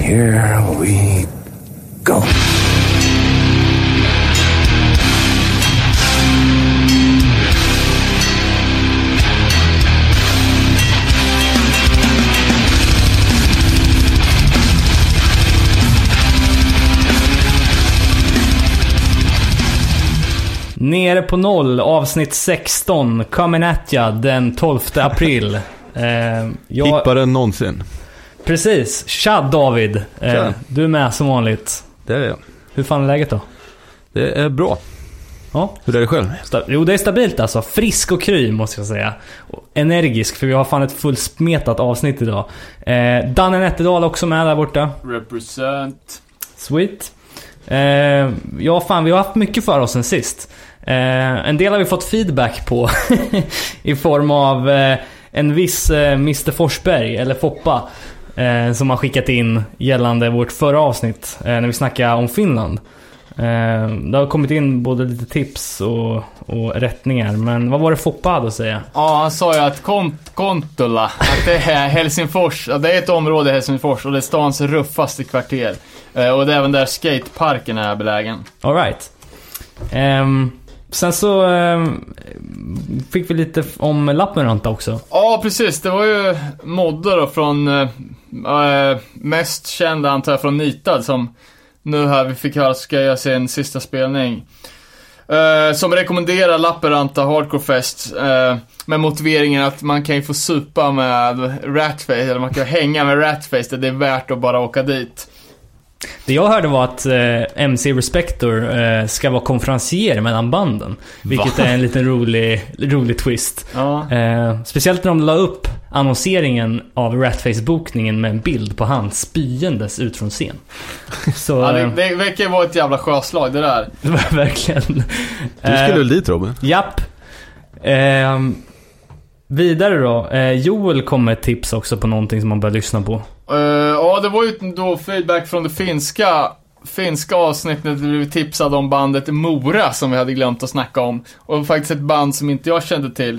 Here we go. Nere på noll, avsnitt 16. Coming at ya den 12 april. Eh, jag, Hippare än någonsin. Precis. Tja David. Eh, Tja. du är med som vanligt. Det är jag. Hur fan är läget då? Det är bra. Ja, Hur är det själv? jo det är stabilt alltså. Frisk och kry måste jag säga. Och energisk, för vi har fan ett fullsmetat avsnitt idag. Eh, Danne Nätterdal också med där borta. Represent. Sweet. Eh, ja, fan vi har haft mycket för oss sen sist. Eh, en del har vi fått feedback på i form av eh, en viss eh, Mr Forsberg, eller Foppa, eh, som har skickat in gällande vårt förra avsnitt eh, när vi snackade om Finland. Eh, det har kommit in både lite tips och, och rättningar, men vad var det Foppa hade att säga? Ja, han sa ju att Kont Kontula, att det är Helsingfors, det är ett område i Helsingfors och det är stans ruffaste kvarter. Eh, och det är även där skateparken är belägen. Alright. Um, sen så eh, fick vi lite om Lappeenranta också. Ja, precis. Det var ju Modde då från, eh, eh, mest känd antar jag från Nitad som nu här vi fick höra ska göra sin sista spelning. Eh, som rekommenderar Lappeenranta Hardcore Fest eh, med motiveringen att man kan ju få supa med Ratface, eller man kan hänga med Ratface, det är värt att bara åka dit. Det jag hörde var att eh, MC Respector eh, ska vara konferencier mellan banden. Vilket Va? är en liten rolig, rolig twist. Ja. Eh, speciellt när de la upp annonseringen av Ratface-bokningen med en bild på han spyendes ut från scen. Så, Ja, det, eh, det verkar vara ett jävla sjöslag det där. det var verkligen... Du skulle Eh, väl dit Robin? Japp. Ehm, vidare då. Eh, Joel kom med ett tips också på någonting som man bör lyssna på. Eh, ja, det var ju då feedback från det finska, finska avsnittet där vi tipsade om bandet Mora som vi hade glömt att snacka om. Och faktiskt ett band som inte jag kände till.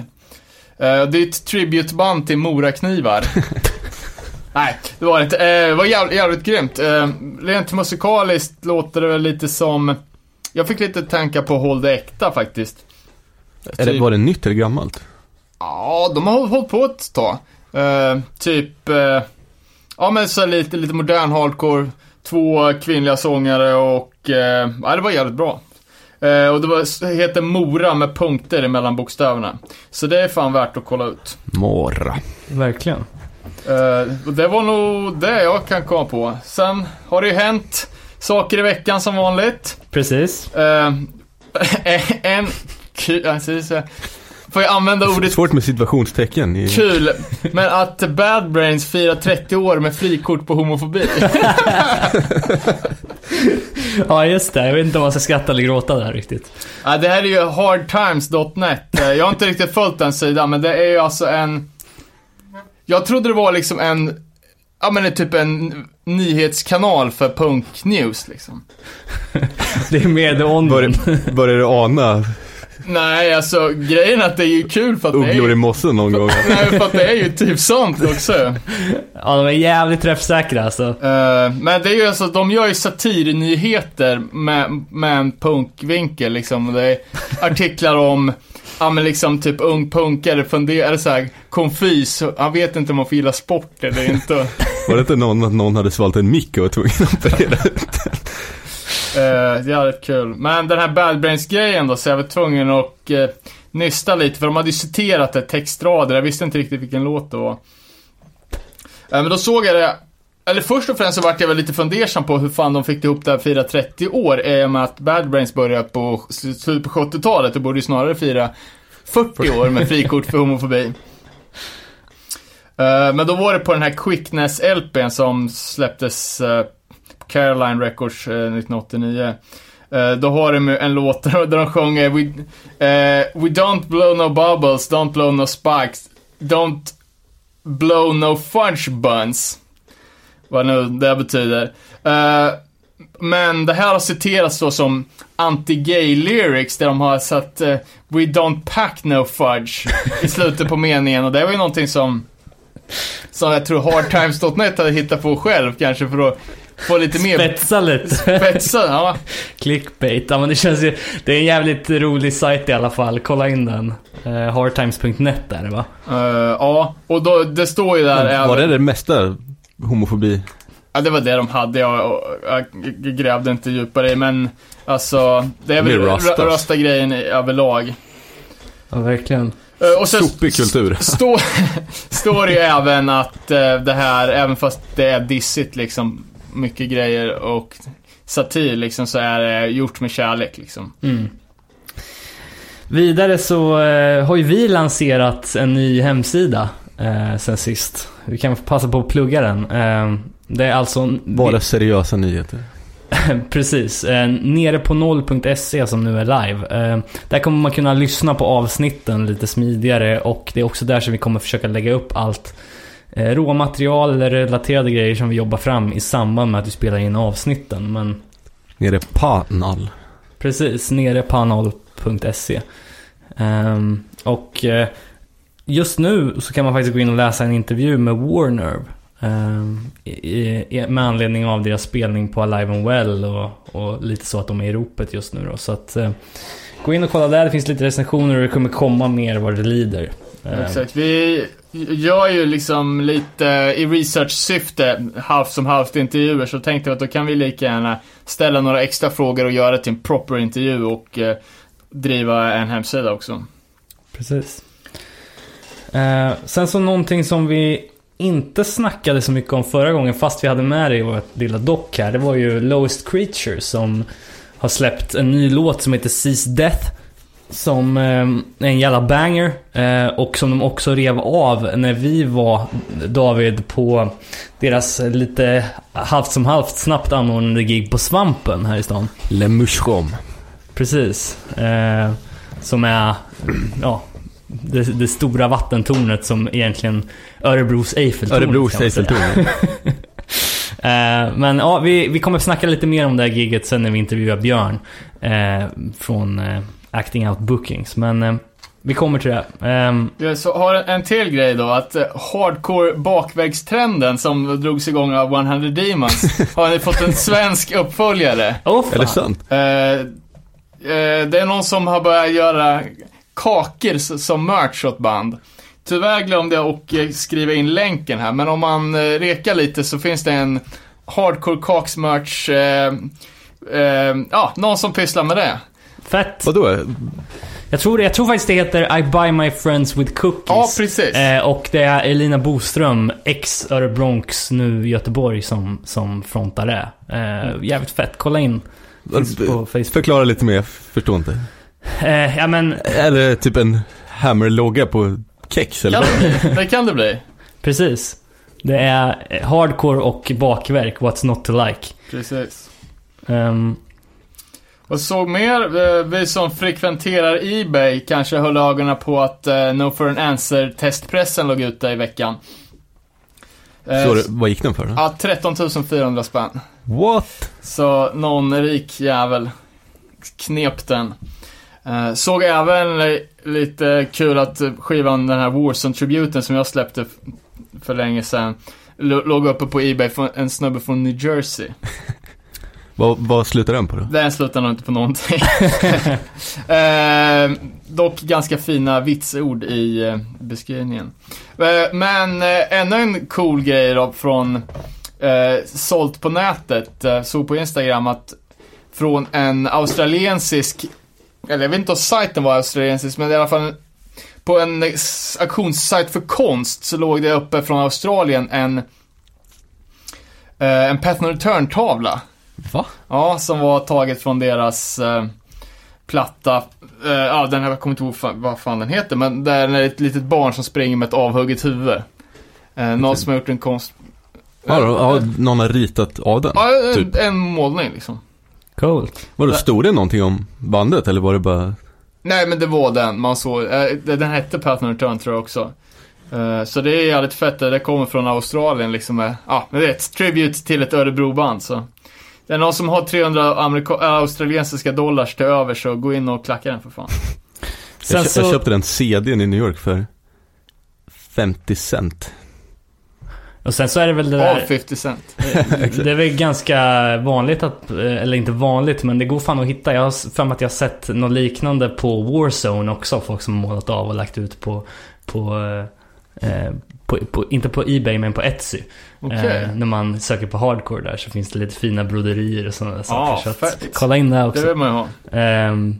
Eh, det är ett tributeband till Moraknivar. Nej, det var det inte. Eh, det var jävligt, jävligt grymt. Eh, rent musikaliskt låter det väl lite som... Jag fick lite tankar på Håll det äkta faktiskt. Är det, var det nytt eller gammalt? Ja, de har håll- hållit på ett tag. Typ, ja men så lite, lite modern hardcore. Två kvinnliga sångare och, eh, ja det var jävligt bra. Eh, och det var, heter Mora med punkter mellan bokstäverna. Så det är fan värt att kolla ut. Mora. Verkligen. Eh, och det var nog det jag kan komma på. Sen har det ju hänt saker i veckan som vanligt. Precis. Eh, en alltså, så- får jag använda ordet Svårt med situationstecken. I... Kul, men att Bad Brains firar 30 år med frikort på homofobi. Ja, just det. Jag vet inte om man ska skratta eller gråta där riktigt. ja, det här är ju hardtimes.net. Jag har inte riktigt följt den sidan, men det är ju alltså en... Jag trodde det var liksom en... Ja men det är typ en nyhetskanal för punk-news liksom. Det är mer the on Bör, börjar du ana Nej, alltså grejen är att det är ju kul för att det är ugglor i ju... mossen någon gång? Nej, för att det är ju typ sånt också. Ja, de är jävligt träffsäkra alltså. Eh, men det är ju alltså, de gör ju satirnyheter med, med en punkvinkel liksom. Det är artiklar om, ja men liksom typ ung punkare funderar såhär, konfys, han vet inte om man får gilla sport eller inte. Var det inte någon att någon hade svalt en mick och var tvungen att operera ut Uh, det är rätt kul. Men den här Bad Brains-grejen då, så jag var tvungen att uh, eh, nysta lite, för de hade ju citerat ett textrader, jag visste inte riktigt vilken låt det var. Eh, men då såg jag det, eller först och främst så vart jag väl lite fundersam på hur fan de fick ihop det här fira 30 år, i och med att Bad Brains började på slutet på 70-talet, och borde ju snarare fira 40 år med frikort för homofobi. Eh, men då var det på den här Quickness-LPn som släpptes eh, Caroline Records eh, 1989. Eh, då har de ju en låt där de sjunger We, eh, we don't blow no bubbles, don't blow no spikes, don't blow no fudge buns. Vad nu det betyder. Eh, men det här har citerats då som anti-gay lyrics där de har satt eh, We don't pack no fudge i slutet på meningen och det var ju någonting som Som jag tror Hard Times.net hade hittat på själv kanske för att få lite mer Spetsa lite. spetsa. Ja. Clickbait. Ja men det känns ju... Det är en jävligt rolig sajt i alla fall. Kolla in den. Uh, hardtimes.net där va? Eh, ja, och då, det står ju där Men Var det det mesta homofobi? Ja, det var det de hade. Jag, jag grävde inte djupare i, men alltså, det är väl ra- rasta grejen i- överlag. Ja verkligen. Eh, och sen Sopig kultur. Stå, står det ju även att eh, det här, även fast det är dissigt liksom, mycket grejer och satir liksom, så är det gjort med kärlek liksom. Mm. Vidare så eh, har ju vi lanserat en ny hemsida eh, sen sist. Vi kan passa på att plugga den. Eh, det är alltså... Bara seriösa nyheter. Precis. Eh, nere på noll.se som nu är live. Eh, där kommer man kunna lyssna på avsnitten lite smidigare och det är också där som vi kommer försöka lägga upp allt eh, råmaterial eller relaterade grejer som vi jobbar fram i samband med att vi spelar in avsnitten. Men Nere på noll. Precis, nere på noll.se. Ehm, och eh, just nu så kan man faktiskt gå in och läsa en intervju med Warnerve. ehm, i, i, med anledning av deras spelning på Alive and Well och, och lite så att de är i ropet just nu då. Så att eh, gå in och kolla där, det finns lite recensioner och det kommer komma mer vad det lider. Ehm, Exakt. Vi gör ju liksom lite i research-syfte, halvt som halvt intervjuer, så tänkte vi att då kan vi lika gärna ställa några extra frågor och göra till en proper intervju och eh, driva en hemsida också. Precis. Eh, sen så någonting som vi inte snackade så mycket om förra gången, fast vi hade med det i vårt lilla dock här. Det var ju Lowest Creature som har släppt en ny låt som heter Seas Death. Som eh, en jävla banger. Eh, och som de också rev av när vi var, David, på deras lite halvt som halvt snabbt anordnade gig på Svampen här i stan. Le Mushroom. Precis. Eh, som är, ja, det, det stora vattentornet som egentligen Örebros Eiffeltorn. Örebros. Eiffeltorn. Eh, men ja, vi, vi kommer snacka lite mer om det här giget sen när vi intervjuar Björn. Eh, från eh, Acting Out Bookings. Men eh, vi kommer till det. Ehm, Jag så har en- till grej då, att eh, hardcore bakvägstrenden som drogs igång av 100 Demons har nu fått en svensk uppföljare. Åh Är det sant? Eh, eh, det är någon som har börjat göra kakor som merch åt band. Tyvärr glömde jag att skriva in länken här, men om man eh, rekar lite så finns det en hardcore kaksmerch, eh, eh, ja, någon som pysslar med det. Fett. Vadå? Jag tror, det- jag tror faktiskt det heter I buy my friends with cookies. Ja, precis. Eh, och det är Elina Boström, ex Örebronx, nu Göteborg, som, som frontar det. Eh, jävligt fett. Kolla in. Finns på Facebook. Förklara lite mer, jag förstår inte. Eh, ja men, Eller typ en Hammer-logga på kex eller Kan vad? det kan det bli. precis. Det är hardcore och bakverk, what's not to like. Precis. Ehm, Och såg mer, eh, vi som frekventerar Ebay kanske höll ögonen på att eh, No for an Answer testpressen låg ute i veckan. Eh, Så, vad gick den för då? Ja, 13 400 spänn. What? Så någon rik jävel knep den. Eh, såg även li- lite kul att skivan, den här Warzone-tributen som jag släppte för länge sedan, låg uppe på Ebay en snubbe från New Jersey. Vad, vad slutar den på då? Den slutar nog inte på någonting. eh, dock ganska fina vitsord i eh, beskrivningen. Eh, men eh, ännu en cool grej då från eh, sålt på nätet. Eh, såg på Instagram att från en australiensisk, eller jag vet inte om sajten var australiensisk, men i alla fall på en auktionssajt för konst så låg det uppe från Australien en en Path No Return-tavla. Va? Ja, som var taget från deras eh, platta. Eh, ja, den här, jag kommer inte ihåg vad fan den heter, men där är det ett litet barn som springer med ett avhugget huvud. Eh, någon som har gjort en konst... Ja, då, ja, någon har ritat av den? Ja, en, typ. en målning liksom. coolt. Vadå, stod det någonting om bandet eller var det bara... Nej, men det var den man såg. Eh, den hette Path No Return tror jag också. Eh, så det är jävligt fett. Det kommer från Australien liksom. med- Ja, men det är ett tribute till ett Örebroband så. Det är någon som har 300 amerika- äh, australiensiska dollars till över så gå in och klacka den för fan. Sen Jag, kö- så, jag köpte den CDn i New York för 50 cent. Och sen så är det väl det där... 50 Cent. Det är väl ganska vanligt att, eller inte vanligt, men det går fan att hitta. Jag har för att jag har sett något liknande på Warzone också. Folk som har målat av och lagt ut på, på, eh, på, på inte på Ebay men på Etsy. Okej. Eh, när man söker på hardcore där så finns det lite fina broderier och sådana saker. Ja, så att, fett. kolla in det Det också. vill man ju ha. Ehm,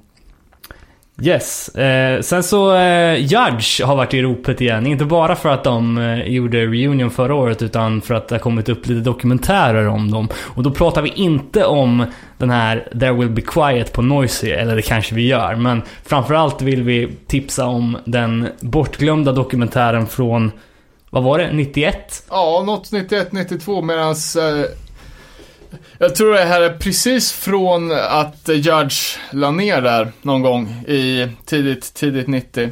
yes. Eh, sen så eh, Judge har varit i ropet igen. Inte bara för att de eh, gjorde reunion förra året utan för att det har kommit upp lite dokumentärer om dem. Och då pratar vi inte om den här There Will Be Quiet på Noisy, eller det kanske vi gör. Men framförallt vill vi tipsa om den bortglömda dokumentären från, vad var det, 91? Ja, något 91-92 medans eh, jag tror det här är precis från att eh, Judge la ner där någon gång i tidigt, tidigt 90.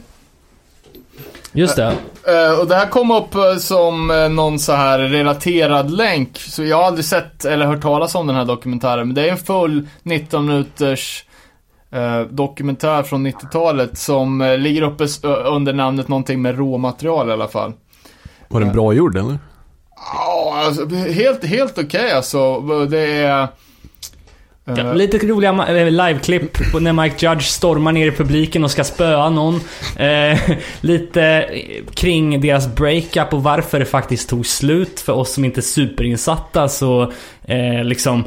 Just det. Eh, och det här kom upp eh, som eh, någon så här relaterad länk. Så jag har aldrig sett eller hört talas om den här dokumentären. Men det är en full 19 minuters eh, dokumentär från 90-talet som eh, ligger uppe under namnet någonting med råmaterial i alla fall. Var den bra gjord eller? Ja, alltså, helt, helt okej alltså. Det är... eh, Ja, lite roliga eh, liveklipp när Mike Judge stormar ner i publiken och ska spöa någon. Eh, lite eh, kring deras breakup och varför det faktiskt tog slut. För oss som inte är superinsatta så eh, liksom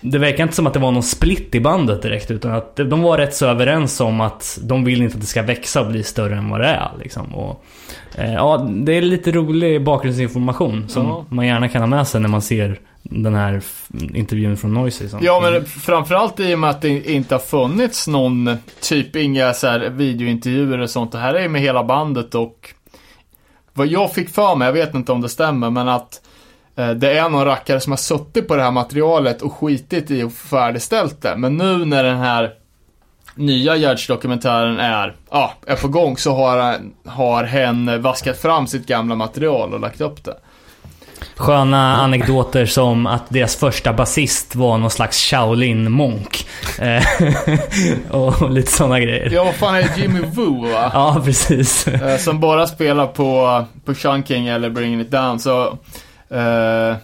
det verkar inte som att det var någon split i bandet direkt utan att de var rätt så överens om att de vill inte att det ska växa och bli större än vad det är. Liksom. Och, eh, ja, det är lite rolig bakgrundsinformation som Ja. man gärna kan ha med sig när man ser den här intervjun från Noisy. Som, Ja, men framförallt i och med att det inte har funnits någon, typ inga så här videointervjuer och sånt. Det här är med hela bandet och vad jag fick för mig, jag vet inte om det stämmer, men att det är någon rackare som har suttit på det här materialet och skitit i och färdigställt det. Men nu när den här nya Judge-dokumentären är, ja, är på gång så har, har hen vaskat fram sitt gamla material och lagt upp det. Sköna anekdoter som att deras första basist var någon slags Shaolin-monk. Eh, och lite sådana grejer. Ja, vad fan är det? Jimmy Woo va? Ja, precis. Eh, som bara spelar på, på Chunking eller Bringing It Down så eh,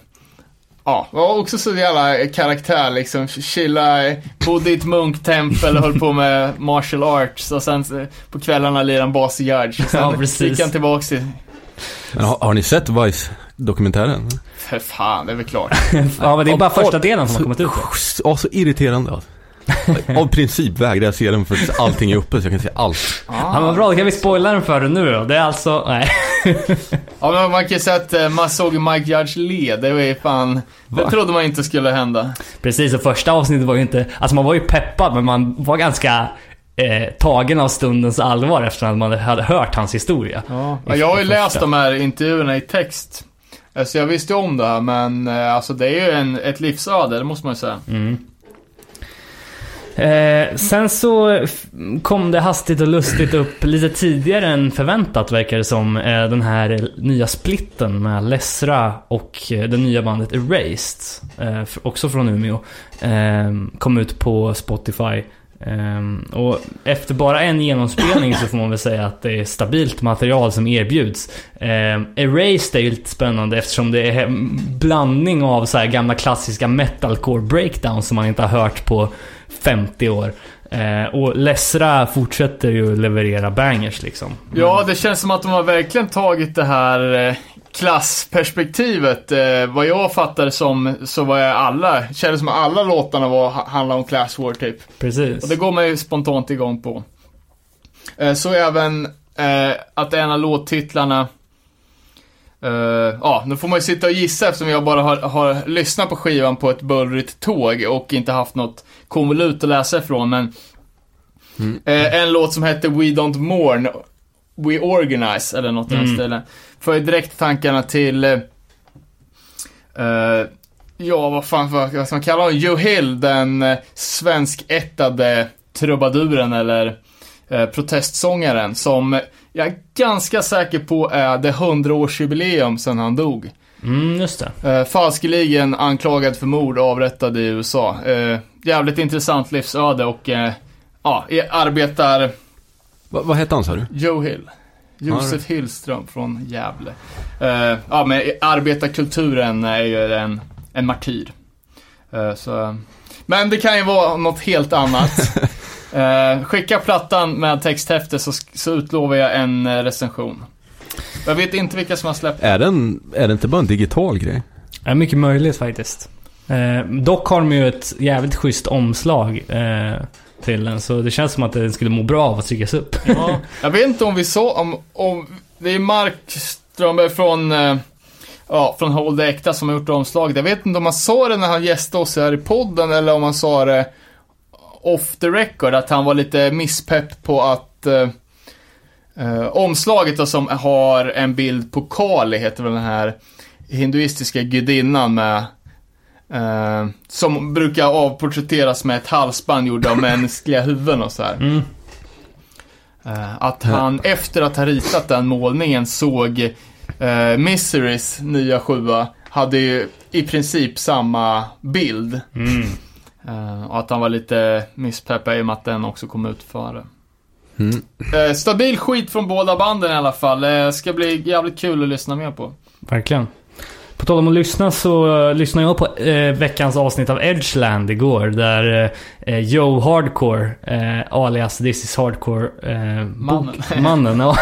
Ja, var också så jävla karaktär liksom. Chilla, bodde i ett munktempel och höll på med martial arts och sen på kvällarna lirade han bas i sen Ja, precis. gick han tillbaks till, Men har, har ni sett Vice-dokumentären? för fan, det är väl klart. Ja, men det är bara första delen som har kommit ut. Ja, så irriterande alltså. Av princip vägrar jag se den för att allting är uppe så jag kan se allt. Ja, men bra, då kan vi spoila den för dig nu då. Det är alltså... Nej. Ja, man kan ju säga att eh, man såg Mike Judge le, det var ju fan, det Va? trodde man inte skulle hända. Precis, och första avsnittet var ju inte... Alltså man var ju peppad, men man var ganska eh, tagen av stundens allvar efter att man hade hört hans historia. Ja, jag har ju läst de här intervjuerna i text. Så jag visste om det här, men eh, alltså det är ju en, ett livsöde, det måste man ju säga. Mm. Eh, sen så kom det hastigt och lustigt upp lite tidigare än förväntat verkar det som. Eh, den här nya splitten med Lesra och eh, det nya bandet Erased. Eh, också från Umeå. Eh, kom ut på Spotify. Eh, och efter bara en genomspelning så får man väl säga att det är stabilt material som erbjuds. Eh, Erased är ju lite spännande eftersom det är en blandning av så här gamla klassiska metalcore breakdowns som man inte har hört på 50 år. Eh, och Lesra fortsätter ju leverera bangers liksom. Ja, det känns som att de har verkligen tagit det här eh, klassperspektivet. Eh, vad jag fattade som, så var jag alla, kändes som att alla låtarna var, ha- handlade om class war typ. Precis. Och det går man ju spontant igång på. Eh, så även eh, att en av låttitlarna eh, Ja, nu får man ju sitta och gissa eftersom jag bara har, har lyssnat på skivan på ett bullrigt tåg och inte haft något konvolut att läsa ifrån, men eh, En låt som hette We Don't Mourn We Organize, eller något i den Mm. stilen. Får ju direkt tankarna till eh, Ja, vad fan vad, vad ska man kalla honom? Joe Hill, den eh, svenskättade trubaduren eller eh, protestsångaren som jag är ganska säker på är det 100-årsjubileum sedan han dog. Mm, just det. Eh, falskeligen anklagad för mord och avrättad i USA. Eh, jävligt intressant livsöde och eh, ja, arbetar Va, vad hette han sa du? Joe Hill. Josef Hillström från Gävle. Ja, men arbetarkulturen är ju en, en martyr. Så, men det kan ju vara något helt annat. Eh, skicka plattan med texthäfte så, så utlovar jag en eh, recension. Jag vet inte vilka som har släppt Är den, är det inte bara en digital grej? Det är mycket möjligt faktiskt. Eh, dock har de ju ett jävligt schysst omslag eh, till den, så det känns som att den skulle må bra av att tryckas upp. Ja, jag vet inte om vi så, om, om det är Mark Strömberg från, eh, ja, från Hold the Äkta som har gjort omslaget. Jag vet inte om han sa det när han gästade oss här i podden eller om han sa det off the record, att han var lite misspepp på att eh, eh, omslaget då som har en bild på Kali, heter väl den här hinduistiska gudinnan med eh, som brukar avporträtteras med ett halsband gjort av mänskliga huvuden och så här. Mm. Eh, att han efter att ha ritat den målningen såg eh, Miserys nya sjua hade ju i princip samma bild. Mm. Eh, och att han var lite misspeppad i och med att den också kom ut före. Mm. Eh, stabil skit från båda banden i alla fall. Eh, ska bli jävligt kul att lyssna mer på. Verkligen. På tal om att lyssna så uh, lyssnade jag på eh, veckans avsnitt av Edgeland igår. Där eh, Joe Hardcore, eh, alias This is Hardcore, eh, Mannen. bok- mannen ja,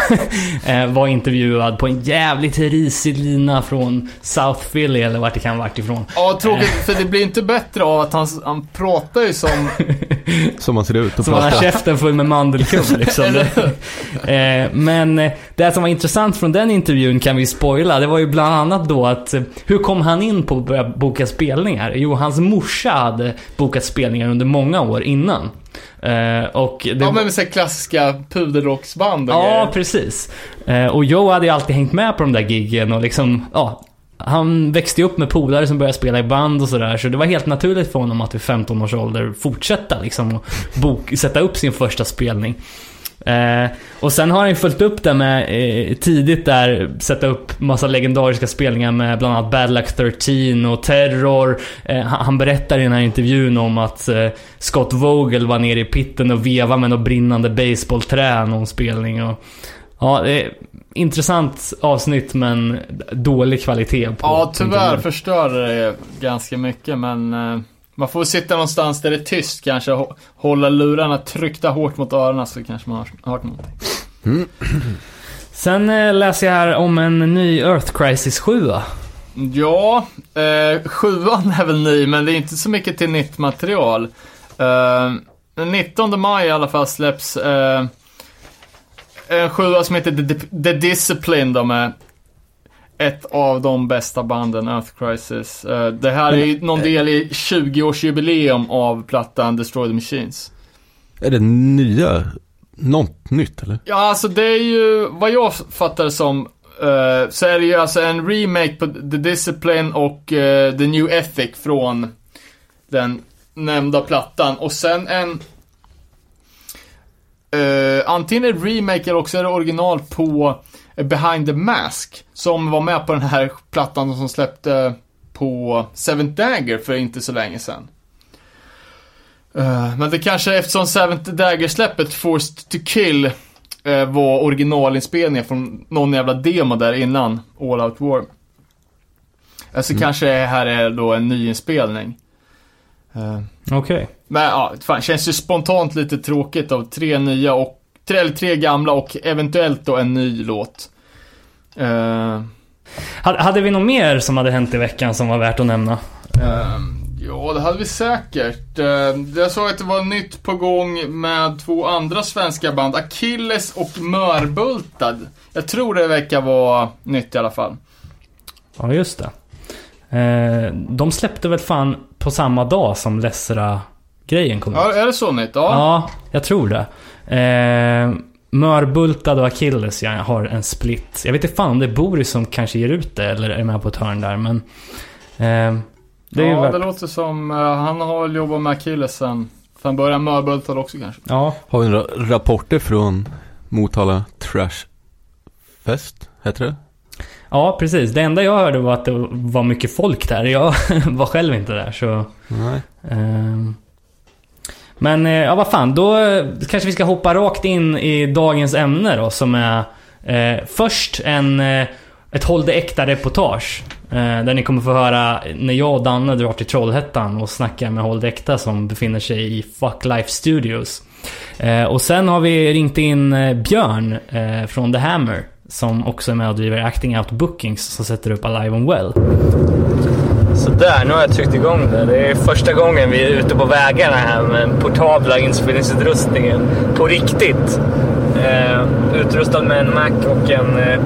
eh, var intervjuad på en jävligt risig lina från South Philly eller vart det kan varit ifrån. Ja, tråkigt för det blir inte bättre av att han, han pratar ju som... Som man ser ut och Som han har käften full med mandelkubb liksom. eh, men eh, det som var intressant från den intervjun kan vi spoila. Det var ju bland annat då att eh, hur kom han in på att börja boka spelningar? Jo, hans morsa hade bokat spelningar under många år innan. Eh, och det, Ja, men med så klassiska puderrocksband och Ja, grejer. precis. Eh, och Joe hade ju alltid hängt med på de där giggen och liksom, ja. Han växte ju upp med polare som började spela i band och sådär, så det var helt naturligt för honom att vid 15 års ålder fortsätta liksom och bok, sätta upp sin första spelning. Eh, och sen har han ju följt upp det med eh, tidigt där sätta upp massa legendariska spelningar med bland annat Bad Luck 13 och Terror. Eh, han, berättar i den här intervjun om att eh, Scott Vogel var nere i pitten och vevade med något brinnande baseballträ någon spelning. Och, ja, det är intressant avsnitt men dålig kvalitet på Ja, tyvärr förstörde det ganska mycket, men eh, man får sitta någonstans där det är tyst kanske, hå- hålla lurarna tryckta hårt mot öronen så kanske man har hört någonting. Sen eh, läser jag här om en ny Earth Crisis 7 Ja, eh, sjuan är väl ny, men det är inte så mycket till nytt material. Eh, den 19 maj i alla fall släpps eh, en sjua som heter The, The Discipline då med ett av de bästa banden, Earth Crisis. Eh, det här är ju någon del i 20-årsjubileum av plattan Destroy the Machines. Är det nya, något nytt eller? Ja, alltså det är ju, vad jag fattar det som, eh, så är det ju alltså en remake på The Discipline och eh, The New Ethic från den nämnda plattan. Och sen en, eh, antingen en remake eller också är det original på eh, Behind the Mask. Som var med på den här plattan som släppte på Seventh Dagger för inte så länge sedan. Eh, men det kanske eftersom Seventh Dagger-släppet Forced to Kill eh, var originalinspelningen från någon jävla demo där innan All Out War. Eh, så kanske det här är då en nyinspelning. Okej. men ja, fan, känns ju spontant lite tråkigt av tre nya och, tre, eller tre gamla och eventuellt då en ny låt. Eh, Hade, vi något mer som hade hänt i veckan som var värt att nämna? Ehm, ja, det hade vi säkert. Uh, jag såg att det var nytt på gång med två andra svenska band, Achilles och Mörbultad. Jag tror det verkar vara nytt i alla fall. Ja, just det. Eh, de släppte väl fan på samma dag som Lessra-grejen kom ut? Ja, är det så nytt? Ja. Ja, jag tror det. Eh, Mörbultad och Achilles jag har en split. Jag vet inte fan om det är Boris som kanske ger ut det eller är med på ett hörn där, men... Eh, det ja, värt... det låter som, eh, han har väl jobbat med Achilles sen, sen början Mörbultad också kanske. Ja, Har vi några rapporter från Motala Trash Fest, heter det? ja, precis. Det enda jag hörde var att det var mycket folk där. Jag var själv inte där, så... Nej. Ehm. Men eh, ja, vad fan. Då eh, kanske vi ska hoppa rakt in i dagens ämne då, som är Eh, först en, eh, ett Håll det äkta-reportage. Eh, där ni kommer få höra när jag och Danne drar till Trollhättan och snackar med Håll det äkta som befinner sig i Fuck Life Studios. Eh, och sen har vi ringt in Björn eh, från The Hammer. Som också är med och driver Acting Out Bookings som sätter upp Alive and Well. Sådär, nu har jag tryckt igång det. Det är första gången vi är ute på vägarna här med den portabla inspelningsutrustningen. På riktigt. Eh, utrustad med en Mac och en eh,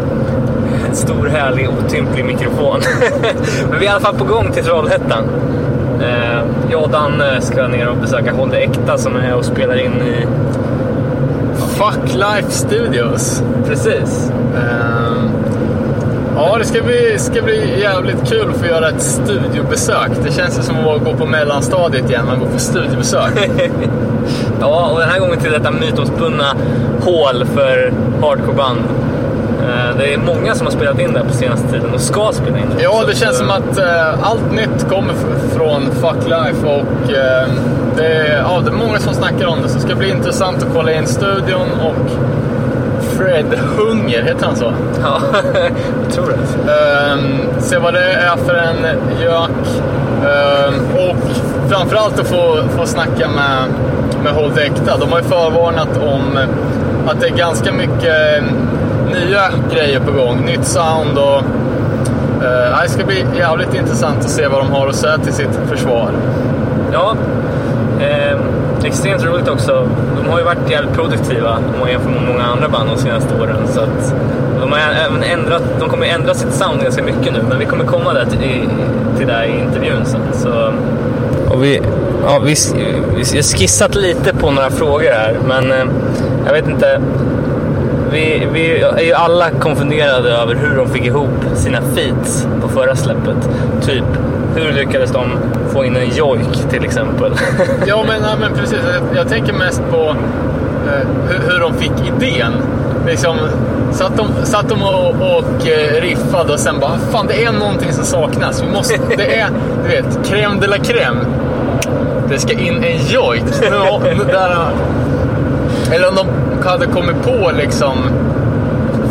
stor härlig otymplig mikrofon. Men vi är i alla fall på gång till Trollhättan. Eh, jag och Danne ska ner och besöka Håll det Äkta som är och spelar in i... Fuck Life Studios. Precis. Ehm, ja, det ska bli, ska bli jävligt kul att få göra ett studiobesök. Det känns ju som att gå på mellanstadiet igen, man går på studiebesök. Ja, och den här gången till detta mytomspunna hål för hardcoreband. Eh, Det är många som har spelat in det här på senaste tiden och ska spela in det. Ja, det känns som eh, att eh, allt nytt kommer från Fuck Life och det, är, ja, det är många som snackar om det. Så det ska bli intressant att kolla in studion och Fred Hunger, heter han så? Ja, jag tror det. Ehm, se vad det är för en gök. Ehm, och framförallt att få, få snacka med, med Håll Äkta. De har ju förvarnat om att det är ganska mycket nya grejer på gång. Nytt sound och... eh, det ska bli jävligt intressant att se vad de har att säga till sitt försvar. Ja, eh, extremt roligt också. De har ju varit jävligt produktiva om man jämför med många andra band de senaste åren. Så att de, har även ändrat, de kommer ändra sitt sound ganska mycket nu, men vi kommer komma där till, i- till det i intervjun sen. Så, och vi, ja, vi, vi har skissat lite på några frågor här, men eh, jag vet inte. Vi, vi är ju alla konfunderade över hur de fick ihop sina feats på förra släppet. Typ, hur lyckades de få in en jojk till exempel? Ja, men, ja, men precis. Jag, jag tänker mest på eh, hur, hur de fick idén. Liksom, satt de, satt de och, och eh, riffade och sen bara, fan det är någonting som saknas. Vi måste, det är, du vet, crème de la crème. Det ska in en jojk. Eller om de hade kommit på liksom,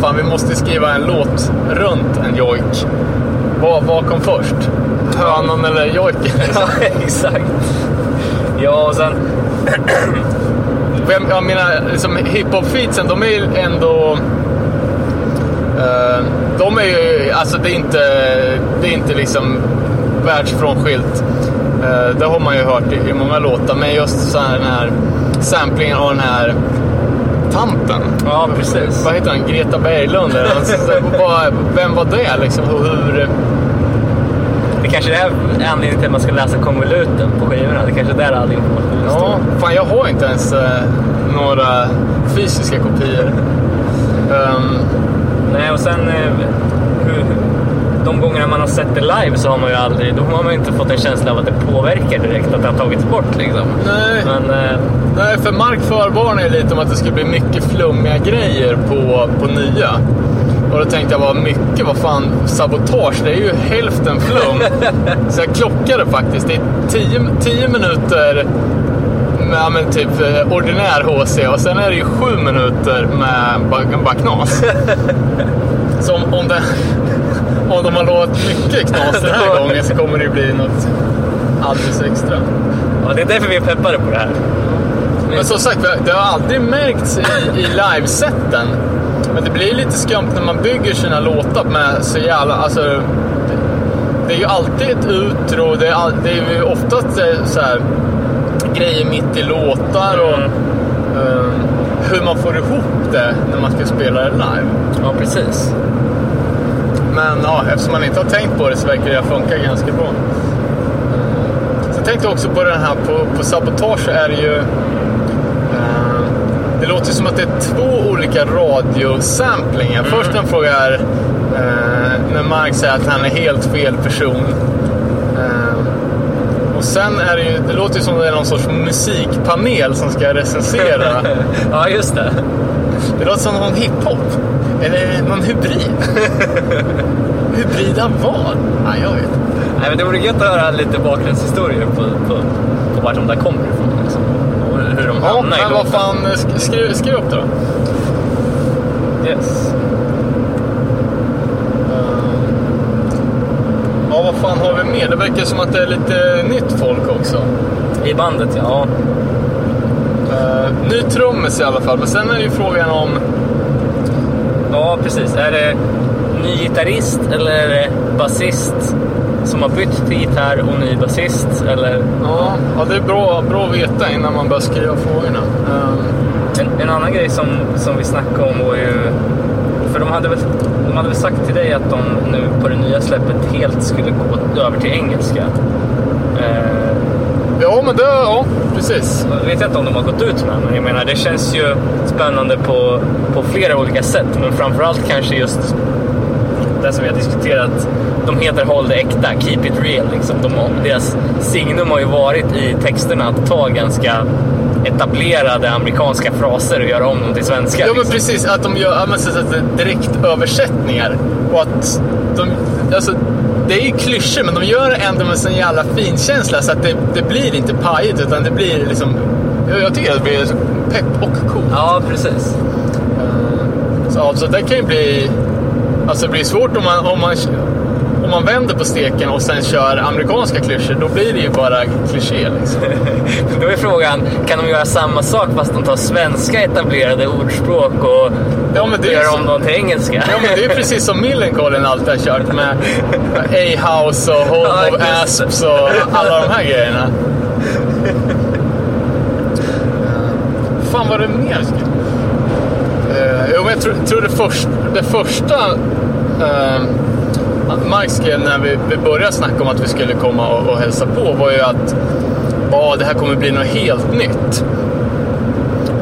fan vi måste skriva en låt runt en jojk. Vad, vad kom först? Hönan eller jojken? ja, exakt. Ja, och sen... Jag menar, liksom, hiphop-featsen, de är ju ändå... eh, de är ju, alltså det är inte, det är inte liksom världsfrånskilt. Uh, det har man ju hört i, i många låtar, men just så här, den här samplingen av den här tanten. Ja, precis. Vad heter han? Greta Berglund? eller något. Så- så- vad- Vem var det liksom? Och Hur, Det kanske är anledningen till att man ska läsa konvoluten på skivorna. Det kanske är där all information ja, fan jag har inte ens eh, några fysiska kopior. Ehm, Nej, och sen... eh, Hur, de gångerna man har sett det live så har man ju aldrig... Då har man ju inte fått en känsla av att det påverkar direkt, att det har tagits bort liksom. nej. Men... eh, Nej, för Mark förvarnade ju lite om att det skulle bli mycket flummiga grejer på, på nya. Och då tänkte jag, vad mycket, vad fan, sabotage, det är ju hälften flum. Så jag klockade faktiskt. Det är 10 minuter med ja, men typ eh, ordinär HC och sen är det ju 7 minuter med bara, bara knas. Så om, om, det, om de har lovat mycket knas den här gången så kommer det ju bli något alldeles extra. ja, det är därför vi är peppade på det här. Men som sagt, det har aldrig märkts i, i livesätten. Men det blir lite skumt när man bygger sina låtar med så jävla... Alltså, det, det är ju alltid ett utro, det är, all, det är ju oftast eh, så här, grejer mitt i låtar och eh, hur man får ihop det när man ska spela det live. Ja, precis. Men ja, eftersom man inte har tänkt på det så verkar det funka ganska bra. Så jag tänkte också på den här, på, på Sabotage är det ju... det låter som att det är två olika radiosamplingar. Först en fråga är eh, när Mark säger att han är helt fel person. Eh, och sen är det ju, det låter ju som att det är någon sorts musikpanel som ska recensera. Ja, just det. Det låter som någon hiphop. Eller någon hybrid. hybrid av vad? Nej, jag vet inte. Nej, men det vore gött att höra lite bakgrundshistorier på, på, på vart de där kommer ifrån. Liksom. Ja, hamna men vad fan, skriv, skriv upp det då. Yes. Eh, ja, vad fan har vi mer? Det verkar som att det är lite nytt folk också. I bandet, ja. Uh, ny trummis i alla fall, men sen är det ju frågan om... Ja, precis. Är det ny gitarrist eller är det basist som har bytt till gitarr och ny basist? Eller? Ja, ja det är bra, bra att veta innan man börjar skriva frågorna. Uh, En, en annan grej som, som vi snackade om var ju... För de hade, väl, de hade väl sagt till dig att de nu på det nya släppet helt skulle gå över till engelska. Eh, ja, men det... Ja, precis. jag vet inte om de har gått ut med men jag menar det känns ju spännande på, på flera olika sätt. Men framförallt kanske just det som vi har diskuterat. De heter Håll det äkta, Keep it real. Liksom. De, deras signum har ju varit i texterna att ta ganska etablerade amerikanska fraser och göra om dem till svenska. Ja, men liksom. precis. Att de gör men så direktöversättningar. Och att de... Alltså, det är ju klyschor, men de gör det ändå med sån jävla finkänsla så att det, det blir inte pajigt, utan det blir liksom... Jag, jag tycker att det blir så pepp och coolt. Ja, precis. Så, alltså, det kan ju bli... Alltså det blir svårt om man, om man, man vänder på steken och sen kör amerikanska klyschor. Då blir det ju bara kliché liksom. Då är frågan, kan de göra samma sak fast de tar svenska etablerade ordspråk och, Ja, men det gör om dem till engelska? Ja men det är precis som Millencolin alltid har kört med A-House och Home Ja, of. Asps och alla de här grejerna. Fan var det mer? Uh, jo, men jag tror, tror det, först, det första uh, Mark skrev när vi, började snacka om att vi skulle komma och, och hälsa på var ju att ja, det här kommer bli något helt nytt.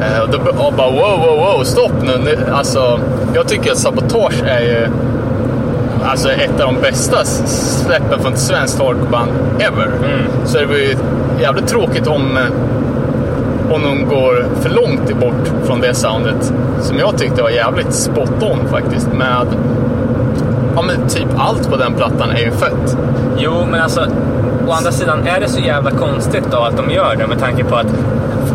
Eh, Och då och bara wow, wow, wow, stopp nu. Alltså, jag tycker att Sabotage är ju alltså, ett av de bästa släppen från ett svenskt hardcoreband ever. Så det var ju jävligt tråkigt om, eh, om de går för långt bort från det soundet. Som jag tyckte var jävligt spot on faktiskt. Med ja, men typ allt på den plattan är ju fett. Jo, men alltså å andra sidan är det så jävla konstigt då att de gör det med tanke på att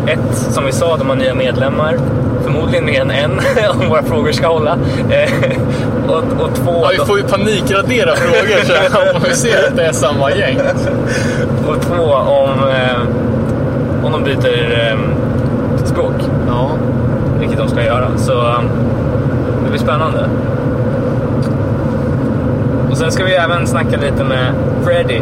ett, som vi sa, de har nya medlemmar. Förmodligen mer än en om våra frågor ska hålla. Eh, och, och två, Ja, vi får ju panikradera frågor så om vi ser att det är samma gäng. och två om, eh, om de byter eh, språk. Ja. Vilket de ska göra. Så det blir spännande. Sen ska vi även snacka lite med Freddy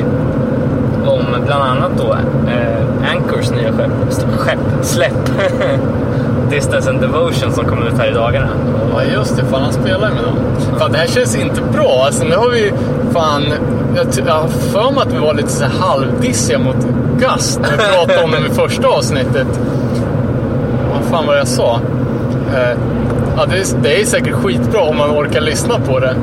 om bland annat då eh, Anchors nya skepp, skepp släpp. Distance and Devotion som kommer ut här i dagarna. Ja just det, fan han spelar ju med dem. Fan det här känns inte bra. Alltså nu har vi fan... Jag, jag har för mig att vi var lite så här halvdissiga mot Gust när vi pratade om dem i första avsnittet. Vad fan var det jag sa? Eh, ja, det, är, det är säkert skitbra om man orkar lyssna på det.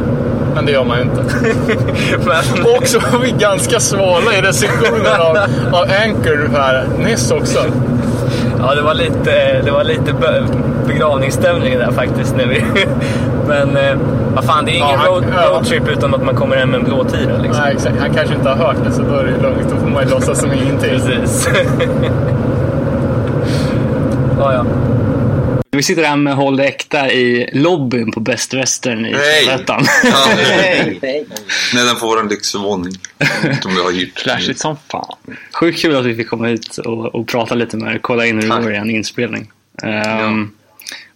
Men det gör man ju inte. Men, Och så var vi ganska svala i recensionen av, av Anchor här nyss också. ja, det var lite, det var lite be- begravningsstämning där faktiskt. När vi, men eh, vad fan, det är ingen Ja, han- road, roadtrip utan att man kommer hem med en blå tira. Liksom. Nej exakt, han kanske inte har hört det så då är det lugnt. Då får man ju låtsas som ingenting. Precis. ja, ja. Vi sitter här med Håll äkta i lobbyn på Best Western i! Trollhättan. Ja, Nedanför vår lyxvåning. Som vi har hyrt. Flashigt som fan. Sjukt kul att vi fick komma hit och, och prata lite med er. Kolla in hur det går i en inspelning. Ehm,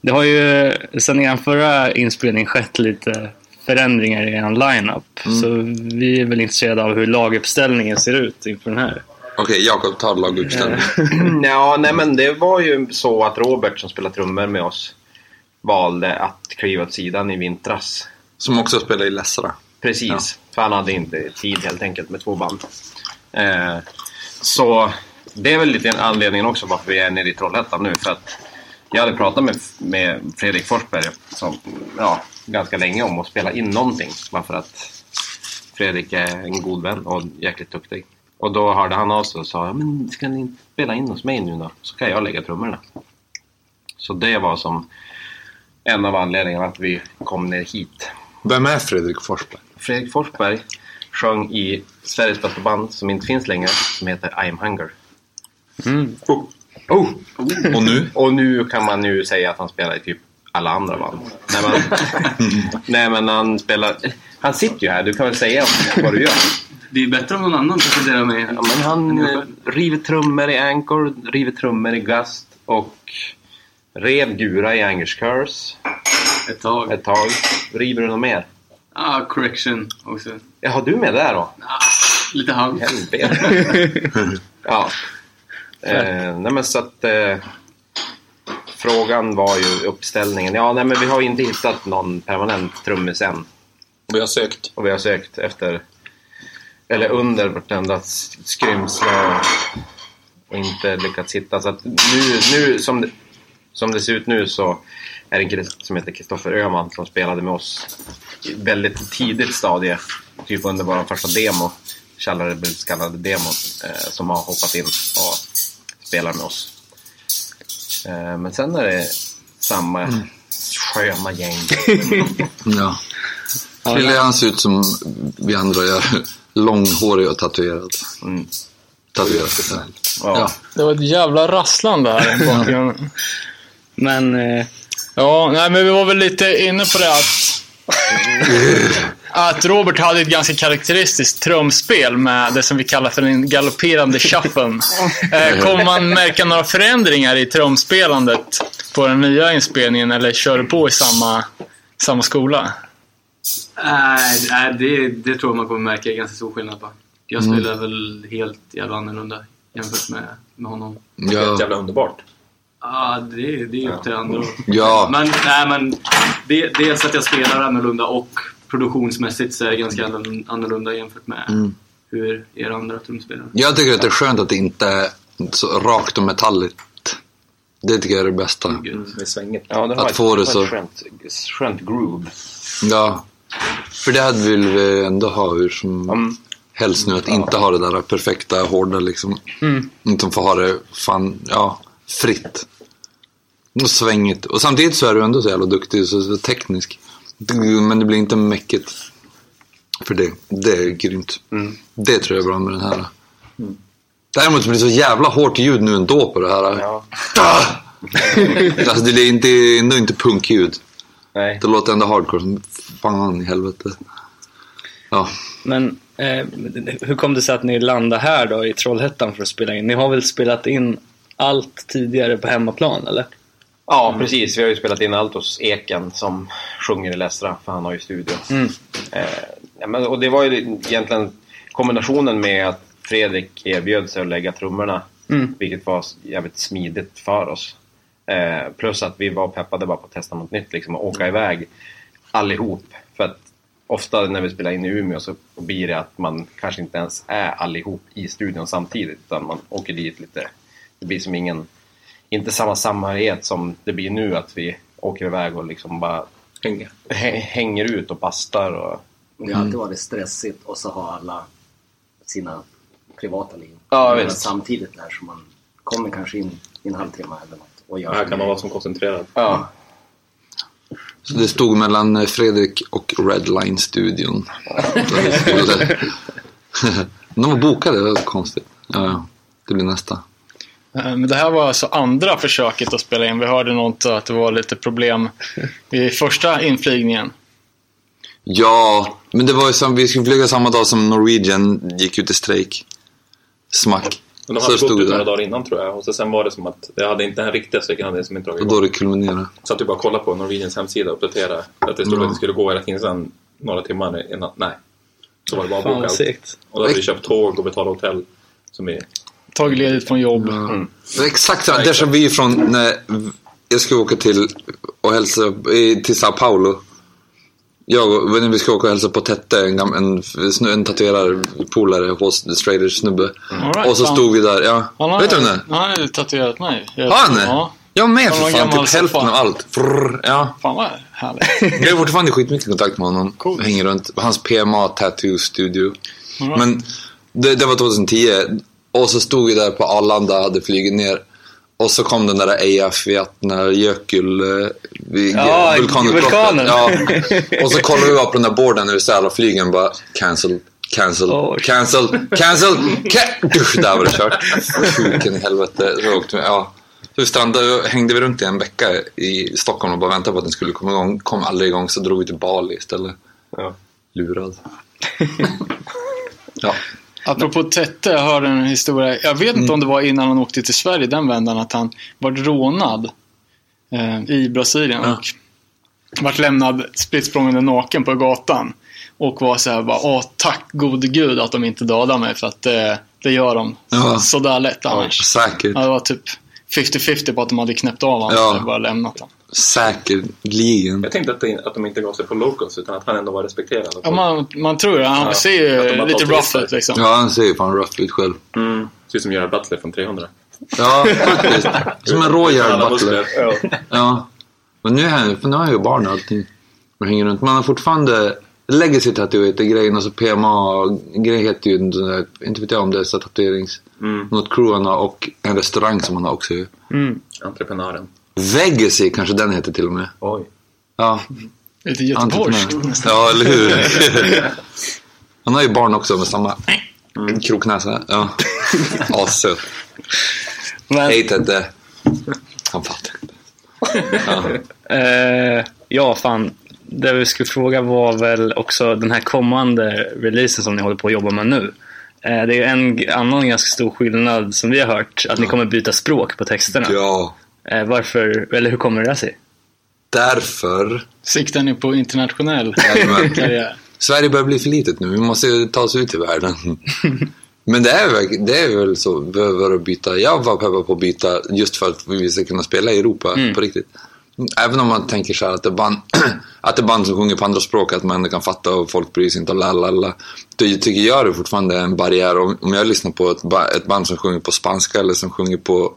Det har ju sen er förra inspelning skett lite förändringar i er lineup. Så vi är väl intresserade av hur laguppställningen ser ut inför den här. Okej, Jakob tar laguppställning. Ja, nej men det var ju så att Robert som spelar trummor med oss valde att kliva åt sidan i vintras. Som också spelar i Lessara. Precis, Ja. för han hade inte tid helt enkelt med två band. Eh, så det är väl lite anledningen också varför vi är nere i Trollhättan nu. För att jag hade pratat med, med Fredrik Forsberg som, ja, ganska länge om att spela in någonting. Bara för att Fredrik är en god vän och jäkligt duktig. Och då hörde han av sig och sa men ska ni inte spela in hos mig nu då? Så kan jag lägga trummorna. Så det var som en av anledningarna att vi kom ner hit. Vem är Fredrik Forsberg? Fredrik Forsberg sjöng i Sveriges bästa band som inte finns längre, som heter I am Hunger. Oh. Oh. Och nu? Och nu kan man ju säga att han spelar i typ alla andra band. Nej men, nej, men han spelar... Han sitter ju här, du kan väl säga vad du gör? Det är bättre om någon annan presenterar mig. Ja, men han eh, river trummor i Anchor, river trummor i Gust och rev Gura i Angers Curse Ett tag. ett tag. River du något mer? Ah, correction också. Ja, har du med där då? Ah, lite halvt. Helvete. ja. Eh, nej men så att... Eh, frågan var ju uppställningen. Ja, nej men vi har inte hittat någon permanent trummis än. Vi har sökt. Och vi har sökt efter... Eller under vartenda skrymsle och, och inte lyckats hitta. Så att nu, nu som, det, som det ser ut nu så är det en kille som heter Kristoffer Öhman som spelade med oss i väldigt tidigt stadie. Typ under vår första demo. Kallade demo. Eh, som har hoppat in och spelar med oss. Eh, men sen är det samma sköna gäng. Ja. Krille han ser ut som vi andra gör. Långhårig och tatuerad. Mm. Tatuerad. Ja. Ja. Det var ett jävla rasslande här i bakgrunden. Men eh, Ja, nej men vi var väl lite inne på det att... Att Robert hade ett ganska karaktäristiskt trumspel med det som vi kallar för den galopperande shufflen. Eh, Kommer man märka några förändringar i trumspelandet på den nya inspelningen eller kör du på i samma, samma skola? Nej, nej det, det tror jag man kommer märka ganska stor skillnad på. Jag spelar väl helt jävla annorlunda jämfört med, med honom. Helt Ja. jävla underbart. Ja, det, det är upp till andra. Ja. Men, nej, men det, dels att jag spelar annorlunda och produktionsmässigt så är det ganska annorl- annorlunda jämfört med Mm. hur er andra trumspelare. Jag tycker att det är skönt att det inte är så rakt och metalligt. Det tycker jag är det bästa. Det är svängigt. Ja, det har Att ett, få det så- skönt, skönt groove. Ja. För det hade vi ändå ha hur som Mm. helst nu. Att inte ha det där perfekta, hårda liksom. Inte få ha det fan, ja, fritt. Och svängigt. Och samtidigt så är du ändå så jävla duktig, så, så teknisk. Men det blir inte mäckigt. För det, det är grymt. Det tror jag är bra med den här. Däremot blir det så jävla hårt ljud nu ändå på det här. Ja. Alltså det är inte, ändå inte punkljud. Nej. Det låter ändå hardcore som fan i helvete. Ja. Men eh, hur kom det sig att ni landade här då i Trollhättan för att spela in? Ni har väl spelat in allt tidigare på hemmaplan eller? Ja, precis. Vi har ju spelat in allt hos Eken som sjunger i Lästra, för han har ju studio. Eh, ja, men, och det var ju egentligen kombinationen med att Fredrik erbjöd sig att lägga trummorna, Mm. vilket var jävligt smidigt för oss. Eh, plus att vi var peppade bara på att testa något nytt, liksom, och åka iväg allihop. För att ofta när vi spelar in i Umeå så blir det att man kanske inte ens är allihop i studion samtidigt, utan man åker dit lite. Det blir som ingen inte samma samhörighet som det blir nu att vi åker iväg och liksom bara Hänger. hä- hänger ut och bastar och... Det har alltid varit stressigt och så har alla sina privata liv. Ja, visst. Samtidigt där så man kommer kanske in i en halvtimme eller något och gör Här kan man vara som koncentrerad. Ja, Så det stod mellan Fredrik och Redline-studion. De var bokade, det var konstigt. Ja, ja. Det blir nästa. Eh, Men det här var alltså andra försöket att spela in. Vi hörde något att det var lite problem vid första inflygningen. Ja, men det var ju som, vi skulle flyga samma dag som Norwegian gick ut i strejk. Smack. Men de Så hade stod gått ut några dagar innan tror jag. Och så sen var det som att det hade inte den riktiga strejken hade som inte dragit Och igång. då det kulminerade. Så att du bara kolla på Norwegians hemsida och uppdatera. Att det stod Ja. att det skulle gå hela tiden sen några timmar innan. Nej. Så var det bara Fan bokat. Och då hade vi köpt tåg och betalat hotell. Som är... Tagit ledigt från jobb. Det var exakt samma. Déjà vu från när jag skulle åka till och hälsa till Sao Paulo. Jag och när vi skulle åka och hälsa på Tette, en, en, en tatuerarpolare hos The Straders snubbe. All right, och så stod vi där, ja. Har, Vet du vem det är? Han har ju tatuerat mig. Har han det? Ja. Jag med för fan, typ hälften av allt. Frrr, ja. Fan vad härligt. Jag har fortfarande skitmycket kontakt med honom. Coolt. Hänger runt hans PMA Tattoo Studio. Right. Men det, det var 2010. Och så stod vi där på Arlanda, hade flugit ner. Och så kom den där Eyjafjat, när Jökull... eh, Ja, vulkanutbrottet. vulkanen. Ja. Och så kollade vi bara på den där borden när vi så alla flygen bara cancel, cancel, Oj. cancel, cancel, ca- Dusch, Där var det kört. Sjuken i helvete. Så åkte vi, ja. Så vi strandade, hängde vi runt i en vecka i Stockholm och bara väntade på att den skulle komma igång. Kom aldrig igång så drog vi till Bali istället. Ja. Lurad. Ja. Apropå Tette, jag hörde en historia. Jag vet inte om det var innan han åkte till Sverige den vändan att han var rånad eh, i Brasilien och vart lämnad spritt naken på gatan. Och var så här bara, åh tack gode gud att de inte dödar mig för att det, det gör de Ja. sådär lätt annars. Säkert. Ja, det var typ 50-50 på att de hade knäppt av honom Ja. och bara lämnat honom. Säkerligen. Jag tänkte att, det, att de inte gav sig på locals utan att han ändå var respekterad. Ja, man, man tror det. Han Ja, ser ju lite rough ut liksom. Ja, han ser ju fan rough ut själv. Mm. Ser ut som Gerard Butler från 300. Ja, faktiskt. Som en rå Gerard Butler. Ja. Men nu, är han, för nu har han ju barn och allting. Och hänger runt. Men han har fortfarande Legacy Tattoo heter grejen och så PMA-grejen heter ju, inte vet jag om det är så tatuerings... Mm. Något crew han har och en restaurang som han har också ju. Mm. Entreprenören. Vegasy kanske den heter till och med. Oj. Ja, Lite göteborgskt nästan. Ja, eller hur? han har ju barn också med samma kroknäsa. Ja. Assöt. Hej Tedde. Han fattar inte. Ja. Eh, ja, fan. Det vi skulle fråga var väl också den här kommande releasen som ni håller på att jobba med nu. Eh, det är ju en annan ganska stor skillnad som vi har hört, att ni kommer byta språk på texterna. ja, Eh, varför, eller hur kommer det sig? därför. Siktar ni på internationell karriär? Sverige börjar bli för litet nu. Vi måste ta oss ut i världen. Men det är, väl- det är väl så. Behöver att byta. Jag var peppad på att byta just för att vi ska kunna spela i Europa på riktigt. Även om man tänker så här att det, band, att det är band som sjunger på andra språk, att man ändå kan fatta och folk bryr sig inte och lalala. Då tycker jag det fortfarande är en barriär. Om, jag lyssnar på ett, ett band som sjunger på spanska eller som sjunger på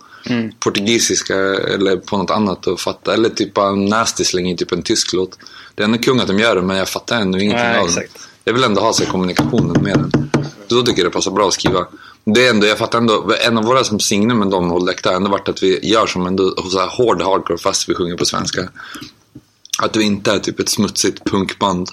portugisiska eller på något annat och fatta. Eller typ bara nasty slänger typ en tysk låt. Det är ändå kung att de gör det, men jag fattar ändå ingenting Nej, av det. Jag vill ändå ha sig kommunikationen med den. Då tycker jag det passar bra att skriva. Det är ändå, jag fattar ändå, en av våra som signum med dem Håll Däck, det har ändå varit att vi gör som ändå så här hård hardcore fast vi sjunger på svenska. Att vi inte är typ ett smutsigt punkband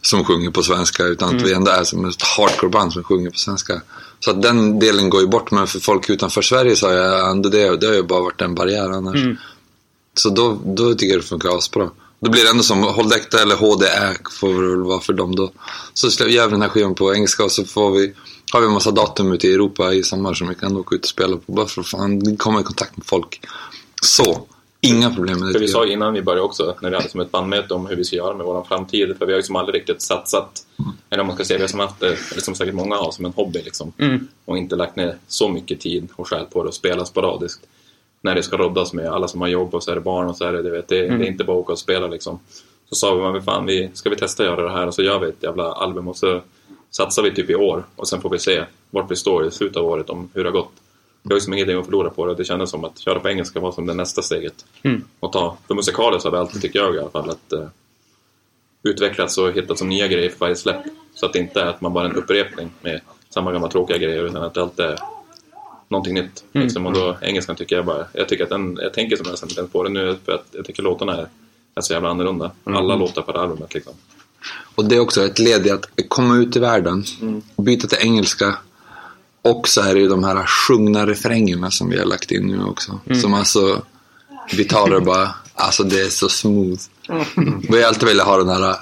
som sjunger på svenska utan att vi ändå är som ett hardcoreband som sjunger på svenska. Så att den delen går ju bort men för folk utanför Sverige så har jag ändå det, det har ju bara varit en barriär annars. Så då, då tycker jag det funkar asbra. Då blir det ändå som Håll Däckta eller HDÄ får det väl vara för dem då. Så gör vi den här skivan på engelska och så får vi, har vi en massa datum ute i Europa i sommar som vi kan åka ut och spela på. Bara för att fan komma i kontakt med folk. Så, inga problem med det. För vi sa innan vi började också, när vi hade som ett bandmöte om hur vi ska göra med vår framtid. För vi har ju som aldrig riktigt satsat, eller om man ska säga, vi har som haft det, eller som säkert många har, som en hobby liksom. Och inte lagt ner så mycket tid och själ på det och spela sporadiskt. När det ska roddas med alla som har jobb och så är det barn och så är det, du vet, det, det är inte bara att åka och spela liksom. Så sa vi, men fan, vi, ska vi testa att göra det här och så gör vi ett jävla album och så satsar vi typ i år och sen får vi se vart vi står i slutet av året om hur det har gått. Vi har ju som ingenting att förlora på det och det kändes som att köra på engelska var som det nästa steget. Och ta, för musikaliskt har vi alltid, tycker jag i alla fall, att eh, utvecklats och hittat som nya grejer för varje släpp. Så att det inte är att man bara är en upprepning med samma gamla tråkiga grejer utan att det alltid är någonting nytt. Liksom. Och då, engelskan tycker jag bara, jag tycker att den, jag tänker som jag sen inte på det nu för att jag tycker låtarna är, är så jävla annorlunda. Alla låtar på det här albumet liksom. Och det är också ett led i att komma ut i världen, byta till engelska. Och så är det ju de här sjungna refrängerna som vi har lagt in nu också. Som alltså, vi det bara, alltså det är så smooth. Vi har alltid velat ha den här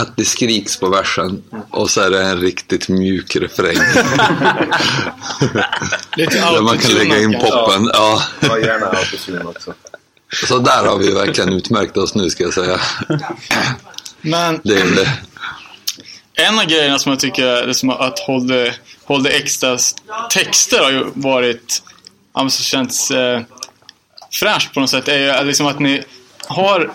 att det skriks på versen och så är det en riktigt mjuk refräng. Lite Där man kan lägga in poppen. Ja. Ja, gärna autotune också. Så där har vi verkligen utmärkt oss nu ska jag säga. Men Det är det. en av grejerna som jag tycker är som att Hold the, Hold the Extras texter har ju varit, så känns eh, fräscht på något sätt, är ju liksom att ni har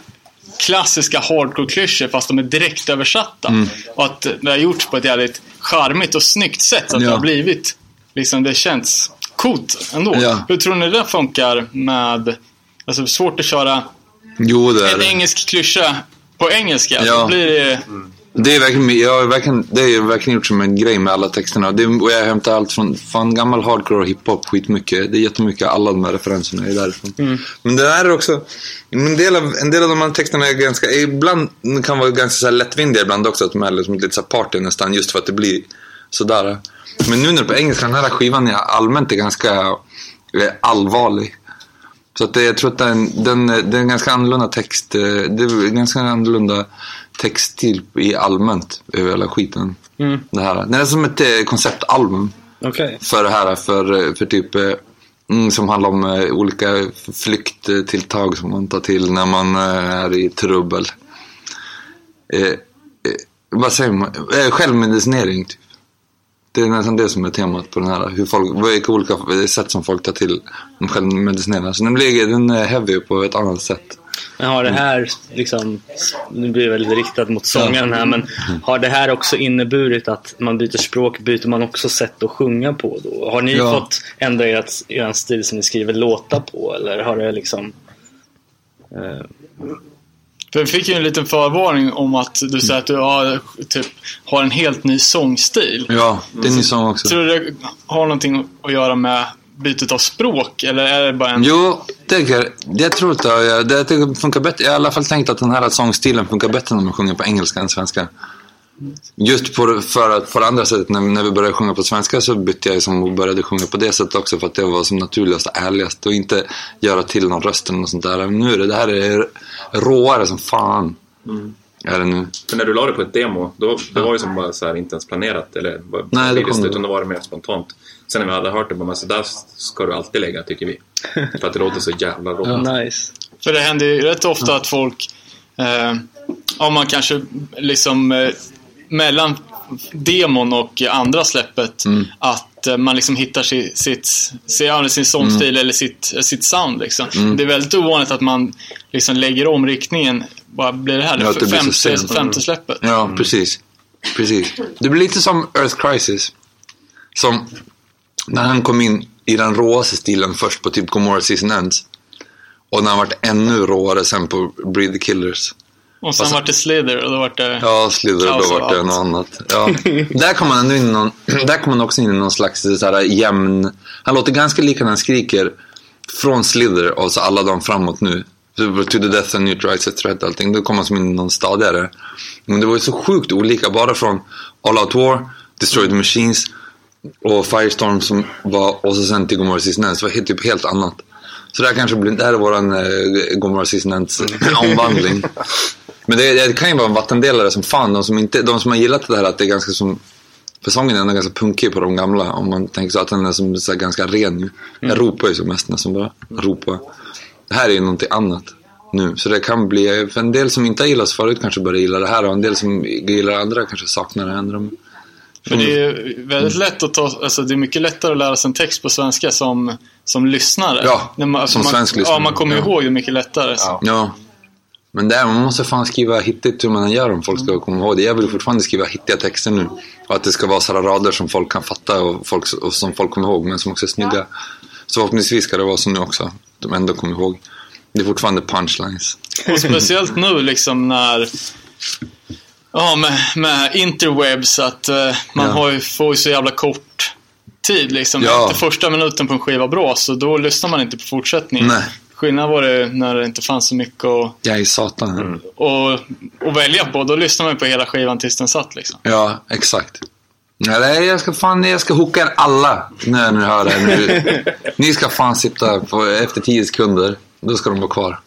klassiska hardcore-klyschor fast de är direkt översatta. Mm. Och att det har gjorts på ett jävligt charmigt och snyggt sätt. Så att Ja. det har blivit, liksom det känns coolt ändå. Ja. Hur tror ni det funkar med, alltså svårt att köra Jo, det är en det. engelsk klyscha på engelska. Ja. Då blir det... Det är verkligen, jag har verkligen, det är verkligen gjort som en grej med alla texterna. Det, och jag hämtar allt från fan, gammal hardcore och hiphop skitmycket. Det är jättemycket, alla de här referenserna är därifrån. Men det där är också, en del, av, en del av de här texterna är ganska, ibland kan vara ganska så här lättvindiga ibland också. Att de är liksom lite så här party nästan, just för att det blir sådär. Men nu när det är på engelska, den här skivan är allmänt är ganska eh, allvarlig. Så att det, jag tror att den, den, det är en ganska annorlunda text. eh, Det är ganska annorlunda textstil i allmänt över hela skiten. Mm. Det här. Det är som ett eh, konceptalbum Okej. för det här. För, för typ eh, mm, som handlar om eh, olika flykttilltag som man tar till när man eh, är i trubbel. Eh, eh, vad säger man? Eh, självmedicinering. Typ. Det är nästan det som är temat på den här. Hur folk, vilka olika sätt som folk tar till de självmedicinerar. Så den, blir, den är heavy på ett annat sätt. Men har det här, liksom, nu blir det väldigt riktat mot sångaren här, men har det här också inneburit att man byter språk, byter man också sätt att sjunga på då? Har ni Ja. fått ändra ert, er stil som ni skriver låtar på eller har det liksom... Eh, För vi fick ju en liten förvarning om att du säger att du har, typ, har en helt ny sångstil. Ja, det är en ny sång också. Tror du det har någonting att göra med bytet av språk? Eller är det bara en... Jo, det, kan- det tror inte jag. Det, det funkar bättre. Jag har i alla fall tänkt att den här sångstilen funkar bättre när man sjunger på engelska än svenska. Just på, för att på det andra sättet, när, när vi började sjunga på svenska så bytte jag som och började sjunga på det sättet också för att det var som naturligast och ärligast och inte göra till någon röst eller något sånt där. Men nu är det, det här är råare som fan. Är det nu. För när du la det på ett demo, då, det var ju som bara så här, inte ens planerat. Eller bara Nej, det kom det. utan då var det mer spontant. Sen när vi hade hört det, bara, men så där ska du alltid lägga, tycker vi. För att det låter så jävla rått. nice. För det händer ju rätt ofta att folk, eh, om man kanske liksom eh, mellan demon och andra släppet, att eh, man liksom hittar sitt, sitt, ja, sin sångstil eller sitt, sitt sound. Liksom. Det är väldigt ovanligt att man liksom lägger om riktningen. Vad blir det här? Ja, det femte, femte släppet. Ja, precis. precis. Det blir lite som Earth Crisis. Som när han kom in i den råaste stilen först på typ Gomorrah Season Ends. Och när han vart ännu råare sen på Breed the Killers. Och sen vart det Slither och då vart det... Ja, Slither, Kaos då och vart det något annat. Ja. där kom man ändå in i någon, där kom man också in i någon slags så här, jämn... Han låter ganska lika när han skriker från Slither och så alla de framåt nu. To the death and new rights etc. allting. Då kom man som in i någon stadigare. Men det var ju så sjukt olika. Bara från All Out War, Destroy the Machines och Firestorm som var, och så sen till Gomorrah Season Ends. Det var helt, typ helt annat. Så det här kanske blir, det här är våran eh, Gomorrah Season Ends omvandling. Men det, det kan ju vara en vattendelare som fan. De som, inte, de som har gillat det här att det är ganska som... För sången är ändå ganska punkig på de gamla. Om man tänker så att den är som, så här, ganska ren nu. Jag ropar ju som mest nästan bara. Ropa. Det här är ju någonting annat nu. Så det kan bli... För en del som inte har gillat förut kanske börjar gilla det här. Och en del som gillar andra kanske saknar det när de- För det är väldigt lätt att ta, alltså det är mycket lättare att lära sig en text på svenska som, som lyssnare. Ja, man, som man, svensk Ja, lyssnare. man kommer Ja. ihåg det mycket lättare. Så. Ja. Men där, man måste fan skriva hittigt hur man än gör om folk ska komma ihåg det. Jag vill fortfarande skriva hittiga texter nu. Och att det ska vara sådana rader som folk kan fatta och, folk, och som folk kommer ihåg, men som också är snygga. Så förhoppningsvis ska det vara så nu också. De ändå kommer ihåg. Det är fortfarande punchlines. Och speciellt nu liksom när Ja, med, med interwebs att eh, man Ja. har ju, får ju så jävla kort tid liksom. Ja. Efter första minuten på en skiva bra så då lyssnar man inte på fortsättningen. Nej. Skillnad var det när det inte fanns så mycket att, Jag är satan. att, att välja på. Då lyssnar man på hela skivan tills den satt liksom. Ja, exakt. Ja, är- jag ska fan, jag ska hooka er alla när ni hör det här nu. Ni ska fan sitta på, efter 10 sekunder. Då ska de vara kvar.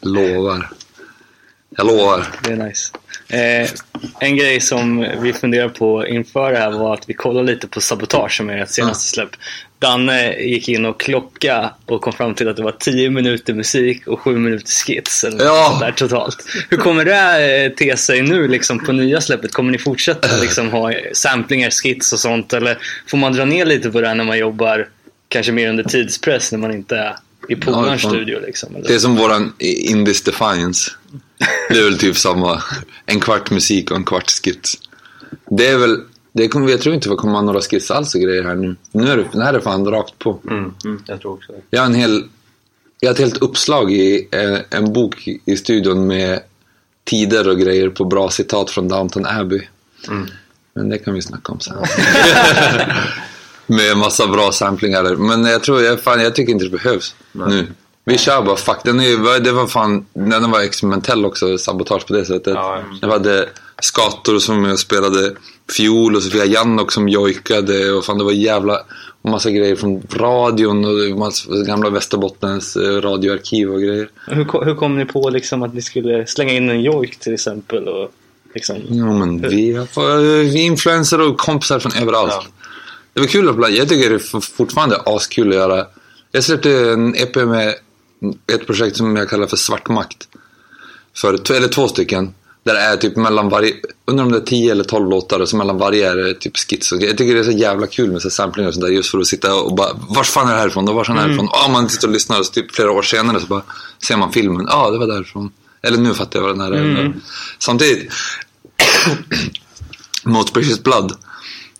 Lovar. Jag lovar. Det är nice. Eh, en grej som vi funderar på inför det här var att vi kollade lite på Sabotage som är ert senaste släpp. Danne gick in och klocka och kom fram till att det var 10 minuter musik och 7 minuter skits. Eller Ja. där totalt. Hur kommer det eh, te sig nu liksom, på nya släppet? Kommer ni fortsätta liksom, ha samplingar, skits och sånt? Eller får man dra ner lite på det när man jobbar kanske mer under tidspress när man inte är i polarns fan. studio? Liksom, eller? Det är som våran In This Defiance. Det är väl typ samma. En kvart musik och en kvart skits. Det är väl, det kommer, jag tror inte vi kommer ha några skits alls och grejer här nu. Nu är det, det här är fan rakt på. Mm, jag tror också det. Jag har en hel, jag har ett helt uppslag i eh, en bok i studion med tider och grejer på bra citat från Downton Abbey. Men det kan vi snacka om sen. med massa bra samplingar. Men jag tror, jag, fan, jag tycker inte det behövs nu. Vi kör bara, fuck. Den, är, det var fan, den var experimentell också, sabotage på det sättet. Ja. Jag hade skator som jag spelade fiol och Sofia Jannok som jojkade och fan det var jävla massa grejer från radion och massa gamla Västerbottens eh, radioarkiv och grejer. Hur, hur kom ni på liksom att ni skulle slänga in en jojk till exempel? Och liksom... Ja men vi, har- vi är influencer och kompisar från överallt. Det var kul att blanda. Jag tycker det är fortfarande askul att göra. Jag släppte en EP med ett projekt som jag kallar för Svart makt. För, eller två stycken. Där det är typ mellan varje, undrar om det är 10 eller 12 låtar och så mellan varje är det typ skits och. Jag tycker det är så jävla kul med så samplingar och sånt där just för att sitta och bara, vars fan är det härifrån då? Vars är det härifrån? Ja, man sitter och lyssnar och så typ flera år senare så bara ser man filmen. Ja, det var därifrån. Eller nu fattar jag vad den här är. Samtidigt, Most Precious Blood,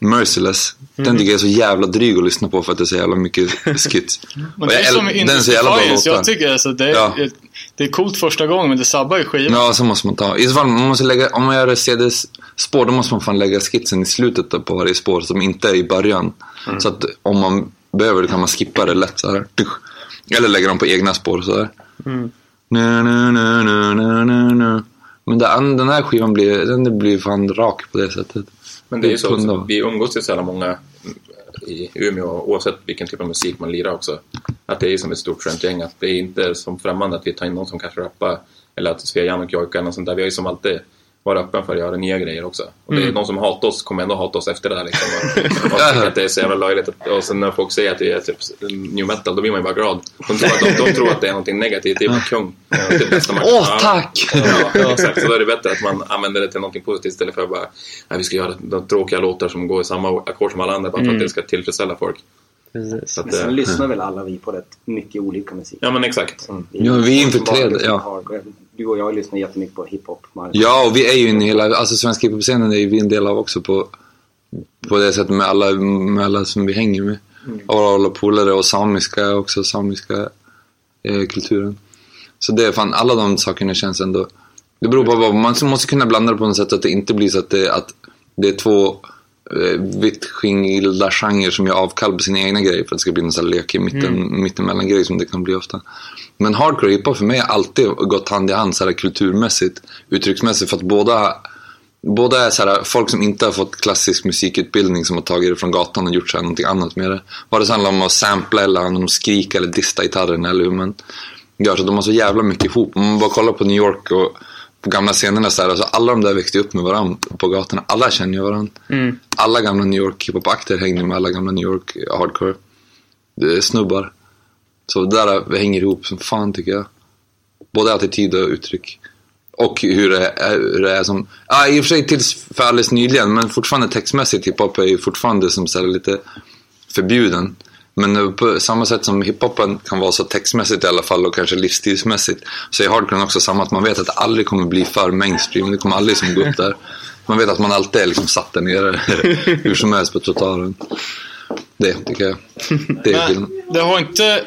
Merciless. Den tycker jag är så jävla dryg att lyssna på för att det är så jävla mycket skits. Men det är jag som äl- den är så jävla bra låtar. jag tycker alltså det är, Ja. Det är coolt första gången men det sabbar ju skivan. Ja, så måste man ta. I så fall, man måste lägga, om man gör ett CD-spår, då måste man fan lägga skitsen i slutet på varje spår som inte är i början. Så att om man behöver det kan man skippa det lätt så här. Eller lägga dem på egna spår så där. Nu, nu, nu, nu, nu, nu, nu. Men den, den här skivan blir, den blir fan rak på det sättet. Men det är ju så vi umgås ju så jävla många i Umeå, oavsett vilken typ av musik man lirar också. Att det är som ett stort skönt gäng, att det är inte som främmande att vi tar in någon som kanske rappar eller att Svea Jan och jojkar eller sånt där. Vi har ju som alltid varit öppen för att göra nya grejer också. Och det är de som hatar oss kommer ändå hata oss efter det där liksom. Och, och tycker att det är så jävla löjligt. Att, och sen när folk säger att det är typ new metal, då blir man ju bara glad. De tror att, de, de tror att det är någonting negativt, det är bara kung. Ja, Åh, Ja. tack! Ja, exakt. Så då är det bättre att man använder det till någonting positivt istället för att bara nej, vi ska göra de tråkiga låtar som går i samma ackord som alla andra bara för att det ska tillfredsställa folk. Precis. Så att, Men sen eh, lyssnar väl alla vi på rätt mycket olika musik. ja men exakt. Mm. Ja, vi är infiltrerade, ja. Du och jag lyssnar jättemycket på hiphop. Ja, och vi är ju i hela, alltså svenska hiphop-scenen är ju vi en del av också på, på det sättet med alla, med alla som vi hänger med. Och alla polare och samiska också, samiska eh, kulturen. Så det är fan, alla de sakerna känns ändå, det beror på vad, man måste kunna blanda det på något sätt så att det inte blir så att det, att det är två eh, vitt skilda genrer som gör avkall på sina egna grejer för att det ska bli en sån här lekig mitten, mittemellan grej som det kan bli ofta. Men hardcore hiphop för mig har alltid gått hand i hand så här kulturmässigt, uttrycksmässigt för att båda Båda är så här, folk som inte har fått klassisk musikutbildning som har tagit det från gatan och gjort så här någonting annat med det. Vare sig det handlar om att sampla eller om att skrika eller dista gitarren eller hur man gör. Så de har så jävla mycket ihop. Om man bara kollar på New York och på gamla scenerna så här, alltså alla de där växte upp med varandra på gatorna. Alla känner ju varandra. Alla gamla New York hiphop-akter hängde med alla gamla New York hardcore snubbar. Så det där hänger ihop som fan tycker jag. Både attityd och uttryck. Och hur det är, hur det är som, ja i och för sig tills för alldeles nyligen, men fortfarande textmässigt hiphop är ju fortfarande som så lite förbjuden. Men på samma sätt som hiphopen kan vara så textmässigt i alla fall och kanske livsstilsmässigt så är hardcore också samma att man vet att det aldrig kommer bli för mainstream. Det kommer aldrig som gå upp där. Man vet att man alltid är liksom satt där nere hur som helst på trottoaren. Det tycker jag. Det är. Men det har inte...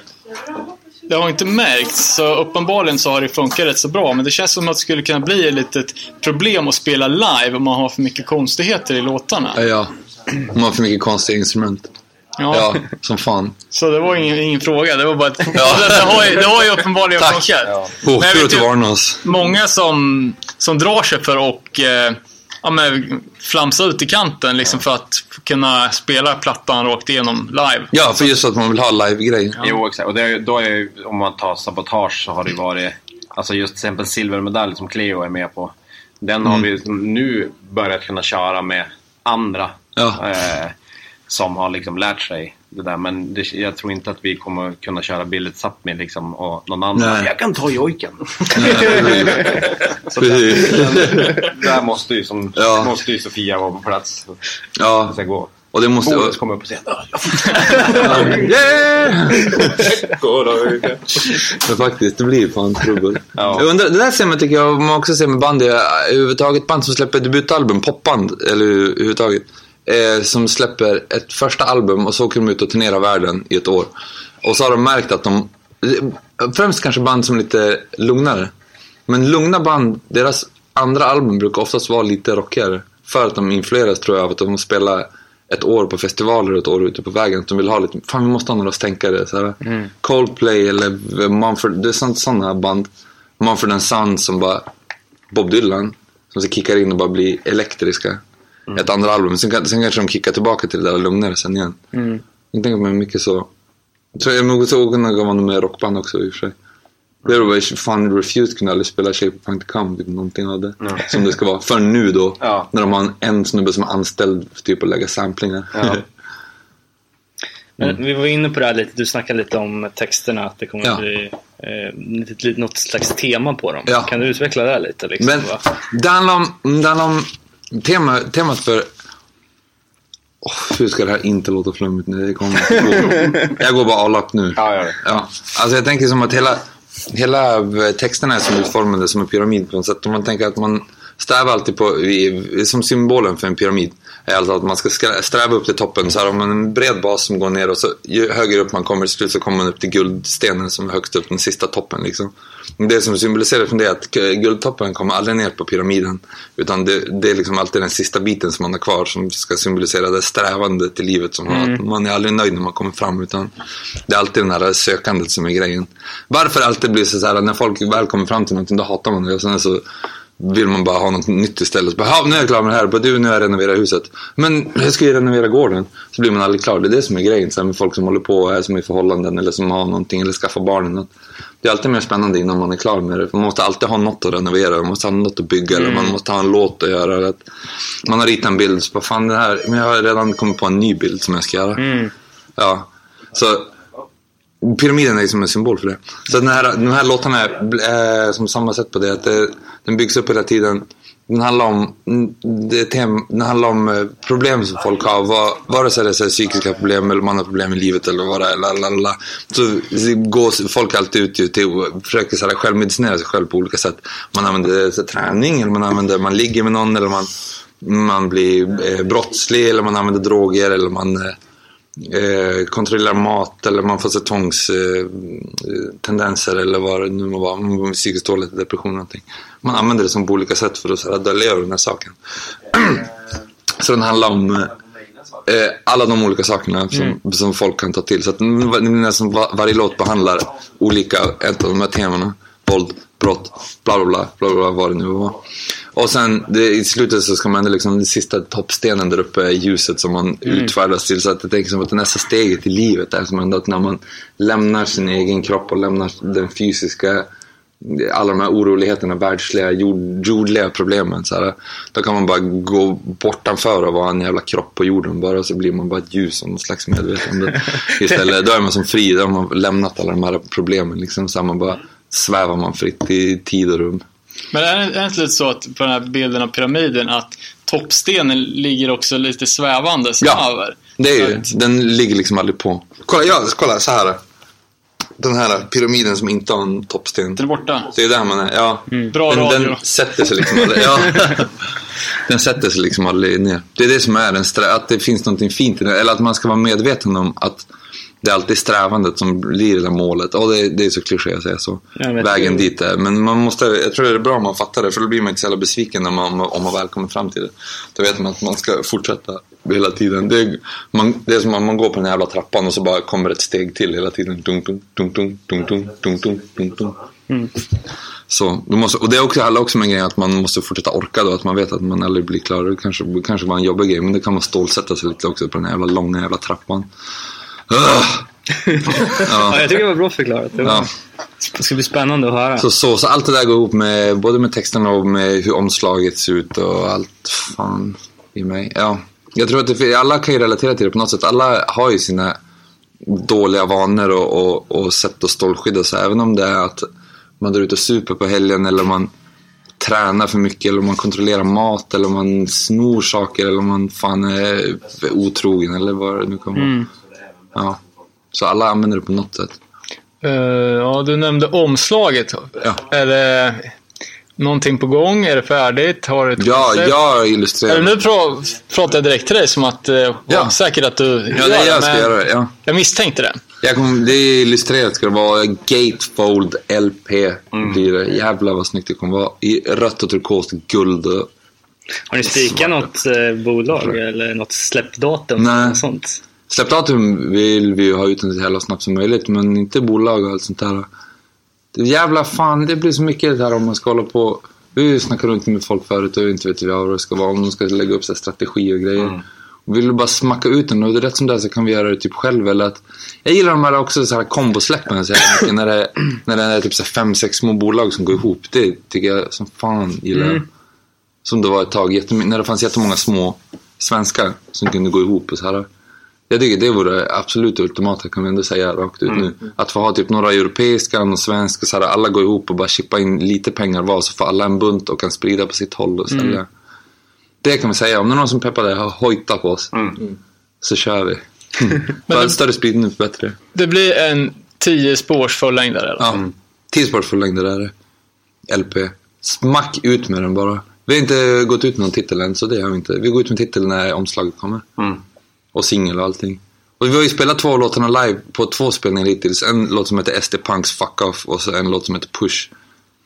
Det har inte märkts, så uppenbarligen så har det funkat rätt så bra. Men det känns som att det skulle kunna bli ett litet problem att spela live om man har för mycket konstigheter i låtarna. Ja, ja. Man har för mycket konstiga instrument. Ja. Ja, som fan. Så det var ingen, ingen fråga, det var bara ett... det, har ju, det har ju uppenbarligen Tack. funkat. Men jag Åker vet ut och ju- varna oss. många som, som drar sig för att eh, ja, men, flamsa ut i kanten liksom för att kunna spela plattan rakt igenom live. Ja, för just att man vill ha live-grej. Jo, exakt. Och det då är ju, om man tar sabotage så har det ju varit, alltså just till exempel silvermedalj som Cleo är med på. Den har vi nu börjat kunna köra med andra Ja. eh, som har liksom lärt sig det där. Men det, jag tror inte att vi kommer kunna köra Billet Sápmi liksom och någon annan. Nej. Jag kan ta jojken. så Precis. där, där måste ju, som, Ja. måste ju Sofia vara på plats. Ja, Det ska gå. och det måste... Boris kommer upp och säger Yeah! Men faktiskt, det blir fan trubbel. Ja. Undrar, det där ser man tycker jag, man också ser med band, eh, överhuvudtaget band som släpper debutalbum, popband, eller överhuvudtaget. Eh, som släpper ett första album och så åker de ut och turnerar världen i ett år. Och så har de märkt att de, främst kanske band som är lite lugnare. Men lugna band, deras andra album brukar oftast vara lite rockigare. För att de influeras tror jag av att de spelar ett år på festivaler och ett år ute på vägen. De vill ha lite, fan vi måste ha några stänkare. Så här. Coldplay eller Mumford, det är sånt- sådana band. Mumford Sons som bara, Bob Dylan. Som så kickar in och bara blir elektriska. Ett andra album. Sen, sen kanske de kickar tillbaka till det där lugnare sen igen. Mm. Jag tänker mig mycket så. Jag nog så kunna gå man med rockband också i och för sig. Det var ju fan Refused kunde aldrig spela Shape of Punk Come, typ någonting av det. Som det ska vara. För nu då, Ja. när de har en, en snubbe som är anställd för typ att lägga samplingar. Ja. Men vi var inne på det här lite, du snackade lite om texterna, att det kommer Ja. att bli eh, något slags tema på dem. Ja. Kan du utveckla det lite? Liksom, Men det handlar om, det handlar om tema, temat för... Oh, hur ska det här inte låta flummigt nu? Det kommer gå. Jag går bara all up nu. Ja, det. Ja, alltså jag tänker som att hela, hela texterna är som utformade som en pyramid på något sätt. Om man tänker att man strävar alltid på, som symbolen för en pyramid, alltså att man ska sträva upp till toppen. Så här, om man har en bred bas som går ner och så ju högre upp man kommer till slut så kommer man upp till guldstenen som är högst upp, den sista toppen liksom. Det som symboliserar det är att guldtoppen kommer aldrig ner på pyramiden. Utan det, det är liksom alltid den sista biten som man har kvar som ska symbolisera det strävandet i livet. Som att man är aldrig nöjd när man kommer fram utan det är alltid den här sökandet som är grejen. Varför det alltid blir så här när folk väl kommer fram till någonting då hatar man det och sen så vill man bara ha något nytt istället. Bara, "Ja, nu är jag klar med det här. Bara, du, nu har jag renoverat huset. Men jag ska ju renovera gården. Så blir man aldrig klar. Det är det som är grejen. Så här med folk som håller på och är som i förhållanden eller som har någonting eller skaffar. Att Det är alltid mer spännande innan man är klar med det. Man måste alltid ha något att renovera. Man måste ha något att bygga. Eller man måste ha en låt att göra. Att man har ritat en bild. Så bara, fan det här. Men jag har redan kommit på en ny bild som jag ska göra. Ja. Så Pyramiden är som en symbol för det. Så den här, de här låtarna är eh, som samma sätt på det. Att det, den byggs upp hela tiden. Den handlar om, det tem, den handlar om eh, problem som folk har. Var, vare sig det är psykiska problem eller man har problem i livet eller vad det är. Lalala. Så går folk alltid ut ju till och försöker så här, självmedicinera sig själv på olika sätt. Man använder så här, träning eller man använder, man ligger med någon eller man, man blir eh, brottslig eller man använder droger eller man eh, eh, kontrollerar mat eller man får så tvångstendenser eh, eller vad det nu må vara. Man mår psykiskt dåligt, depression och någonting. Man använder det som på olika sätt för att så här, dölja den här saken. så den handlar om eh, alla de olika sakerna som, som folk kan ta till. Så att nästan va- varje låt behandlar olika, ett av de här temana. Våld, brott, bla bla bla, bla, bla vad det nu var. Och sen det, i slutet så ska man liksom, den sista toppstenen där uppe är ljuset som man utfärdas till. Så att jag tänker som att det nästa steget i livet är som ändå att när man lämnar sin egen kropp och lämnar den fysiska alla de här oroligheterna, världsliga, jord, jordliga problemen. Så här, då kan man bara gå bortanför och vara en jävla kropp på jorden bara och så blir man bara ett ljus och någon slags medvetande. Istället, då är man som fri, då har man lämnat alla de här problemen. Liksom, så här, man bara svävar man fritt i tid och rum. Men är det inte lite så att på den här bilden av pyramiden att toppstenen ligger också lite svävande Ja. över? Det är Så ju, att- den ligger liksom aldrig på. Kolla, ja, kolla så här. Den här pyramiden som inte har en toppsten. Den är borta. Det är där man är, ja. Bra den, radio. den sätter sig liksom aldrig, ja. Den sätter sig liksom aldrig ner. Det är det som är den att det finns någonting fint i det. Eller att man ska vara medveten om att det är alltid strävandet som blir det där målet. Och det, det är så kliché att säga så. Vägen dit är. Men man måste, jag tror det är bra om man fattar det. För då blir man inte så jävla besviken när man, om man väl kommer fram till det. Då vet man att man ska fortsätta hela tiden. Det är, man, det är som om man går på den här jävla trappan och så bara kommer ett steg till hela tiden. Dunk, dunk, dunk, dunk, dunk, dunk, dunk, dunk, dunk, dunk. Så, du måste, och det är också, handlar också om en grej att man måste fortsätta orka då, att man vet att man aldrig blir klar. Det kanske, kanske var en jobbig grej, men det kan man stålsätta sig lite också på den här jävla långa jävla trappan. Ugh! Ja, jag tycker det var bra förklarat. Det, var, Ja. det ska bli spännande att höra. Så, så, så allt det där går ihop med, både med texterna och med hur omslaget ser ut och allt fan i mig. Ja. Jag tror att det, alla kan ju relatera till det på något sätt. Alla har ju sina dåliga vanor och, och, och sätt att stålskydda sig. Även om det är att man drar ut och super på helgen eller man tränar för mycket eller man kontrollerar mat eller man snor saker eller man fan är otrogen eller vad det nu kan vara. Ja. Så alla använder det på något sätt. Eh, ja, du nämnde omslaget. Ja. Är det någonting på gång? Är det färdigt? Har du ett Ja, koncept? jag illustrerar. Eller nu pra- pratar jag direkt till dig som att, uh, Ja. säkert att du Ja, det är jag ska göra det. Ja. Jag misstänkte det. Jag kom, det är illustrerat ska det vara. Gatefold LP blir det. Jävlar vad snyggt det kommer vara. I rött och turkost, guld och... Har ni spikat något eh, bolag eller något släppdatum? Nej. Något sånt? Släppdatum vill vi ju ha ut den så jävla snabbt som möjligt, men inte bolag och allt sånt där. Det jävla fan, det blir så mycket det här om man ska hålla på Vi snackar runt med folk förut och inte vet vi vad det ska vara. Om de ska lägga upp så här strategi och grejer. Och vill du bara smacka ut den och det är rätt som det är så kan vi göra det typ själv. Eller att, jag gillar de här också så här kombosläppen så jävla mycket. när, det, när det är typ så fem, sex små bolag som går ihop. Det tycker jag som fan gillar. jag. Som det var ett tag, när det fanns jättemånga små svenskar som kunde gå ihop och så här. Jag tycker det vore absolut ultimata kan vi ändå säga rakt ut nu. Att få ha typ några europeiska, några svenska, så här, alla går ihop och bara chippa in lite pengar var så får alla en bunt och kan sprida på sitt håll och sälja. Det kan vi säga, om det är någon som peppar det, hojta på oss. Så kör vi. Bara större spridning för bättre. Det blir en 10 spårs fullängdare eller? Ja. 10 spår fullängdare är det. LP. Smack ut med den bara. Vi har inte gått ut med någon titel än, så det har vi inte. Vi går ut med titel när omslaget kommer. Och singel och allting. Och vi har ju spelat två låtarna live på två spelningar hittills. En låt som heter SD Punks Fuck Off och så en låt som heter Push.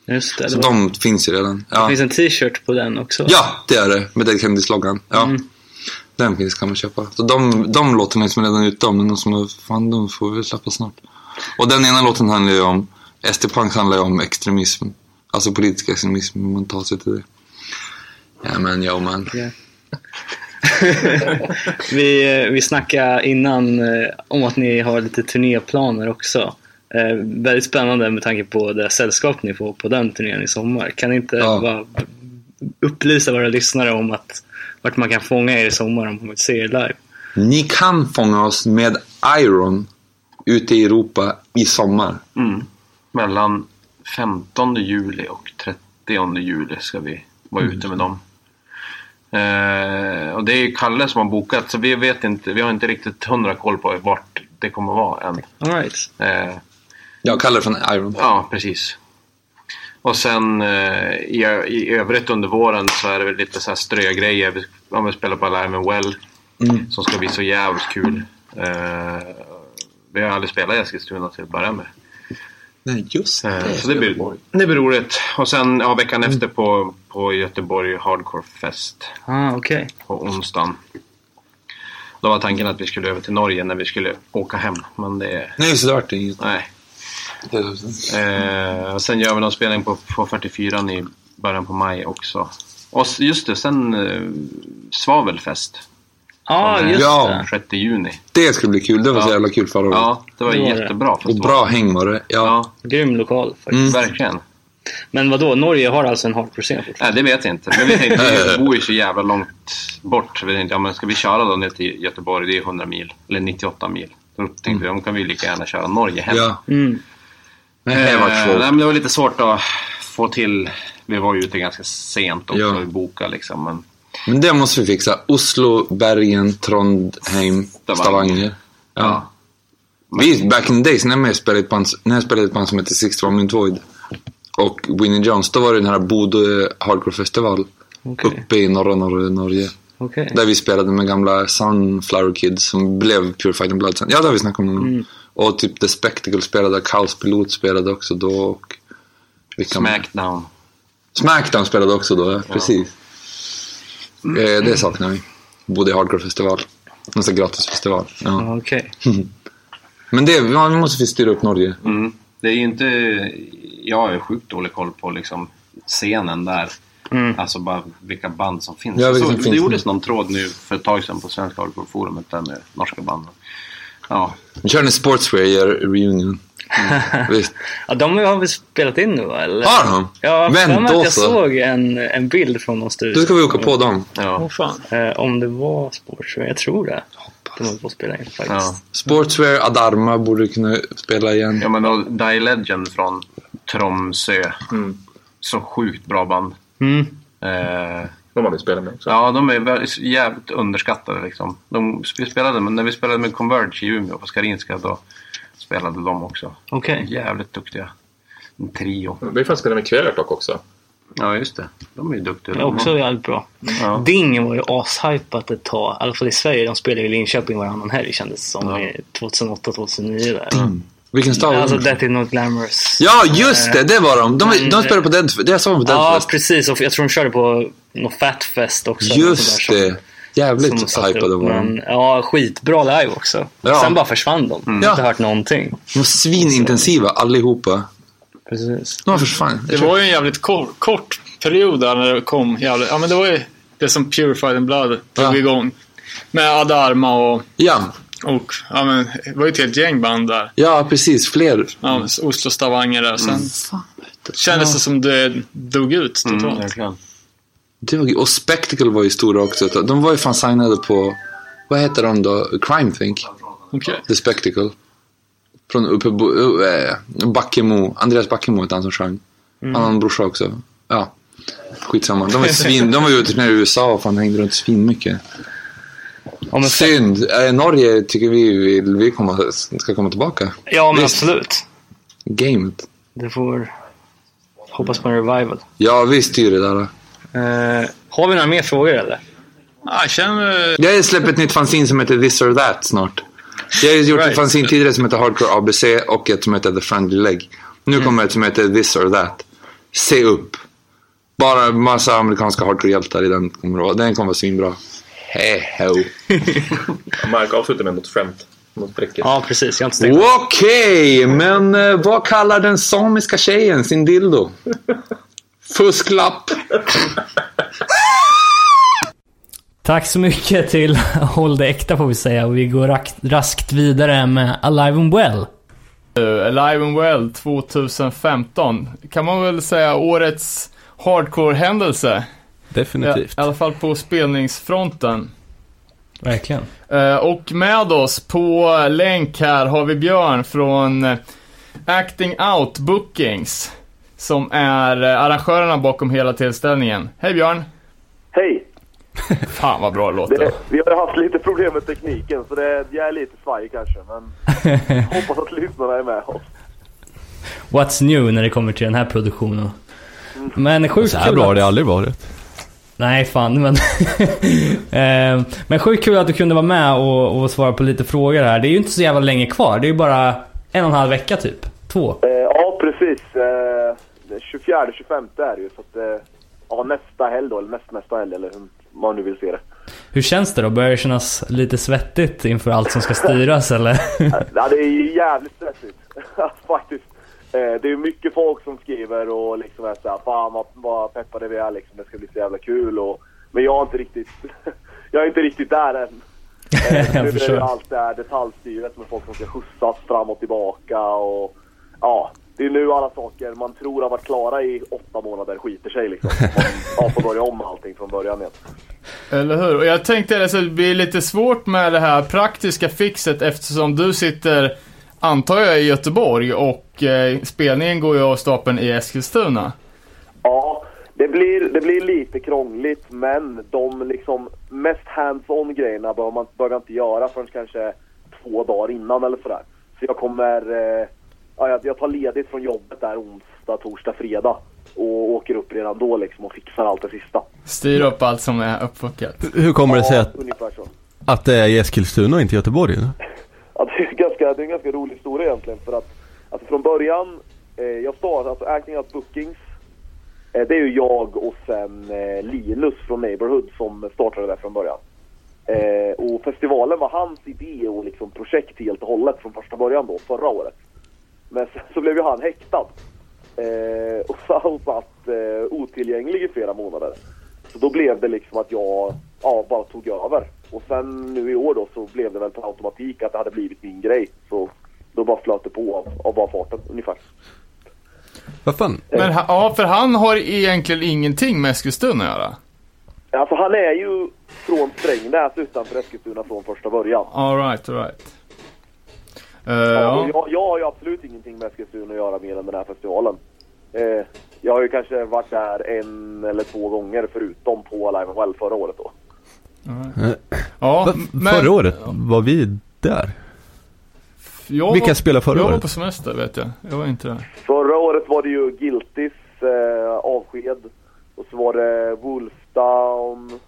Just det. Så det, var, de finns ju redan. det Ja, finns en t-shirt på den också. ja det är det. Med Dead Kennedys-loggan. Ja. Den finns kan man köpa. Så de, de låtarna är som redan ute. Det är någon som har, fan de får vi släppa snart. Och den ena låten handlar ju om, SD Punks handlar ju om extremism. Alltså politisk extremism, om man tar sig till det. Ja men, ja man. Vi, eh, vi snackade innan eh, om att ni har lite turnéplaner också. Eh, väldigt spännande med tanke på det sällskap ni får på den turnén i sommar. Kan ni inte Ja. bara upplysa våra lyssnare om att vart man kan fånga er i sommar om man vill se er live? Ni kan fånga oss med Iron ute i Europa i sommar. Mm. Mellan 15 juli och 30 juli ska vi vara ute med dem. Eh, och det är ju Kalle som har bokat så vi vet inte, vi har inte riktigt hundra koll på vart det kommer vara än. All right. Eh, Jag kallar det från Iron. Ja, precis. Och sen eh, i, i övrigt under våren så är det väl lite så här strögrejer. Vi, ja, vi spelar på Alive and Well. Som ska bli så jävligt kul. Eh, vi har aldrig spelat i Eskilstuna till att börja med. Nej, just Eh, så det blir, det blir roligt. Och sen ja, veckan efter på, på Göteborg Hardcore Fest Ah, okej. på onsdagen. Då var tanken att vi skulle över till Norge när vi skulle åka hem. Men det... Nej, just det, det vart det inget. Nej. Eh, och sen gör vi någon spelning på, på 44 i början på maj också. Och just det, sen eh, Svavelfest. Är just Ja. det. 6 juni. Det ska bli kul. Det var så Ja. jävla kul förra året. Ja, det var Det var det. jättebra Och festival. bra häng var det. Ja. Ja, Grym lokal faktiskt. verkligen. Men vad då? Norge har alltså en hardcore-scen? Nej, det vet jag inte. Men vi tänkte, vi bor ju så jävla långt bort. Vi tänkte, ja men ska vi köra då ner till Göteborg? Det är 100 mil. Eller 98 mil. Då tänkte vi, då kan vi lika gärna köra Norge hem. ja. Mm. Men det var Eh, svårt. nej, men det var lite svårt att få till. Vi var ju ute ganska sent också Ja. bokade liksom. Men Men det måste vi fixa. Oslo, Bergen, Trondheim, Stavanger. Stavanger. Ja. Vi, back in the days, när jag spelade i ett band, när jag spelade i ett band som heter Six One Void och Winnie Jones, då var det den här Bodö Hardcore Festival Okej. uppe i norra, norra Norge. Okej. Där vi spelade med gamla Sunflower Kids som blev Purified in Blood sen. Ja, det har vi snackat om någon gång. Och typ The Spectacle spelade, Kaos Pilot spelade också då och... Vilka Smackdown. Smackdown spelade också då, ja. Precis. Eh, det saknar vi. Bodde i Hardcore Festival. Sån här gratisfestival. Ja. Okej. Men det, ja, vi måste vi styra upp Norge. Mm. Det är ju inte... Jag har ju sjukt dålig koll på liksom scenen där. Mm. Alltså bara vilka band som finns. Ja, som det finns gjordes någon tråd nu för ett tag sedan på Svenska Hardcore-forumet där med norska band. Ja, Vi kör en Sportswear gör reunion. Visst. Ja, de har väl spelat in nu va? Eller? Har de? Ja, då att jag så. såg en, en bild från någon studio. Då ska vi åka på dem. ja. Åh fan. Eh, om det var Sportswear, jag tror det. På att spela in faktiskt. ja. Sportswear, Adarma borde kunna spela igen. Ja men och Die Legend från Tromsö. Så sjukt bra band. Mm. Eh, De har vi spelat med också. ja, de är väldigt- jävligt underskattade liksom. De, vi spelade, men när vi spelade med Converge i Umeå på Skarinska då spelade de också. Okej. Jävligt duktiga. En trio. Vi får spela med Kvelertak också. Ja, just det. De är ju duktiga. Det är också jävligt bra. Ja. Ding var ju ashypat ett tag. I alla fall i Sverige. De spelade i Linköping varannan helg kändes det som. Ja. i 2008-2009 där. Vilken stad Alltså de? Death is not glamorous. Ja, just det! Det var de. De, Men- de spelade på Dead, det jag såg på Ja, Deadfest. precis. Och jag tror de körde på något Fatfest också. Just det. Jävligt Som, hypade upp. var de. Men ja, skitbra live också. Ja. Sen bara försvann de. Jag har Ja. inte hört någonting. De var svinintensiva allihopa. Precis. De försvann. Det var ju en jävligt kort, kort period där när det kom jävligt. Ja men det var ju det som Purified in Blood drog Ja. igång. Med Adarma och, Ja, och ja men det var ju ett helt gäng band där. ja precis. Fler. Ja, Oslo, Stavanger där. Sen kändes det som det dog ut totalt. Verkligen. Det var, och Spectacle var ju stora också. De var ju fan signade på, vad heter de då? Crime Think. Okej. The Spectacle. Från uppe på, uh, Backemo. Andreas Backemo hette han som sjöng. Han har en brorsa också. Ja, skitsamma. De var, svin, de var ju ute i USA och fan hängde runt svin mycket. Ja, men, Synd. Eh, Norge tycker vi vill vi komma, ska komma tillbaka. ja, men Visst. absolut. Gamet. Det får hoppas på en revival. Ja, vi styr det där. Eh, har vi några mer frågor eller? Ja, jag känner... Jag släpper ett nytt fanzine som heter This or That snart. Jag har gjort ett Right. fanzine tidigare som heter Hardcore ABC och ett som heter The Friendly Leg. Nu kommer ett som heter This or That. Se upp. Bara massa amerikanska hardcore-hjältar i den kommer. Den kommer vara svinbra. Heho. Mark avslutar med något skämt. Något prickigt. Ja, precis. Jag har inte tänkt. Okej, men eh, vad kallar den samiska tjejen sin dildo? Fusklapp. Tack så mycket till Håll det äkta får vi säga och vi går raskt vidare med Alive and Well. Uh, Alive and Well 2015. Kan man väl säga årets hardcore-händelse. Definitivt. I alla fall på spelningsfronten. Verkligen. Eh, och med oss på länk här har vi Björn från eh, Acting Out Bookings. Som är arrangörerna bakom hela tillställningen. Hej Björn! Fan vad bra det låter. Det, vi har haft lite problem med tekniken så det, jag är lite svajig kanske men hoppas att lyssnarna är med oss. What's new när det kommer till den här produktionen. Men sjukt Så här bra har att- det aldrig varit. Nej, fan men... Eh, men sjukt kul att du kunde vara med och, och svara på lite frågor här. Det är ju inte så jävla länge kvar. Det är ju bara en och en halv vecka typ. Två. Eh, ja precis. Eh, 24-25 är det ju så att eh, ja, nästa helg då eller näst, nästa helg eller hur man nu vill se det. Hur känns det då? Börjar det kännas lite svettigt inför allt som ska styras eller? Ja, det är jävligt stressigt faktiskt. Eh, det är mycket folk som skriver och liksom är såhär, fan vad, vad peppade vi är liksom, det ska bli så jävla kul och Men jag är inte riktigt, jag är inte riktigt där än. Eh, Jag nu är det förstår. allt det här detaljstyret med folk som ska skjutsas fram och tillbaka och ja, det är nu alla saker man tror har varit klara i åtta månader skiter sig liksom. Man får börja om allting från början igen. Eller hur? Och jag tänkte att det blir lite svårt med det här praktiska fixet eftersom du sitter, antar jag, i Göteborg och eh, spelningen går ju av stapeln i Eskilstuna. Ja, det blir, det blir lite krångligt men de liksom mest hands-on grejerna behöver man jag inte göra förrän kanske två dagar innan eller sådär. Så jag kommer, eh, ja, jag, jag tar ledigt från jobbet där onsdag, torsdag, fredag och åker upp redan då liksom och fixar allt det sista. Styr upp allt som är uppfuckat. Hur kommer det sig att, att det är i Eskilstuna och inte i Göteborg? Ja, det, är ganska, det är en ganska rolig historia egentligen för att alltså från början, eh, jag startade, alltså Acting Out Bookings, eh, det är ju jag och sen eh, Linus från Neighborhood som startade det från början. Eh, och festivalen var hans idé och liksom projekt helt och hållet från första början då, förra året. Men sen så blev ju han häktad. Eh, och satt eh, otillgänglig i flera månader. Så då blev det liksom att jag ja, bara tog över. Och sen nu i år då så blev det väl per automatik att det hade blivit min grej. Så då bara flöt det på av, av bara farten ungefär. Vad fan? Men ha- ja, för han har egentligen ingenting med Eskilstuna att göra. Alltså han är ju från Strängnäs utanför Eskilstuna från första början. Alright, alright. Uh, Ja, och ja. jag, jag har ju absolut ingenting med Eskilstuna att göra mer än den här festivalen. Eh, jag har ju kanske varit där en eller två gånger förutom på Alive Well förra året då. ja Va, men Förra året var vi där. jag Vilka var, spelade förra jag var året? på semester vet jag. Jag var inte där. Förra året var det ju Guiltys eh, avsked. Och så var det Wolfdown.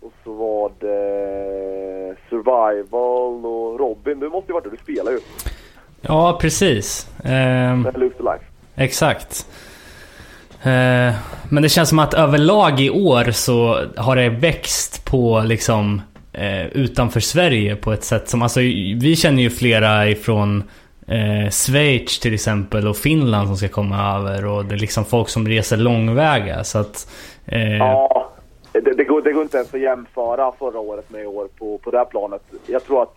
Och så var det Survival Robin. Du måste ju varit där, du spelar ju. Ja, precis. Ehm, Med Lose the Life. Exakt. Eh, Men det känns som att överlag i år så har det växt på liksom eh, utanför Sverige på ett sätt som, alltså vi känner ju flera ifrån eh, Schweiz till exempel och Finland som ska komma över och det är liksom folk som reser långväga så att... Eh, Ja, det, det, går, det går inte ens att jämföra förra året med i år på, på det här planet. Jag tror att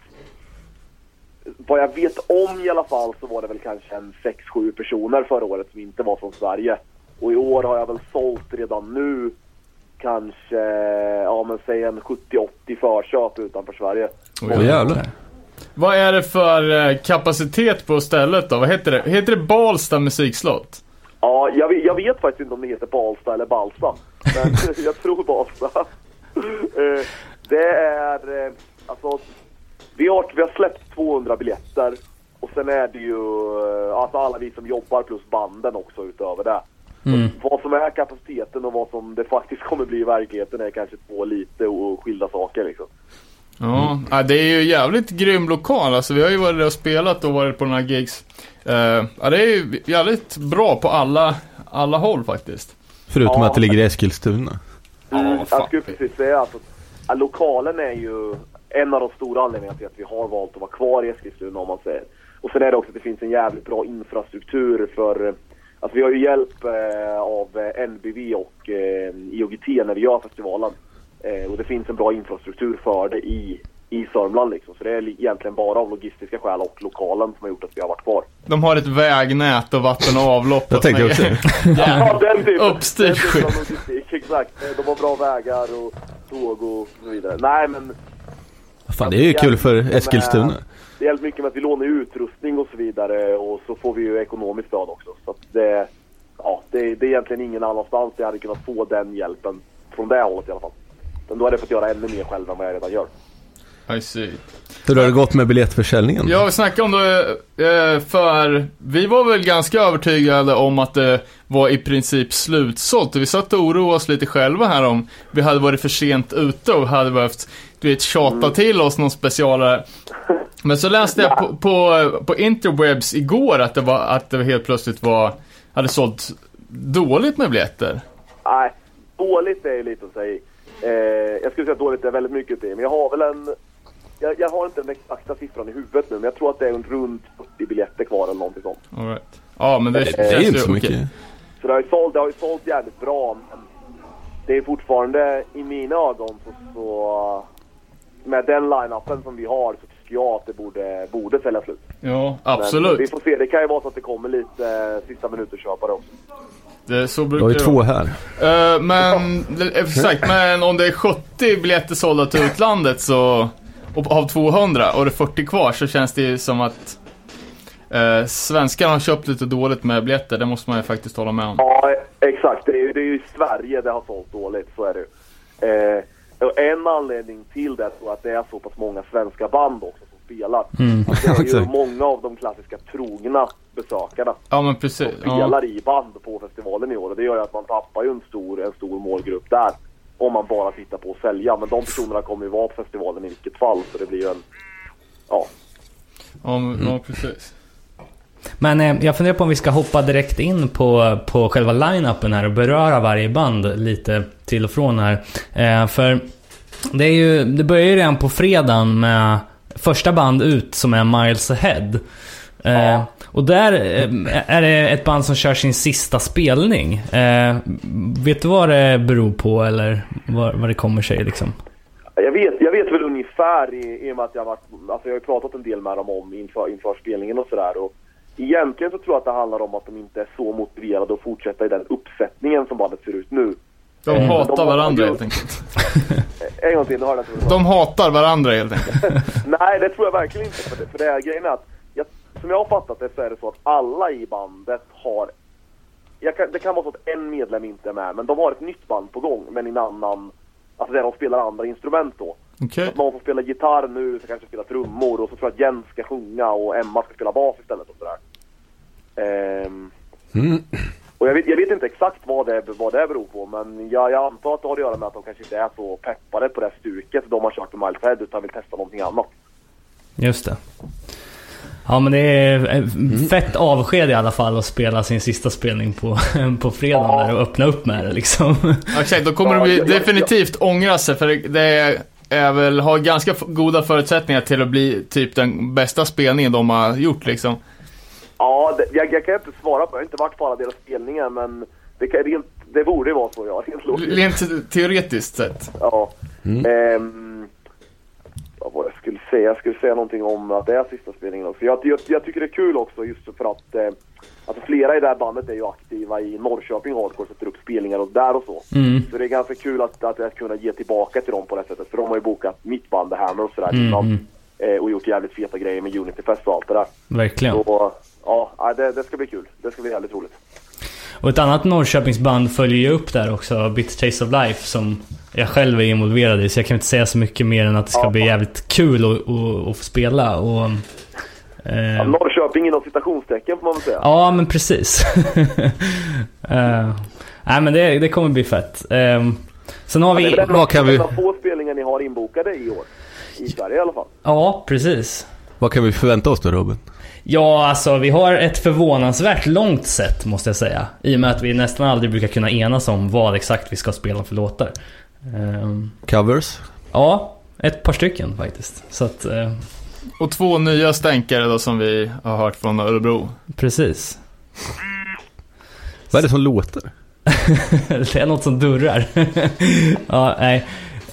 vad jag vet om i alla fall så var det väl kanske en 6-7 personer förra året som inte var från Sverige. Och i år har jag väl sålt redan nu kanske, ja men säg en 70-80 förköp utanför Sverige. Åh jävlar. Vad är det för eh, kapacitet på stället då? Vad heter det? Heter det Balsta musikslott? Ja, jag vet, jag vet faktiskt inte om det heter Balsta eller Balsa. Men jag tror Balsta. Eh, det är, eh, alltså, vi har, vi har släppt 200 biljetter. Och sen är det ju, eh, alltså alla vi som jobbar plus banden också utöver det. mm. Vad som är kapaciteten och vad som det faktiskt kommer bli i verkligheten är kanske två lite och skilda saker liksom. Ja, ja, det är ju jävligt grym lokal. Alltså, vi har ju varit där och spelat och varit på några gigs. Eh, ja, det är ju jävligt bra på alla, alla håll faktiskt. Förutom Ja. att det ligger i Eskilstuna. Mm, fan. jag skulle precis säga att ja, lokalen är ju en av de stora anledningarna till att vi har valt att vara kvar i Eskilstuna om man säger. Och sen är det också att det finns en jävligt bra infrastruktur för Alltså vi har ju hjälp eh, av eh, NBV och eh, IOGT när vi gör festivalen. Eh, och det finns en bra infrastruktur för det i, i Sörmland liksom. Så det är li- egentligen bara av logistiska skäl och lokalen som har gjort att vi har varit kvar. De har ett vägnät och vatten och avlopp. Jag tänkte också. Ja, den typen. Skit. logistik, exakt. Eh, De har bra vägar och tåg och så vidare. Nej men Fan, det är ju kul för Eskilstuna. det hjälper mycket med att vi lånar utrustning och så vidare och så får vi ju ekonomiskt stöd också. Så att det, ja, det, det är egentligen ingen annanstans jag hade kunnat få den hjälpen från det hållet i alla fall. Men då hade jag fått göra ännu mer själv än vad jag redan gör. I see. Hur har det gått med biljettförsäljningen? Ja, vi snackade om det, eh, för vi var väl ganska övertygade om att det var i princip slutsålt. Vi satt och oroade oss lite själva här om vi hade varit för sent ute och hade behövt, du vet, tjata till oss någon specialare. Men så läste jag på, på, på interwebs igår att det var, att det helt plötsligt var, hade sålt dåligt med biljetter. Nej, dåligt är ju lite att säga. Eh, jag skulle säga att dåligt är väldigt mycket det. Men jag har väl en... Jag, jag har inte den exakta siffran i huvudet nu, men jag tror att det är en runt 40 biljetter kvar eller någonting sånt. All right. Ja, men det, Det är inte ju så okej. mycket. Så det har ju sålt, det har ju sålt jävligt bra, men det är fortfarande i mina ögon så, så med den line-upen som vi har så tycker jag att det borde, borde sälja slut. Ja, Men absolut. vi får se, det kan ju vara så att det kommer lite eh, sista minuter-köpare också. Det, så Du brukar har ju två här. Eh, men, exakt, men om det är 70 biljetter sålda till utlandet så, och av 200 och det är 40 kvar så känns det ju som att uh, svenskarna har köpt lite dåligt med biljetter, det måste man ju faktiskt hålla med om. Ja, exakt. Det är, ju- det är ju i Sverige det har sålt dåligt, så är det ju. eh, och En anledning till det tror jag att det är så pass många svenska band också som spelar. Mm. Det är ju många av de klassiska trogna besökarna Ja men precis. som Ja. spelar i band på festivalen i år. Och det gör ju att man tappar ju en stor, en stor målgrupp där. Om man bara tittar på att sälja. Men de personerna kommer ju vara på festivalen i vilket fall. Så det blir ju en... Ja. Ja, men- ja precis. Men eh, jag funderar på om vi ska hoppa direkt in på, på själva line-upen här och beröra varje band lite till och från här. Eh, för det, är ju, det börjar ju redan på fredagen med första band ut som är Miles Ahead. Eh, Och där eh, är det ett band som kör sin sista spelning. Eh, vet du vad det beror på eller vad, vad det kommer sig liksom? Jag vet, jag vet väl ungefär i, i och med att jag har varit, alltså jag har pratat en del med dem om inför, inför spelningen och sådär. Och egentligen så tror jag att det handlar om att de inte är så motiverade att fortsätta i den uppsättningen som bandet ser ut nu. De Mm. hatar De varandra helt enkelt. En gång till, har inte De hatar varandra helt enkelt. Nej, det tror jag verkligen inte. För det, för det är grejen är att, jag, som jag har fattat det så är det så att alla i bandet har... Kan, det kan vara så att en medlem inte är med, men de har ett nytt band på gång, men i en annan... Alltså där de spelar andra instrument då. Okej. Att någon får spela gitarr nu, så kanske spela trummor och så tror jag att Jens ska sjunga och Emma ska spela bas istället och sådär. Ehm, Mm. och jag vet, jag vet inte exakt vad det, vad det beror på, men jag, jag antar att det har att göra med att de kanske inte är så peppade på det stuket de har kört med Miles Head, utan vill testa någonting annat. Just det. Ja men det är eh, fett avsked i alla fall att spela sin sista spelning på, på fredagen där och öppna upp med det liksom. Ja, Exakt, då kommer Ja, de ju definitivt ångra sig för det- är väl, har ganska goda förutsättningar till att bli typ den bästa spelningen de har gjort liksom. Ja, det, jag, jag kan inte svara på Jag har inte varit på alla deras spelningar, men det, kan, rent, det borde vara så, ja. Rent logiskt. Rent te- teoretiskt sett. Ja. Ehm, vad var det jag skulle säga? Jag skulle säga någonting om att det är sista spelningen också. Jag, jag, jag tycker det är kul också just för att eh, alltså flera i det här bandet är ju aktiva i Norrköping Hardcore, sätter upp spelningar och där och så. Mm. Så det är ganska kul att, att, att kunna ge tillbaka till dem på det sättet. För de har ju bokat mitt band, The Hammer och sådär. Mm, innan, mm. Eh, och gjort jävligt feta grejer med Unityfest och allt det där. Verkligen. Så ja, ja, det, det ska bli kul. Det ska bli jävligt roligt. Och ett annat Norrköpingsband följer ju upp där också, Bitter Taste of Life, som jag själv är involverad i. Så jag kan inte säga så mycket mer än att det ska Ja. bli jävligt kul att, få spela. Och, eh, Ja, Norrköping inom citationstecken får man väl säga. Ja, men precis. uh, nej, men det, det kommer bli fett. Um, sen har Det är vi... väl en vad kan vi- en av få spelningar ni har inbokade i år. I Sverige i alla fall. Ja, precis. Vad kan vi förvänta oss då Robin? Ja, alltså vi har ett förvånansvärt långt set måste jag säga. I och med att vi nästan aldrig brukar kunna enas om vad exakt vi ska spela för låtar. Ehm, Covers? ja, ett par stycken faktiskt. Så att, eh, Och två nya stänkare då som vi har hört från Örebro. precis. Vad är det som låter? det är något som durrar. ja, nej.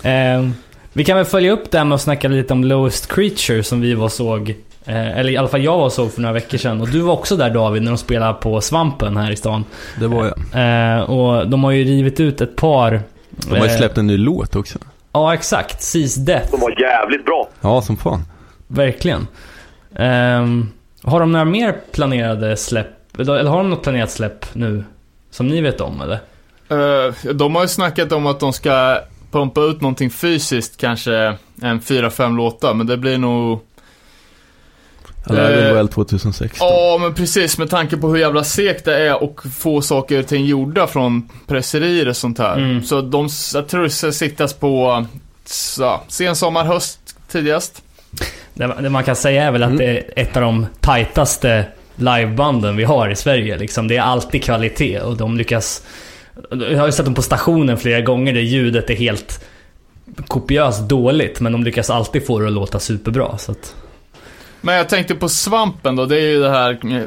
Ehm, vi kan väl följa upp det här med att snacka lite om Lowest Creature som vi var och såg. Eh, eller i alla fall jag var och såg för några veckor sedan. Och du var också där David när de spelade på Svampen här i stan. Det var jag. Eh, och de har ju rivit ut ett par... De har ju eh, släppt en ny låt också. Ja, exakt. Seas Death. De var jävligt bra. Ja, som fan. Verkligen. Ehm, har de några mer planerade släpp? Eller har de något planerat släpp nu? Som ni vet om eller? De har ju snackat om att de ska pumpa ut någonting fysiskt, kanske en fyra fem låtar, men det blir nog... Alive Eh, and Well 2016. Ja, men precis med tanke på hur jävla segt det är och få saker och ting gjorda från presserier och sånt här. Mm. Så de, jag tror det siktas på så, sen sommar, höst tidigast. Det, det man kan säga är väl att det är ett av de tajtaste livebanden vi har i Sverige. Liksom. Det är alltid kvalitet och de lyckas... Jag har ju sett dem på stationen flera gånger där ljudet är helt kopiöst dåligt. Men de lyckas alltid få det att låta superbra. Så att, men jag tänkte på svampen då, det är ju det här eh,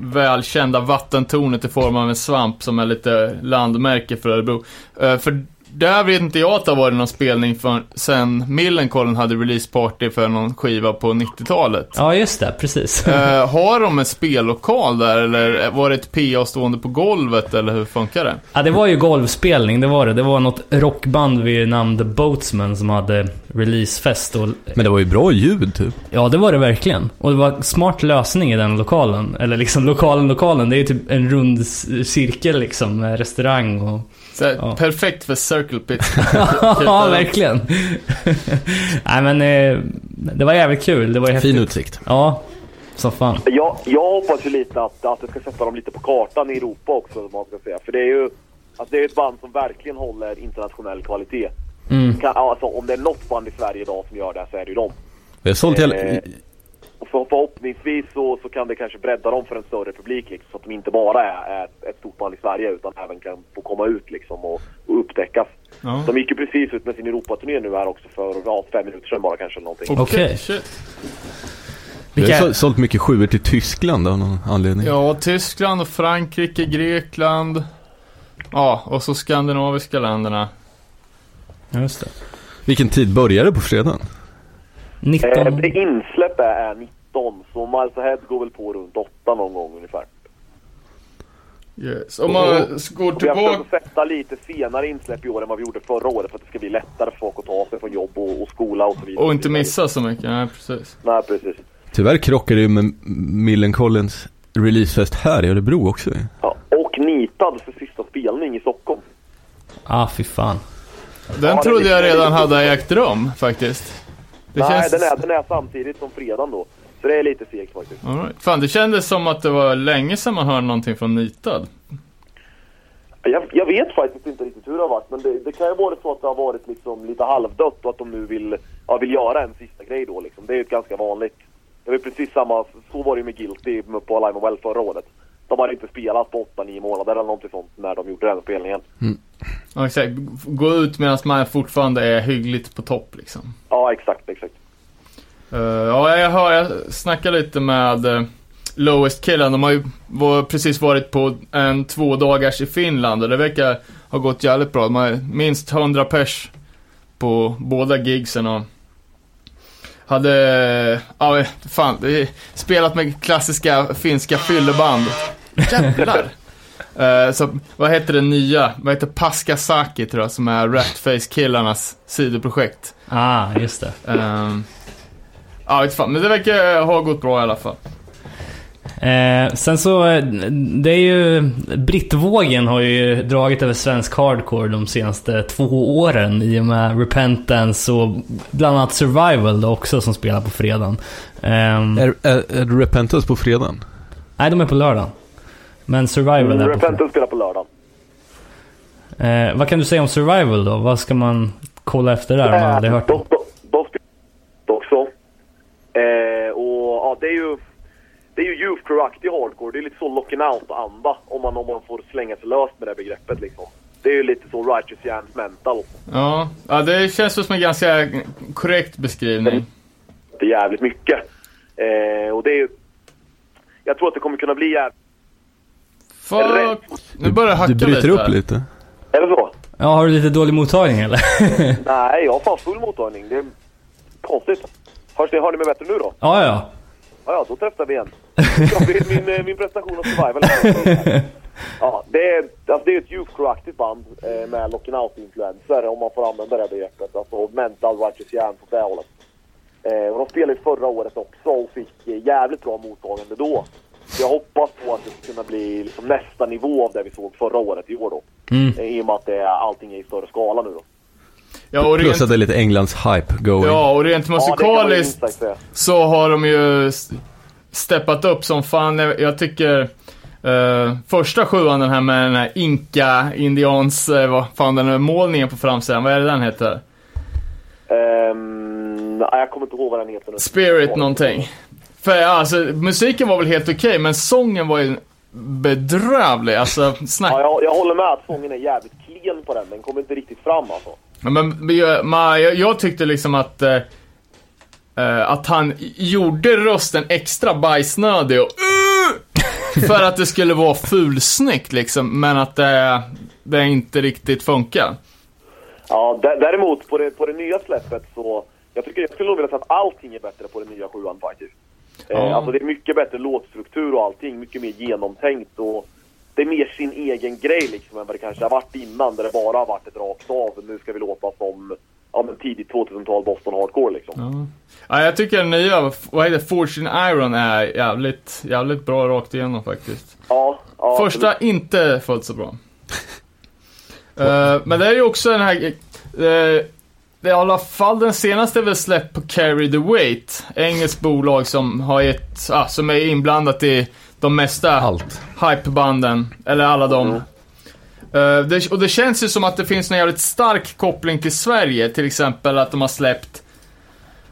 välkända vattentornet i form av en svamp som är lite landmärke för Örebro. Eh, för där vet inte jag att det har varit någon spelning för, sen Millencolin hade releaseparty för någon skiva på 90-talet. ja, just det. Precis. Eh, har de en spellokal där eller var det ett PA stående på golvet eller hur funkar det? Ja, det var ju golvspelning, det var det. Det var något rockband vid namn The Boatsmen som hade releasefest och... Men det var ju bra ljud typ. Ja, det var det verkligen. Och det var en smart lösning i den lokalen. Eller liksom lokalen, lokalen. Det är ju typ en rund cirkel liksom med restaurang och... Så, Ja. Perfekt för Circle Pit. ja, verkligen. Nej men, eh, det var jävligt kul. Det var häftigt. Fin utsikt. Ja, som fan. Jag, jag hoppas ju lite att, att det ska sätta dem lite på kartan i Europa också, man ska säga. För det är ju alltså det är ett band som verkligen håller internationell kvalitet. Mm. Kan, alltså, om det är något band i Sverige idag som gör det så är det ju dem. Vi har sålt hela förhoppningsvis så, så kan det kanske bredda dem för en större publik liksom, så att de inte bara är, ett, ett stort band i Sverige utan även kan få komma ut liksom, och, och upptäckas. Ja. De gick ju precis ut med sin Europaturné nu här också för ja, fem minuter sedan bara kanske. Okej. Okay. Vi har sålt mycket sjuor till Tyskland av någon anledning. Ja, Tyskland och Frankrike, Grekland. Ja, och så skandinaviska länderna. Ja, Just det. Vilken tid börjar det på fredagen? 19... Eh, insläppet är 19. 13, så Miles Ahead går väl på runt 8 någon gång ungefär. Yes, om man går tillbaka... Vi har försökt sätta lite senare insläpp i år än vad vi gjorde förra året för att det ska bli lättare för folk att ta sig från jobb och, och skola och så vidare. Och inte missa så mycket, nej precis. Nej, precis. Tyvärr krockar det ju med Millen Collins releasefest här i Örebro också Ja, och nitad för sista spelning i Stockholm. Ah, fy fan. Den ja, trodde jag redan hade ägt rum faktiskt. Det nej, känns... den, är, den är samtidigt som fredagen då. Så det är lite segt faktiskt. All right. Fan, det kändes som att det var länge sedan man hörde någonting från Nitad. Jag, jag vet faktiskt inte riktigt hur det har varit, men det, det kan ju vara så att det har varit liksom lite halvdött och att de nu vill, ja, vill göra en sista grej då liksom. Det är ju ett ganska vanligt. Det var precis samma, så var det ju med Guilty på Alive and Well förra året. De hade inte spelat på 8-9 månader eller någonting sånt när de gjorde den spelningen. Ja, exakt. Gå ut medan man fortfarande är hyggligt på topp liksom. Ja, exakt, exakt. Eh, ja, jag hör, jag snackade lite med uh, Lowest Killen. De har ju var, precis varit på en två dagars i Finland och det verkar ha gått jävligt bra. De har minst 100 pers på båda gigsen och hade, ja fan, det är- spelat med klassiska finska fylleband. Jävlar! Eh, så, vad heter det nya? Vad heter Paskasaki tror jag, som är Ratface-killarnas sidoprojekt. Ah, just det. Ehm, ja, vet fan, men det verkar ha gått bra i alla fall. Eh, sen så, eh, det är ju... Brittvågen har ju dragit över svensk hardcore de senaste två åren i och med Repentance och bland annat Survival då också som spelar på fredagen. Ehm, Är, är, är det Repentance på fredagen? nej, de är på lördagen. Men Survival är på. Repentance spelar på lördag. Eh, vad kan du säga om Survival då? Vad ska man kolla efter där om man aldrig hört de, dem? de, de spelar också. Eh, och ja, det är ju... Det är ju youth crew-aktig hardcore. Det är lite så locking out-anda om man, om man får slänga sig löst med det begreppet liksom. Det är ju lite så righteous jams mental. Ja, ja det känns som en ganska korrekt beskrivning. Det är jävligt mycket. Eh, och det är ju... Jag tror att det kommer kunna bli jävligt... Fuck! Nu börjar det hacka Du bryter lite. upp lite. Är det så? Ja, har du lite dålig mottagning eller? Nej, jag har fan full mottagning. Det är konstigt. Hörs ni, hör ni mig bättre nu då? ja, ja. Ja, ja, då träffar vi igen. Min, eh, min prestation av survival. Ja, det är, alltså det är ett youth crew-aktigt band eh, med locking out-influenser om man får använda det begreppet. Alltså mental righteous jam på det hållet. Eh, och de spelade ju förra året också och fick eh, jävligt bra mottagande då. Så jag hoppas på att det ska kunna bli liksom nästa nivå av det vi såg förra året i år då. Mm. Eh, I och med att det är, allting är i större skala nu då. Ja, och Plus rent, att det är lite Englands hype going. ja, och rent Ja, musikaliskt säga. så har de ju steppat upp som fan. Jag tycker eh, första sjuan, den här med den här Inka, Indians, eh, vad fan den här målningen på framsidan, vad är det den heter? Ehm, nej, jag kommer inte ihåg vad den heter nu. Spirit någonting. För ja, alltså, musiken var väl helt okej, men sången var ju bedrövlig. Alltså, snack. Ja, jag, jag håller med att sången är jävligt klen på den. Den kommer inte riktigt fram alltså. Ja, Men, jag, man, jag, jag tyckte liksom att, eh, eh, att han gjorde rösten extra bajsnödig och uh, För att det skulle vara fulsnyggt liksom, men att det, det inte riktigt funkar. Ja, dä- däremot på det, på det nya släppet så... Jag, tycker, jag skulle nog vilja säga att allting är bättre på den nya sjuan faktiskt. Eh, Ja. alltså det är mycket bättre låtstruktur och allting. Mycket mer genomtänkt och... Det är mer sin egen grej liksom än vad det kanske har varit innan där det bara har varit ett rakt av. Nu ska vi låta som ja, men tidigt 2000-tal Boston Hardcore liksom. Ja, jag tycker den nya, vad heter Fortune Iron är jävligt, jävligt bra rakt igenom faktiskt. Ja, ja, Första inte fullt så bra. Eh, men det är ju också den här... Uh, det är i alla fall den senaste är väl släppt på Carry the Weight. Engelskt bolag som har ett, ah, som är inblandat i de mesta Allt. hypebanden. Eller alla de. Eh, det, och det känns ju som att det finns en jävligt stark koppling till Sverige. Till exempel att de har släppt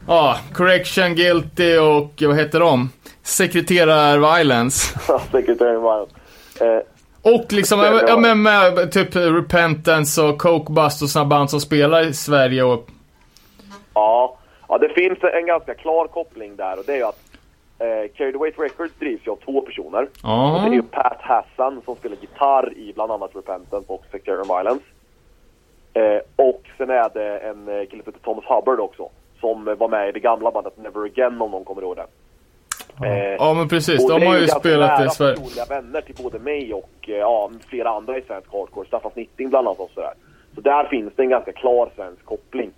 Ja, Correction, Guilty och vad heter de? Sekreterar Violence. Sekreteraren var... Eh, Och liksom, ja, men med typ Repentance och Coke Bust och såna band som spelar i Sverige och... Ja, ja, det finns en ganska klar koppling där och det är ju att eh, the Weight Records drivs ju av två personer. Och det är ju Pat Hassan som spelar gitarr i bland annat Repentance och Sectarian Violence. Eh, och sen är det en eh, kille som heter Thomas Hubbard också. Som eh, var med i det gamla bandet Never Again om någon kommer ihåg det. Eh, Ja men precis, och de det har ju spelat i Sverige. personliga vänner till både mig och eh, ja, flera andra i svensk hardcore. Staffan Snitting bland annat och sådär. Så där finns det en ganska klar svensk koppling.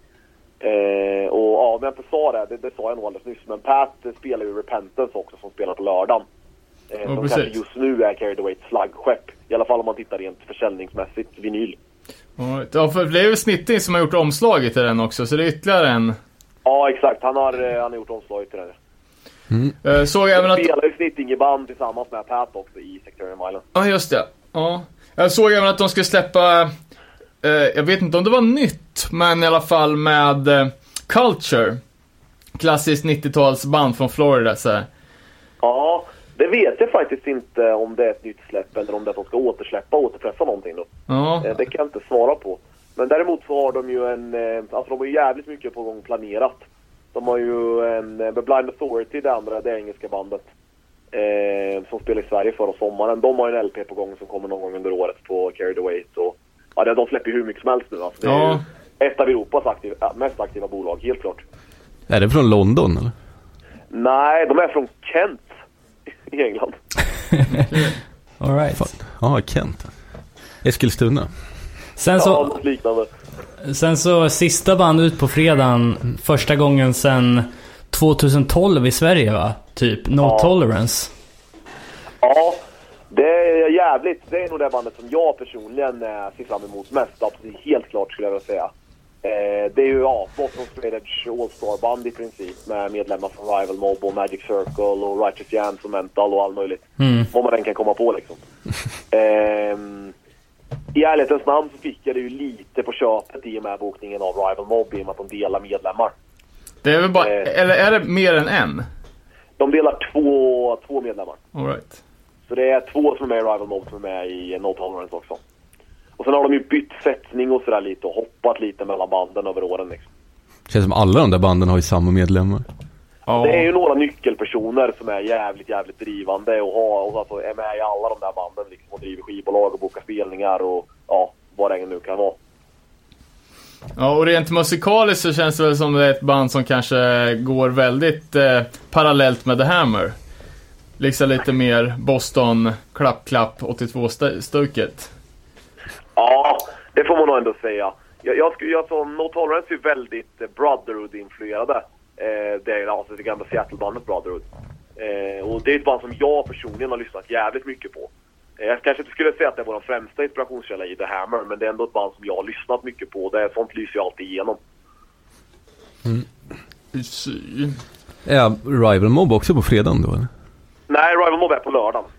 Eh, och ja, om jag inte sa det, det, det sa jag nog alldeles nyss, men Pat spelar ju Repentance också som spelar på lördagen. Eh, Ja, som precis. kanske just nu är Carry the Weight flaggskepp. I alla fall om man tittar rent försäljningsmässigt, vinyl. Ja, för det är ju Snitting som har gjort omslaget till den också, så det är ytterligare en. Ja, exakt. Han har, eh, han har gjort omslaget till det. Eh, Såg jag även att... spelar ju Snitting i band tillsammans med Pat också i Sectarian Violence. Ja, just det. Ja. Jag såg även att de skulle släppa, eh, jag vet inte om det var nytt, men i alla fall med eh, Culture. Klassiskt 90-talsband från Florida så här. Ja, det vet jag faktiskt inte om det är ett nytt släpp eller om det är att de ska återsläppa och återpressa någonting då. Ja. Eh, Det kan jag inte svara på. Men däremot så har de ju en, eh, alltså de har ju jävligt mycket på gång planerat. De har ju en, eh, The Blind Authority, det andra, det engelska bandet. Eh, som spelade i Sverige förra sommaren. De har en LP på gång som kommer någon gång under året på Carry the Weight. Ja, de släpper ju hur mycket som helst nu. Alltså. Det är Ja. ett av Europas aktiv, ja, mest aktiva bolag, helt klart. Är det från London eller? Nej, de är från Kent i England. All right. Ja, Kent. Eskilstuna. Sen Ja, så, något liknande. sen så sista band ut på fredagen. Första gången sen 2012 i Sverige va? Typ No Ja. Tolerance. Ja, det är jävligt. Det är nog det bandet som jag personligen eh, ser fram emot mest. Absolut, helt klart skulle jag vilja säga. Eh, det är ju ja, Boston Straight Edge All-Star-band i princip med medlemmar från Rival Mob och Magic Circle och Righteous Jams och Mental och allt möjligt. Mm. Vad man än kan komma på liksom. Ehm, I ärlighetens namn så fick jag det ju lite på köpet i och med bokningen av Rival Mob i och med att de delar medlemmar. Det är väl bara, Eh. eller är det mer än en? De delar två, två medlemmar. All right. Så det är två som är med i Rival Mob som är med i No Tolerance också. Och sen har de ju bytt sättning och sådär lite och hoppat lite mellan banden över åren liksom. Känns som alla de där banden har ju samma medlemmar. Ja. Det är ju några nyckelpersoner som är jävligt, jävligt drivande och, har, och alltså är med i alla de där banden liksom och driver skivbolag och bokar spelningar och ja, vad det än nu kan vara. Ja, och rent musikaliskt så känns det väl som det är ett band som kanske går väldigt eh, parallellt med The Hammer. Liksom lite mer Boston, klapp, klapp, 82-stuket. Ja, det får man nog ändå säga. Jag, jag, skulle- jag sa No Tolerance är ju väldigt eh, Brotherhood-influerade. Eh, det är alltså det gamla Seattle-bandet Brotherhood. Eh, och det är ett band som jag personligen har lyssnat jävligt mycket på. Eh, jag kanske inte skulle säga att det är vår främsta inspirationskälla i The Hammer, men det är ändå ett band som jag har lyssnat mycket på. Det, sånt lyser jag alltid igenom. Är Rival Mob också på fredagen då eller? Nej, Rival Mob är på lördagen.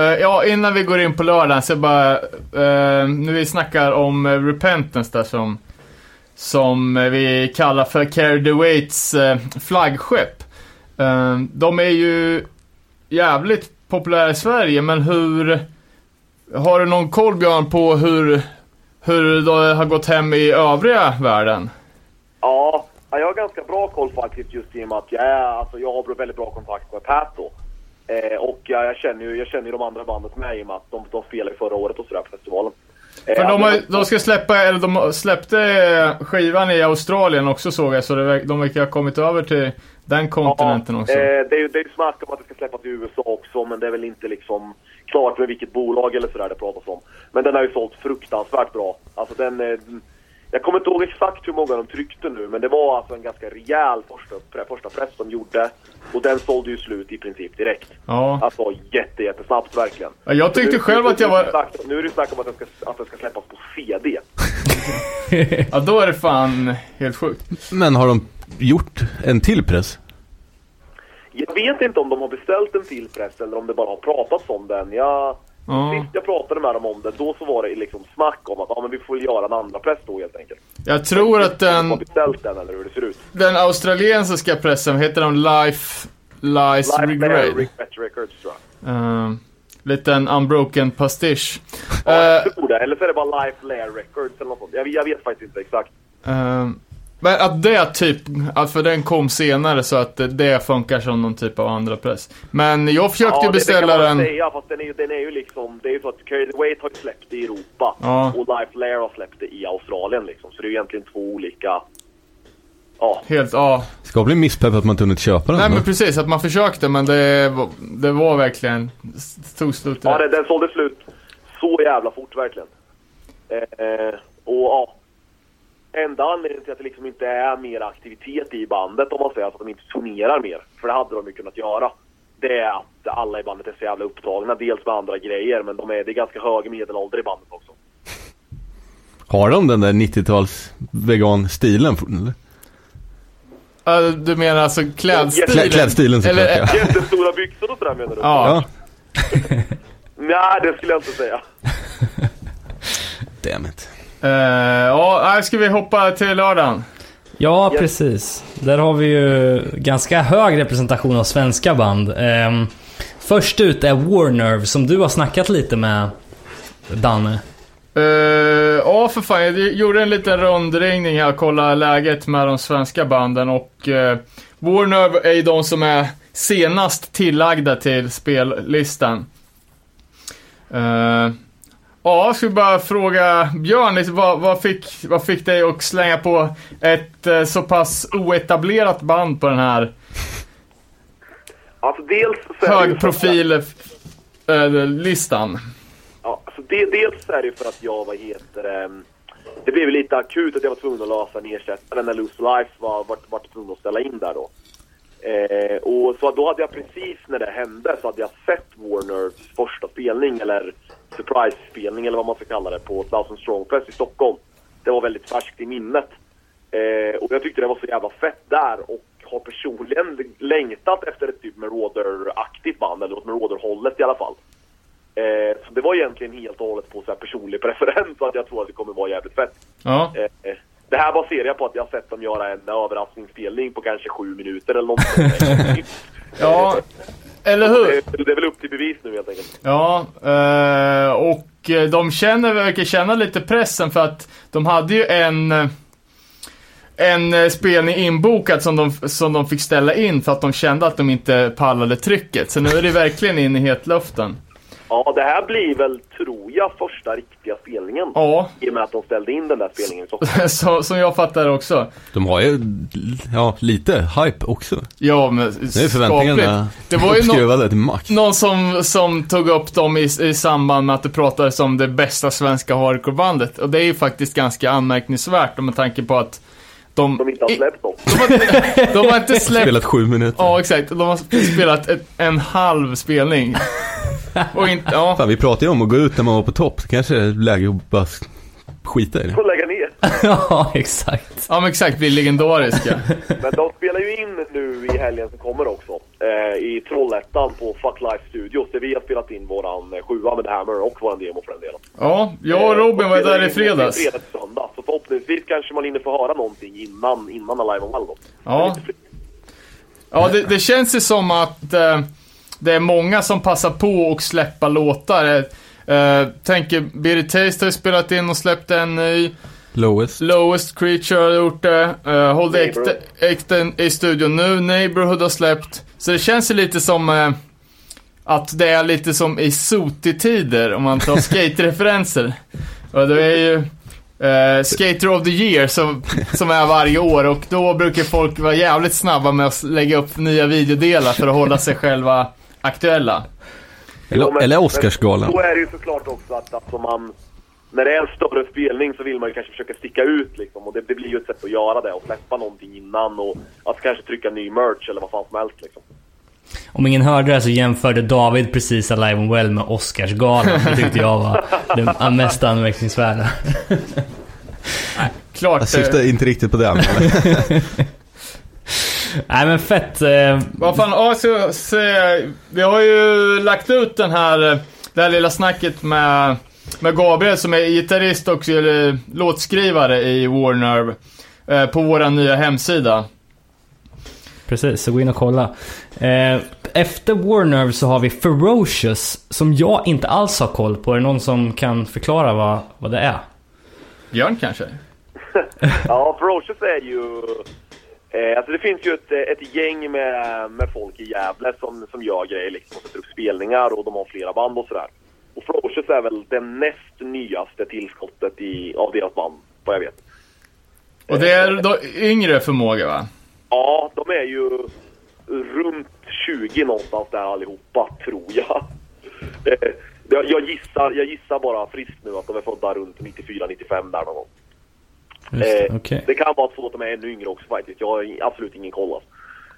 Uh, ja, innan vi går in på lördagen så bara, eh, Uh, nu vi snackar om eh, Repentance där som, som vi kallar för Carry the Weights flaggskepp. Uh, de är ju jävligt populära i Sverige, men hur, har du någon koll Björn på hur, hur det har gått hem i övriga världen? Ja, ja, jag har ganska bra koll faktiskt just i och med att jag, är, alltså, jag har väldigt bra kontakt med Pat då. Eh, och jag, jag, känner ju, jag känner ju de andra bandet med i och med att de, de spelade förra året och sådär på festivalen. Eh, För de, alltså, har, de ska släppa, eller de släppte eh, skivan i Australien också såg jag, så det, de verkar ha kommit över till den kontinenten också. Eh, det, är ju, det är snack om att det ska släppas i USA också, men det är väl inte liksom klart med vilket bolag eller sådär det pratas om. Men den har ju sålt fruktansvärt bra. Alltså den... Eh, jag kommer inte ihåg exakt hur många de tryckte nu, men det var alltså en ganska rejäl första, första press de gjorde. Och den sålde ju slut i princip direkt. Ja. Alltså jätte, jättesnabbt verkligen. Ja, jag tyckte Nu- själv nu- att jag var- snack- Nu är det snack om att den ska, att den ska släppas på CD. Ja, då är det fan helt sjukt. Men har de gjort en till press? Jag vet inte om de har beställt en till press eller om det bara har pratats om den. Jag, Ja. Sist jag pratade med dem om det, då så var det liksom snack om att ja, men vi får göra en andra press då helt enkelt. Jag tror att De har den, beställt den eller hur det ser ut. den australiensiska pressen, heter de Life Lies Live Regrade? Regret Records tror jag. Uh, liten unbroken pastisch. Ja, Eh, jag tror det. Eller så är det bara Life Lair Records eller något sånt. Jag, jag vet faktiskt inte exakt. eh, men att det typ, att för den kom senare så att det- det funkar som någon typ av andra press. Men jag försökte ja, ju det, det beställa kan man den. säga, fast den är, ju- den är ju liksom... Det är ju så att Carry the Weight har släppt det i Europa. Ja. Och Life Lair har släppt det i Australien liksom. Så det är ju egentligen två olika... Ja. Helt, ja. Ska bli misspepp att man inte hunnit köpa den Nej men precis, att man försökte men det, var- det var verkligen, det tog slut Ja, den, den sålde slut så jävla fort verkligen. Eh, och ja, enda anledningen till att det liksom inte är mer aktivitet i bandet om man säger, alltså att de inte turnerar mer, för det hade de ju kunnat göra. Det är att alla i bandet är så jävla upptagna, dels med andra grejer, men de är, det är ganska hög medelålder i bandet också. Har de den där 90-tals vegan-stilen? eller? Ja, Du menar alltså klädstilen? Klä- klädstilen såklart, Eller, ja. Jättestora byxor och sådär menar du? Ja. Nej, det skulle jag inte säga. Damn it. Eh, ja, ska vi hoppa till lördagen? Ja, precis. Där har vi ju ganska hög representation av svenska band. Ehm, först ut är Warnerve som du har snackat lite med, Danne. Eh, ja, för fan. Jag gjorde en liten rundringning här och kollade läget med de svenska banden och uh, Warner är ju de som är senast tillagda till spellistan. Uh, ja, ska vi bara fråga Björn, liksom, vad, vad, fick, vad fick dig att slänga på ett uh, så pass oetablerat band på den här Alltså dels för att- högprofil-listan? Ja, alltså det, dels är det ju för att jag, vad heter det, det blev lite akut att jag var tvungen att lösa en ersättare när Loose Life var, var, var tvungen att ställa in där då. Eh, och så då hade jag precis när det hände så hade jag sett Warners första spelning eller surprise-spelning eller vad man ska kalla det på Thousand Strong Fest i Stockholm. Det var väldigt färskt i minnet. Eh, och jag tyckte det var så jävla fett där och har personligen längtat efter ett typ Marauder-aktigt band, eller åt Marauder-hållet i alla fall. Eh, så det var egentligen helt och hållet på så personlig preferens att jag tror att det kommer vara jävligt fett. Ja. Eh, det här baserar jag på att jag har sett dem göra en överraskningsspelning på kanske sju minuter eller något sånt. Ja, eller hur? Det, det är väl upp till bevis nu helt enkelt. Ja, eh, och eh, de känner, verkar känna lite pressen för att de hade ju en en eh, spelning inbokad som de, som de fick ställa in för att de kände att de inte pallade trycket. Så nu är det verkligen in i hetluften. Ja, det här blir väl, tror jag, första riktiga spelningen. Ja. I och med att de ställde in den där spelningen i Stockholm. Så, som jag fattar det också. De har ju, ja, lite hype också. Ja, men Nu är förväntningarna Det var ju till max. någon som, som tog upp dem i, i samband med att det pratades om det bästa svenska hardcorebandet. Och det är ju faktiskt ganska anmärkningsvärt med tanke på att de... De inte har släppt något. De har inte släppt... Spelat sju minuter. Ja, exakt. De har spelat ett, en halv spelning. Och inte, ja. Fan, vi pratade ju om att gå ut när man var på topp. Så kanske är läge att bara skita i det. Får lägga ner. ja, exakt. Ja, men exakt. Blir legendariska. Men de spelar ju in nu i helgen som kommer också. Eh, I Trollhättan på Fuck Life Studios. Där vi har spelat in våran eh, sjua med Hammer och våran demo för den delen. Ja, jag och Robin var Eh, där i fredags. Fredag till söndag. Så förhoppningsvis kanske man hinner få höra någonting innan, innan Alive on Well då. Ja. Ja, det, det känns ju som att eh, det är många som passar på att släppa låtar. Eh, tänker, Birry Taste har ju spelat in och släppt en ny. Lowest. Lowest Creature har gjort det. Uh, Hold. Ekten i studion nu. Neighborhood har släppt. Så det känns ju lite som eh, att det är lite som i Soti-tider om man tar skate-referenser. Och det är ju eh, Skater of the Year som, som är varje år och då brukar folk vara jävligt snabba med att lägga upp nya videodelar för att hålla sig själva aktuella. Eller, eller Oscarsgalan. Så är det ju såklart också att alltså man... När det är en större spelning så vill man ju kanske försöka sticka ut liksom. Och det, det blir ju ett sätt att göra det och släppa någonting innan och att kanske trycka ny merch eller vad fan som helst liksom. Om ingen hörde det så jämförde David precis Alive and Well med Oscarsgalan. Det tyckte jag var det mest anmärkningsvärda. Klart. Jag syftar inte riktigt på det. Men... Nej men fett. Eh, Vad fan, ja, så, så, vi har ju lagt ut den här, eh, det här lilla snacket med, med Gabriel som är gitarrist och eller, låtskrivare i Warner eh, på vår nya hemsida. Precis, så gå in och kolla. Eh, efter Warnerve så har vi Ferocious, som jag inte alls har koll på. Är det någon som kan förklara vad, vad det är? Björn kanske? Ja, Ferocious är ju... Eh, alltså det finns ju ett, ett gäng med, med folk i Gävle som, som gör grejer liksom och sätter upp spelningar och de har flera band och sådär. Och Ferocious är väl det näst nyaste tillskottet i, av deras band, vad jag vet. Och det är då yngre förmåga va? Ja, de är ju runt 20 någonstans där allihopa, tror jag. Jag, gissar, jag gissar bara friskt nu att de är födda runt 94-95 där någon gång. Just det, Eh, okej. Det kan vara så att de är ännu yngre också faktiskt. Jag har absolut ingen koll alltså.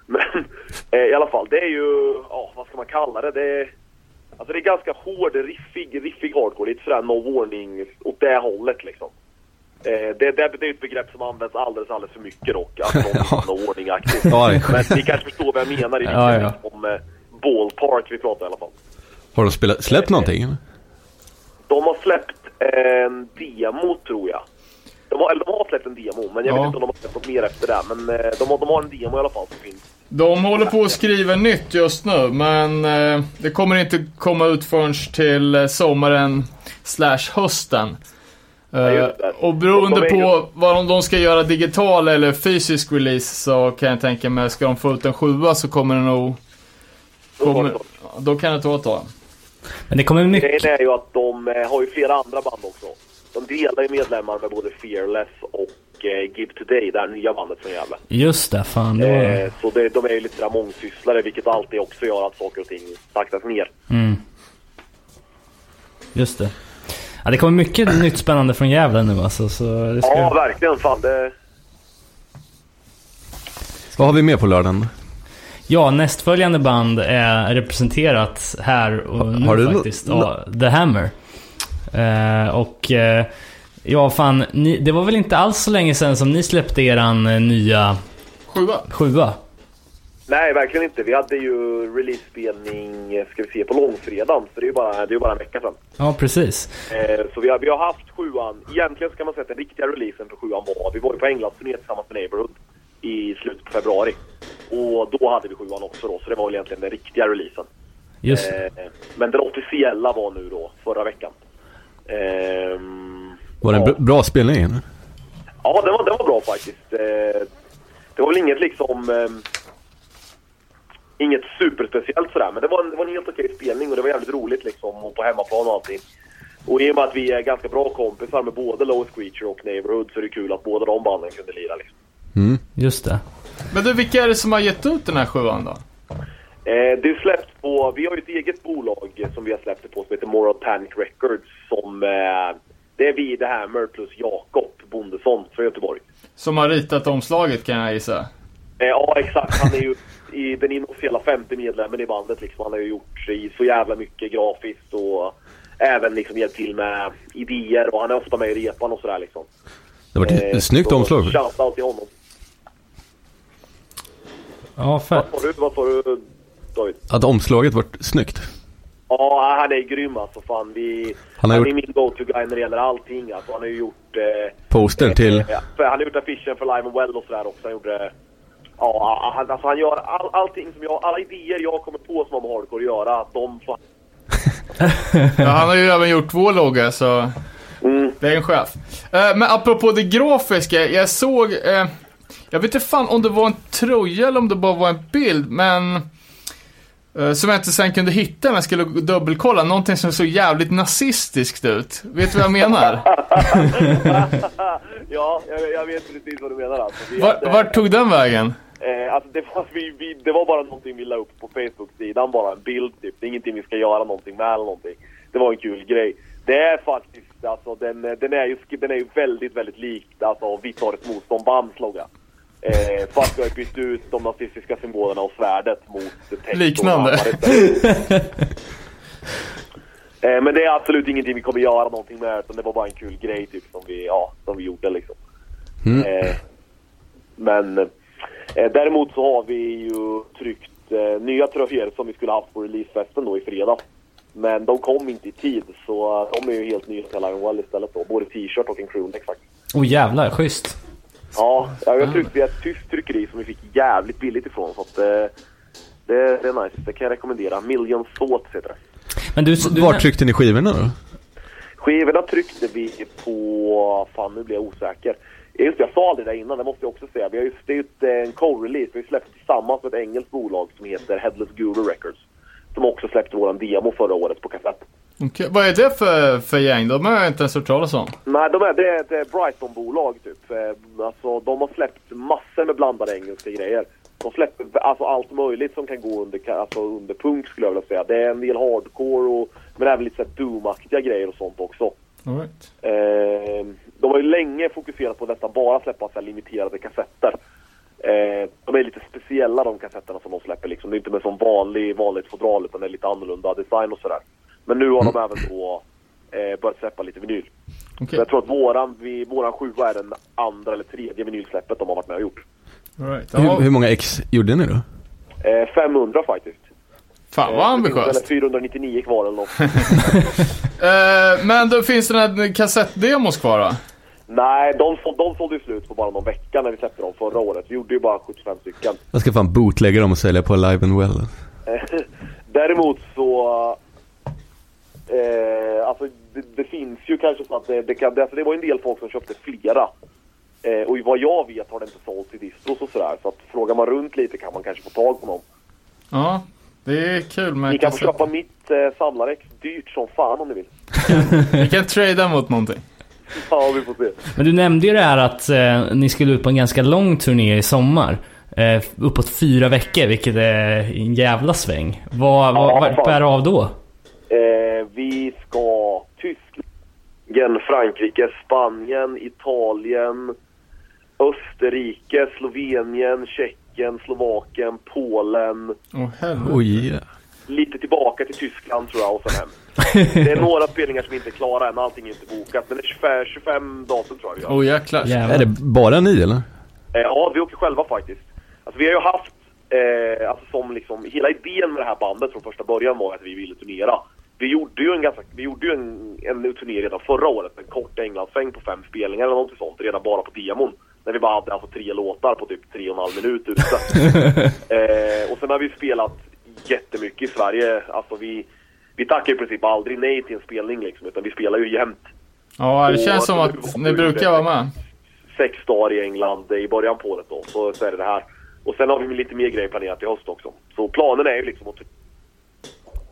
Men eh, i alla fall, det är ju, ja vad ska man kalla det? Det är, alltså det är ganska hård, riffig, riffig hardcore. Lite sådär no warning åt det hållet liksom. Eh, det, det, det är ett begrepp som används alldeles, alldeles för mycket dock. Alltså Ja. no det är Men ni kanske förstår vad jag menar i Ja, ja. om eh, ballpark vi pratar i alla fall. Har de spelat, släppt någonting? eller? De har släppt en demo tror jag. De har, eller de har släppt en demo, men jag Ja. vet inte om de har släppt något mer efter det. Men eh, de har, de har en demo i alla fall som finns. De håller på att skriva nytt just nu, men eh, det kommer inte komma ut förrän till eh, sommaren slash hösten. Eh, just det. och beroende på vad de, de ska göra digital eller fysisk release så kan jag tänka mig, ska de få ut en sjua så kommer det nog Kommer, då kan det ta ett tag. Men det kommer mycket... Grejen är ju att de eh, har ju flera andra band också. De delar ju medlemmar med både Fearless och eh, Give Today, det här nya bandet från Gävle. Just det, fan. Det var... Eh, så det, de är ju lite sådär mångsysslare, vilket alltid också gör att saker och ting saktas ner. Mm. Just det. Ja, det kommer mycket nytt spännande från Gävle nu alltså. Så det ska... Ja, verkligen. Fan, det... Vad har vi med på lördagen? Ja, nästföljande band är representerat här och nu Har du no- faktiskt. Ja, The Hammer. Eh, och eh, ja, fan. Ni, det var väl inte alls så länge sedan som ni släppte eran eh, nya Sjua. sjua? Nej, verkligen inte. Vi hade ju release-spelning, eh, ska vi se, på långfredagen. Så det är ju bara, det är ju bara en vecka sedan. Ja, precis. Eh, så vi har, vi har haft sjuan. Egentligen ska man säga att den riktiga releasen för sjuan var, vi var ju på Englandsturné tillsammans med Neighborhood i slutet på februari. Och då hade vi sjuan också då, så det var väl egentligen den riktiga releasen. Just det. Eh, men den officiella var nu då, förra veckan. Ehm, Var det en ja. bra spelning? eller? Ja, den var, den var bra faktiskt. Eh, det var väl inget liksom... ehm, inget superspeciellt sådär, men det var en, det var en helt okej spelning och det var jävligt roligt liksom. Och på hemmaplan och allting. Och i och med att vi är ganska bra kompisar med både Lowest Creature och Neighborhood så är det kul att båda de banden kunde lira liksom. Mm. Just det. Men du, vilka är det som har gett ut den här sjuan då? Eh, det släpps på, vi har ju ett eget bolag som vi har släppt det på som heter Moral Panic Records som eh, det är vi, The Hammer plus Jakob Bondesson från Göteborg. Som har ritat omslaget kan jag gissa. Eh, ja, exakt. Han är ju i den inofficiella femte medlemmen i bandet. Liksom. Han har ju gjort så jävla mycket grafiskt och även liksom hjälpt till med idéer och han är ofta med i repan och sådär liksom. Det var ett Eh, snyggt så omslag. Shoutout till honom. Ja, fett. Vad sa du, vad sa du David? Att omslaget var snyggt. Ja, han är grym alltså. Fan, vi, Han han, har är gjort- min go-to-guy när det gäller allting. Alltså, han har ju gjort... Eh, Postern till... eh, för han har gjort affischen för Live and Well och sådär också. Han gjorde... Ja, han, alltså han gör all, allting som jag... Alla idéer jag kommer på som har med hardcore att göra, de får Ja, han har ju även gjort vår logga så det är en chef. Eh, men apropå det grafiska, jag såg, eh, jag vet inte fan om det var en tröja eller om det bara var en bild, men som jag inte sen kunde hitta när jag skulle dubbelkolla, någonting som såg jävligt nazistiskt ut. Vet du vad jag menar? ja, jag, jag vet precis vad du menar alltså. Var, hade- vart tog den vägen? Eh, alltså det, var, vi, vi, det var bara någonting vi la upp på Facebook-sidan, bara en bild typ. Det är ingenting vi ska göra någonting med eller någonting. Det var en kul grej. Det är faktiskt, alltså den, den är ju, den är ju väldigt, väldigt likt alltså Vi tar ett motståndbands logga. Eh, fast vi har bytt ut de nazistiska symbolerna och svärdet mot text Liknande. Eh, men det är absolut ingenting vi kommer göra någonting med, utan det var bara en kul grej typ som vi, ja, som vi gjorde liksom. Mm. Eh, men eh, däremot så har vi ju tryckt eh, nya tröjor som vi skulle haft på releasefesten då i fredag. Men de kom inte i tid så de är ju helt nya till Lion Well istället då. Både t-shirt och en crewneck faktiskt. Oh jävlar, schysst. Ja, jag har tryckt via ett tyskt tryckeri som vi fick jävligt billigt ifrån. Så att, eh, det, det är nice. Det kan jag rekommendera. Million Thoughts heter det. Men du, du Var tryckte ni skivorna då? Skivorna tryckte vi på... Fan, nu blir jag osäker. Just det, jag sa det innan, det måste jag också säga. Vi har ju, det är ju eh, en co-release. Vi har släppt tillsammans med ett engelskt bolag som heter Headless Guru Records. Som också släppte våran demo förra året på kassett. Okej, Vad är det för, för gäng? De har jag inte ens hört talas om. Nej, de är, det är ett eh, Brighton-bolag typ. Eh, Alltså, de har släppt massor med blandade engelska grejer. De släpper alltså, allt möjligt som kan gå under, alltså, under punk skulle jag vilja säga. Det är en del hardcore och, men även lite Doom-aktiga grejer och sånt också. All right. Eh, de har ju länge fokuserat på att nästan bara släppa så limiterade kassetter. Eh, de är lite speciella de kassetterna som de släpper liksom. Det är inte med som vanlig, vanligt fodral utan det är lite annorlunda design och sådär. Men nu har de även då eh, börjat släppa lite vinyl. Så jag tror att våran, vi, våran sjua är den andra eller tredje vinylsläppet de har varit med och gjort. All right. Hur, hur många ex gjorde ni då? Eh, 500 faktiskt. fan vad Eh, ambitiöst. väl 499 kvar eller något. Eh, men då finns det några kassettdemos kvar va? Nej, de, de sålde ju slut på bara någon vecka när vi släppte dem förra året. Vi gjorde ju bara 75 stycken. Jag ska fan bootlägga dem och sälja på Live and Well. Eh, Däremot så... Eh, alltså det, det finns ju kanske så att det, det kan... Det, alltså det var en del folk som köpte flera. Eh, och vad jag vet har det inte sålts i distros och sådär. Så att frågar man runt lite kan man kanske få tag på någon. Ja. Det är kul med Ni kan få köpa mitt eh, samlarex dyrt som fan om ni vill. Vi kan trada mot någonting. Ja, vi får se. Men du nämnde ju det här att eh, ni skulle ut på en ganska lång turné i sommar. Eh, uppåt fyra veckor, vilket är en jävla sväng. Vad, vad, Ja, bär av då? Eh, vi ska Tyskland, Frankrike, Spanien, Italien, Österrike, Slovenien, Tjeckien, Slovakien, Polen. Åh helvete. Oj, yeah. Lite tillbaka till Tyskland tror jag och sen hem. Det är några spelningar som inte är klara än, allting är inte bokat. Men det är 25, 25 datum tror jag vi har. Oh jäklar. Är det bara ni eller? Eh, ja, vi åker själva faktiskt. Alltså vi har ju haft, eh, alltså som liksom, hela idén med det här bandet från första början var att vi ville turnera. Vi gjorde ju en ganska, vi gjorde ju en, en turné redan förra året, en kort Englandsväng på fem spelningar eller något sånt, redan bara på demon. När vi bara hade alltså tre låtar på typ tre och en halv minut ute. eh, och sen har vi spelat jättemycket i Sverige, alltså vi, vi tackar i princip aldrig nej till en spelning liksom, utan vi spelar ju jämt Ja, det Och känns som att ni brukar vara med. sex dagar i England i början på året då. Så, så är det det här. Och sen har vi lite mer grejer planerat i höst också. Så planen är ju liksom att...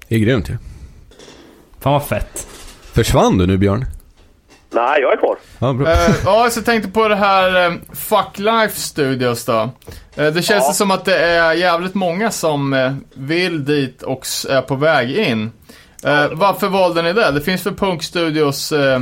Det är grymt ju. Fan vad fett. Försvann du nu Björn? Nej, jag är kvar. Ja, bra. Eh, ja, så jag tänkte på det här eh, Fuck Life Studios då. Eh, det känns Ja. som att det är jävligt många som vill dit och är på väg in. Eh, varför valde ni det? Det finns för punkstudios eh,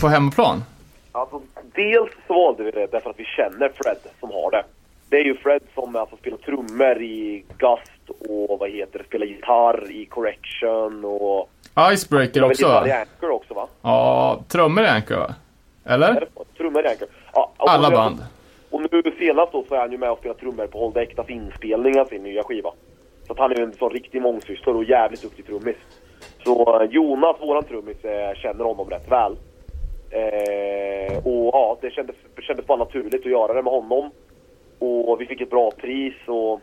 på hemmaplan? Alltså, dels så valde vi det därför att vi känner Fred som har det. Det är ju Fred som alltså spelar trummor i Gust och vad heter det, spelar gitarr i Correction och... Icebreaker väl också gitarr i va? Anchor också va? Ja, trummor i Anchor va? Eller? Trummor i Anchor. Ja, Alla band. Och nu senast då så är han ju med och spelar trummor på Hold Ektas inspelning av sin nya skiva. Så att han är ju en sån riktig mångsysslare och jävligt duktig trummis. Så eh, Jonas, våran trummis, eh, känner honom rätt väl. Eh, och ja, det kändes, kändes bara naturligt att göra det med honom. Och vi fick ett bra pris och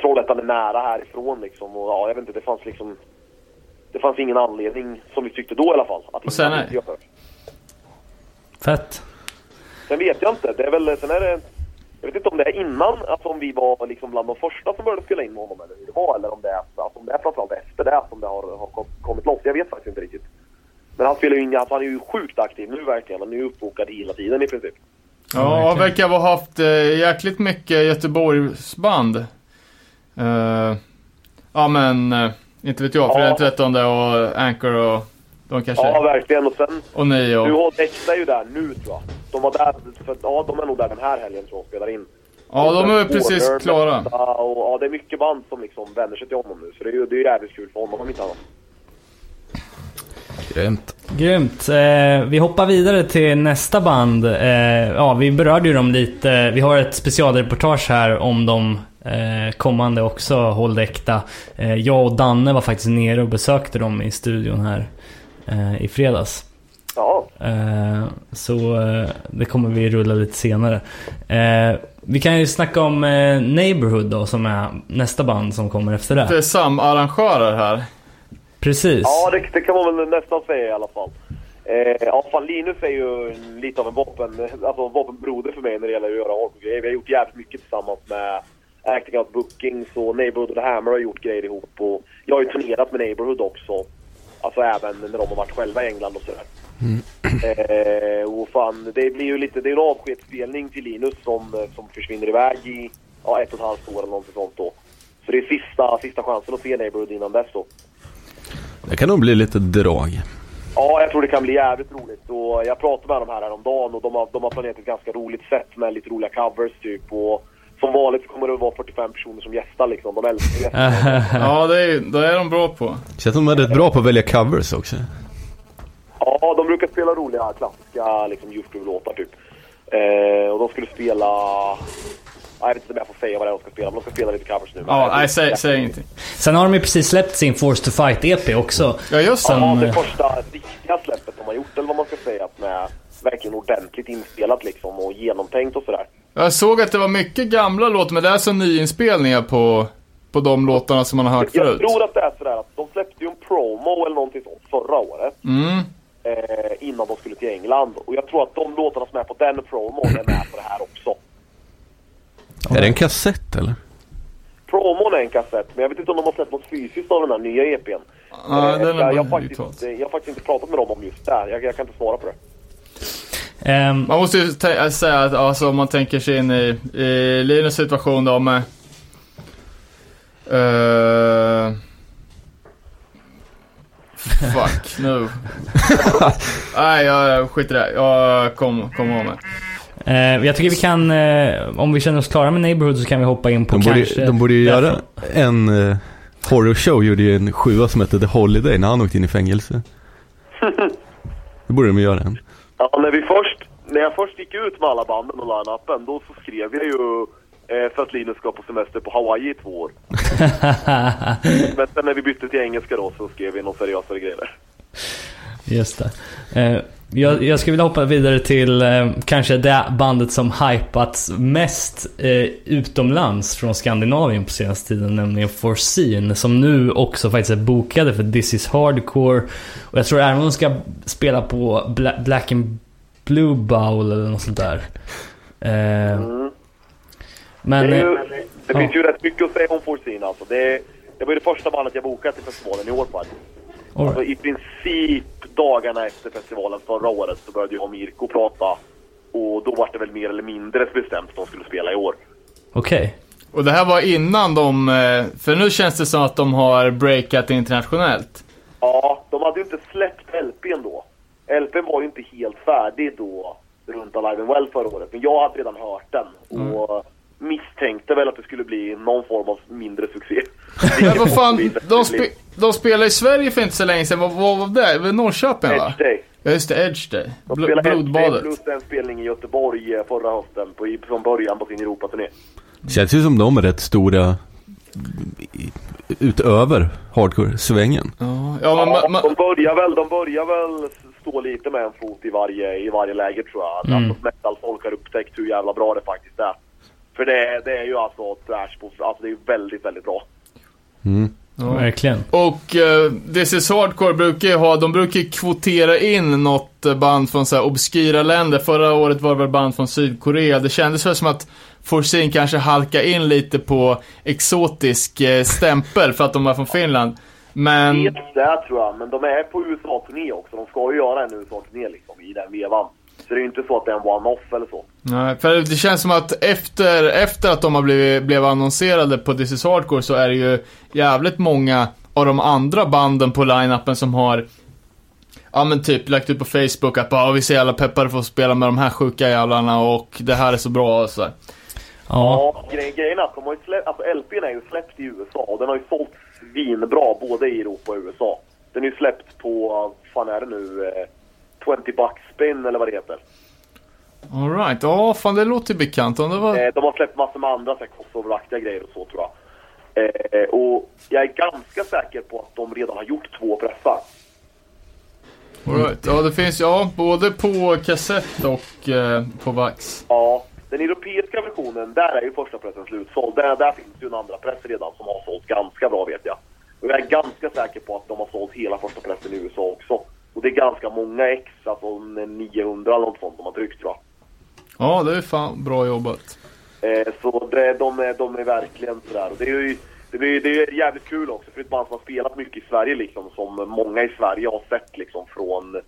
Trollhättan är nära härifrån liksom. Och ja, jag vet inte, det fanns liksom... Det fanns ingen anledning, som vi tyckte då i alla fall, att Och sen inte göra det. Fett. Sen vet jag inte. Det är väl, sen är det... Jag vet inte om det är innan, alltså om vi var liksom bland de första som började spela in med honom eller hur det var. Eller om det är, alltså, om det är framförallt efter det som det har, har kom- kommit loss. Jag vet faktiskt inte riktigt. Men han spelar ju in, alltså, han är ju sjukt aktiv nu verkligen. Han är ju uppbokad hela tiden i princip. Ja, verkar ha haft eh, jäkligt mycket Göteborgsband. Eh, ja men, eh, inte vet jag, Ja. Fredag 13 och Anchor och de kanske... Ja, verkligen. Och sen... och och... har Dexta är ju där nu tror jag. De var där, för, ja de är nog där den här helgen tror jag spelar in. Ja, de är precis Border, klara. Och, ja, det är mycket band som liksom vänder sig till honom nu. Så det är ju det är ju jävligt kul för honom om inte annat. Grymt. Grymt. Eh, vi hoppar vidare till nästa band. Eh, ja, vi berörde ju dem lite. Vi har ett specialreportage här om de eh, kommande också, Håll äkta. Eh, jag och Danne var faktiskt nere och besökte dem i studion här i fredags. Ja. Eh, så eh, det kommer vi rulla lite senare. Eh, vi kan ju snacka om eh, Neighborhood då, som är nästa band som kommer efter det. Det är samarrangörer här. Precis. Ja, det, det kan man väl nästan säga i alla fall. Eh, ja, fan Linus är ju lite av en vapen, alltså en vapenbroder för mig när det gäller att göra hardcore-grejer. Vi har gjort jävligt mycket tillsammans med Acting Out Bookings och Neighborhood och The Hammer har gjort grejer ihop. Och jag har ju turnerat med Neighborhood också. Alltså även när de har varit själva i England och sådär. Eh, och fan, det blir ju lite, det är en avskedsspelning till Linus som, som försvinner iväg i ja, ett och ett halvt år eller något sånt då. Så det är sista, sista chansen att se Neighborhood innan dess då. Det kan nog bli lite drag. Ja, jag tror det kan bli jävligt roligt. Och jag pratade med dem här häromdagen och de har, de har planerat ett ganska roligt sätt med lite roliga covers typ. Och som vanligt kommer det att vara 45 personer som gästar liksom. De älskar. Ja, det är, det är de bra på. Känns som att de är rätt bra på att välja covers också. Ja, de brukar spela roliga klassiska liksom Youth-låtar typ. Eh, och de skulle spela... Ja, jag vet inte om jag får säga vad det är de ska spela, men de ska spela lite covers nu. Ja, nej, säg, säg ingenting. Sen har de ju precis släppt sin Force to Fight EP också. Ja, just Ja, Som, det första riktiga släppet de har gjort, eller vad man ska säga, med verkligen ordentligt inspelat liksom och genomtänkt och sådär. Jag såg att det var mycket gamla låtar, men det är så nyinspelningar på, på de låtarna som man har hört Jag förut. tror att det är sådär att de släppte ju en promo eller någonting sånt förra året. Mm. Eh, innan de skulle till England. Och jag tror att de låtarna som är på den promon är med på det här också. Är det en kassett eller? Promon är en kassett, men jag vet inte om de har släppt något fysiskt av den här nya EPn. Ja, Eh, den jag, är jag, faktiskt, jag har faktiskt inte pratat med dem om just det här. Jag, jag kan inte svara på det. Ehm, Man måste ju tä- säga att alltså, om man tänker sig in i, i Linus situation då med... Uh, fuck, nu. Nej, jag skiter i det. Jag kom, kom av mig. eh, jag tycker vi kan, eh, om vi känner oss klara med Neighborhood så kan vi hoppa in på De kanske... borde, de borde ju därför- göra en uh, horrorshow, gjorde ju en sjua som hette The Holiday när han åkte in i fängelse. Det borde de ju göra en. Ja, när vi först, när jag först gick ut med alla banden och line-upen, då så skrev jag ju eh, för att Linus ska på semester på Hawaii i två år. Men sen när vi bytte till engelska då så skrev vi någon seriösare grejer. Just det. Eh, jag, jag skulle vilja hoppa vidare till eh, kanske det bandet som hypats mest eh, utomlands från Skandinavien på senaste tiden, nämligen Forseen. Som nu också faktiskt är bokade för This is Hardcore. Och jag tror även de ska spela på Bla Black and Blue Bowl eller något sånt där. Eh, Men... det är ju, eh, det ja. finns ju rätt mycket att säga om Forseen alltså. Det, det var ju det första bandet jag bokat till festivalen i år faktiskt. all Alltså. I princip dagarna efter festivalen förra året så började jag och Mirko prata. Och då var det väl mer eller mindre bestämt att de skulle spela i år. Okej. Och det här var innan de, eh, för nu känns det som att de har breakat internationellt. Ja, de hade ju inte släppt LPn då. LPn var ju inte helt färdig då, runt Alive and Well förra året. Men jag hade redan hört den och misstänkte väl att det skulle bli någon form av mindre succé. Men vad fan, de, spe, de spelade i Sverige för inte så länge sedan. Vad, vad var det? Var Norrköping va? Edge Day. Ja just det, Edge Day. De Bl- spelade Edge Day blodbadet. plus en spelning i Göteborg eh, förra hösten på, från början på sin Europaturné. Känns ju som de är rätt stora utöver hardcore-svängen. Ja, ja men, Ja, ma- ma- de börjar väl, de börjar väl stå lite med en fot i varje, i varje läger tror jag. Mm. Alltså metal-folk har upptäckt hur jävla bra det faktiskt är. För det, det är ju alltså trash på, alltså det är väldigt, väldigt bra. Verkligen. Och uh, This is Hardcore brukar ju ha, de brukar kvotera in något eh, band från så här obskyra länder. Förra året var det väl band från Sydkorea. Det kändes väl som att Forseen kanske halkar in lite på exotisk eh, stämpel för att de är från Finland. Men... Helt där tror jag, men de är på USA-turné också. De ska ju göra en USA-turné liksom i den vevan. Så det är ju inte så att det är en one-off eller så. Nej, för det känns som att efter, efter att de har blivit, blev annonserade på This is Hardcore så är det ju jävligt många av de andra banden på line-upen som har Ja men typ lagt ut på Facebook att bara, "Ah, vi så jävla peppade för att spela med de här sjuka jävlarna och det här är så bra och så. Ja. Ja, grej, grejen är att de har ju släppt, alltså LPn är ju släppt i USA och den har ju sålt svinbra både i Europa och USA. Den är ju släppt på, vad fan är det nu, eh, 20 bucks spin eller vad det heter. Alright, ja fan det låter bekant. Om det var... Eh, de har släppt massor med andra crossover-aktiga grejer och så tror jag. Eh, och jag är ganska säker på att de redan har gjort två pressar. All right. Ja det finns, ja både på kassett och eh, på vax. Ja, den europeiska versionen, där är ju första pressen slutsåld. Där, där finns ju en andra press redan som har sålt ganska bra vet jag. Och jag är ganska säker på att de har sålt hela första pressen i USA också. Och det är ganska många ex, alltså en 900 eller något sånt de har tryckt tror jag. Ja det är fan bra jobbat. Eh, så det, de, är, de är verkligen sådär. Och det är ju det är, det är jävligt kul också för det är ett band som har spelat mycket i Sverige liksom. Som många i Sverige har sett liksom från,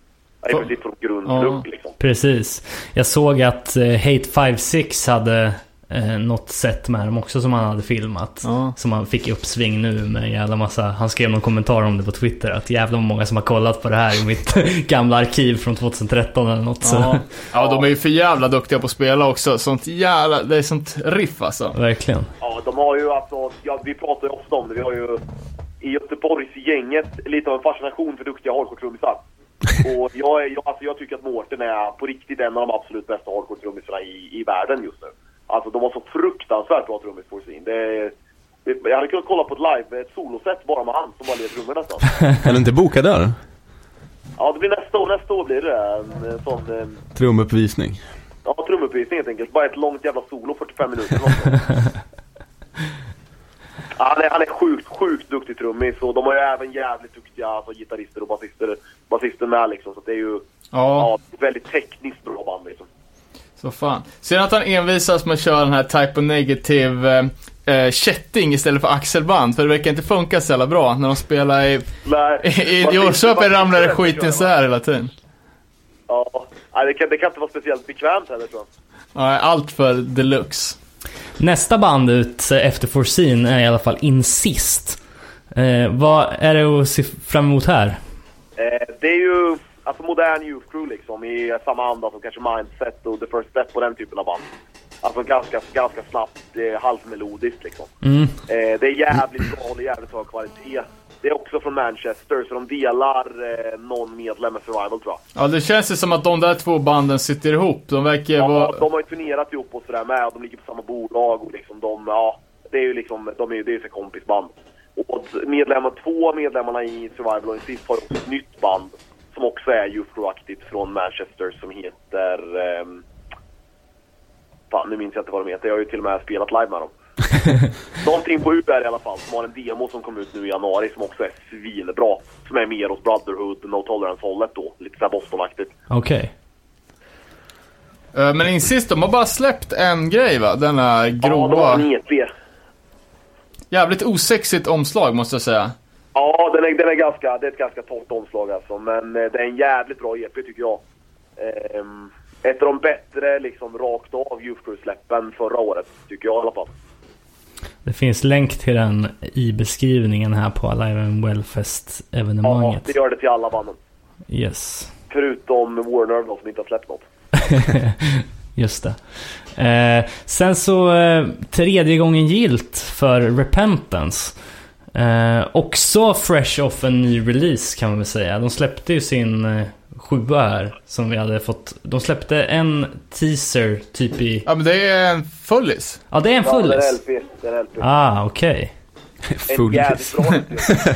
ja, i För- princip från grundplugg Ja. liksom. Precis. Jag såg att eh, Hate 56 hade eh, något sätt med dem också som han hade filmat. Som han fick i uppsving nu med en jävla massa. Han skrev någon kommentar om det på Twitter. Att jävla många som har kollat på det här i mitt gamla arkiv från 2013 eller något. Så. Ja. ja de är ju för jävla duktiga på att spela också. Sånt jävla, det är sånt riff alltså. Verkligen. Ja, de har ju alltså, ja, vi pratar ju ofta om det. Vi har ju i Göteborgsgänget lite av en fascination för duktiga hardcore-trummisar. Och jag, jag, alltså, jag tycker att Mårten är på riktigt en av de absolut bästa hardcore-trummisarna i, i världen just nu. Alltså de har så fruktansvärt bra trummis på sin. Det, det, jag hade kunnat kolla på ett live, ett soloset bara med han som bara leder trummor nästan. Är du inte bokad där? Ja, det blir nästa år. Nästa år blir det en, en sån, eh, Trumuppvisning. ja, trumuppvisning helt enkelt. Bara ett långt jävla solo, 45 minuter. Ja, han, är, han är sjukt, sjukt duktig trummis och de har ju även jävligt duktiga alltså, gitarrister och basister, basister med liksom. Så det är ju Ja. ett väldigt tekniskt bra band liksom. Så fan. Sen att han envisas med att köra den här Type of Negative eh, eh, kätting istället för axelband. För det verkar inte funka så jävla bra när de spelar i... Nej. I, i Norrköping ramlar det man skit sitter in så här hela tiden. Ja, Nej, det kan, det kan inte vara speciellt bekvämt heller tror jag. Ja, allt för deluxe. Nästa band ut eh, efter Foreseen är i alla fall Insist. Eh, vad är det att se fram emot här? Eh, det är ju alltså modern youth crew liksom i samma anda som kanske Mindset och The First Step och den typen av band. Alltså ganska, ganska snabbt, eh, halvmelodiskt liksom. Mm. Eh, det är jävligt bra, håller jävligt hög kvalitet. Det är också från Manchester, så de delar eh, någon medlem med Survival tror jag. Ja, det känns ju som att de där två banden sitter ihop. De verkar Ja, vara... de har ju turnerat ihop och sådär med och de ligger på samma bolag och liksom de, ja, det är ju liksom, de är ju, det är ju så kompisband. Och medlemmar, två av medlemmarna i Survival och Insist har också ett nytt band som också är Youth Crew-aktigt från Manchester som heter... ehm, fan, nu minns jag inte vad de heter. Jag har ju till och med spelat live med dem. Någonting på UR i alla fall, som har en demo som kom ut nu i januari som också är svinbra. Som är mer åt Brotherhood, No Tolerance-hållet då. Lite såhär Boston-aktigt. Okej. Eh, Men Insist, de har bara släppt en grej va? Denna Ja, de har grova... en EP. Jävligt osexigt omslag måste jag säga. Ja, den är, den är ganska, det är ett ganska torrt omslag alltså. Men eh, det är en jävligt bra EP tycker jag. Ehm, ett av de bättre liksom rakt av Youth förra året, tycker jag i alla fall. Det finns länk till den i beskrivningen här på Alive and Wellfest Ja, evenemanget. det gör det till alla banden. Yes. Förutom Warner då, som inte har släppt något. Just det. Eh, sen så eh, tredje gången gilt för Repentance. Eh, också fresh off en ny release kan man väl säga. De släppte ju sin eh, sjua här som vi hade fått. De släppte en teaser typ i... Ja, men det är en fullis. Ja, det är en Ja, det är fullis. LP. Det är LP. Ah, okej. En bra LP.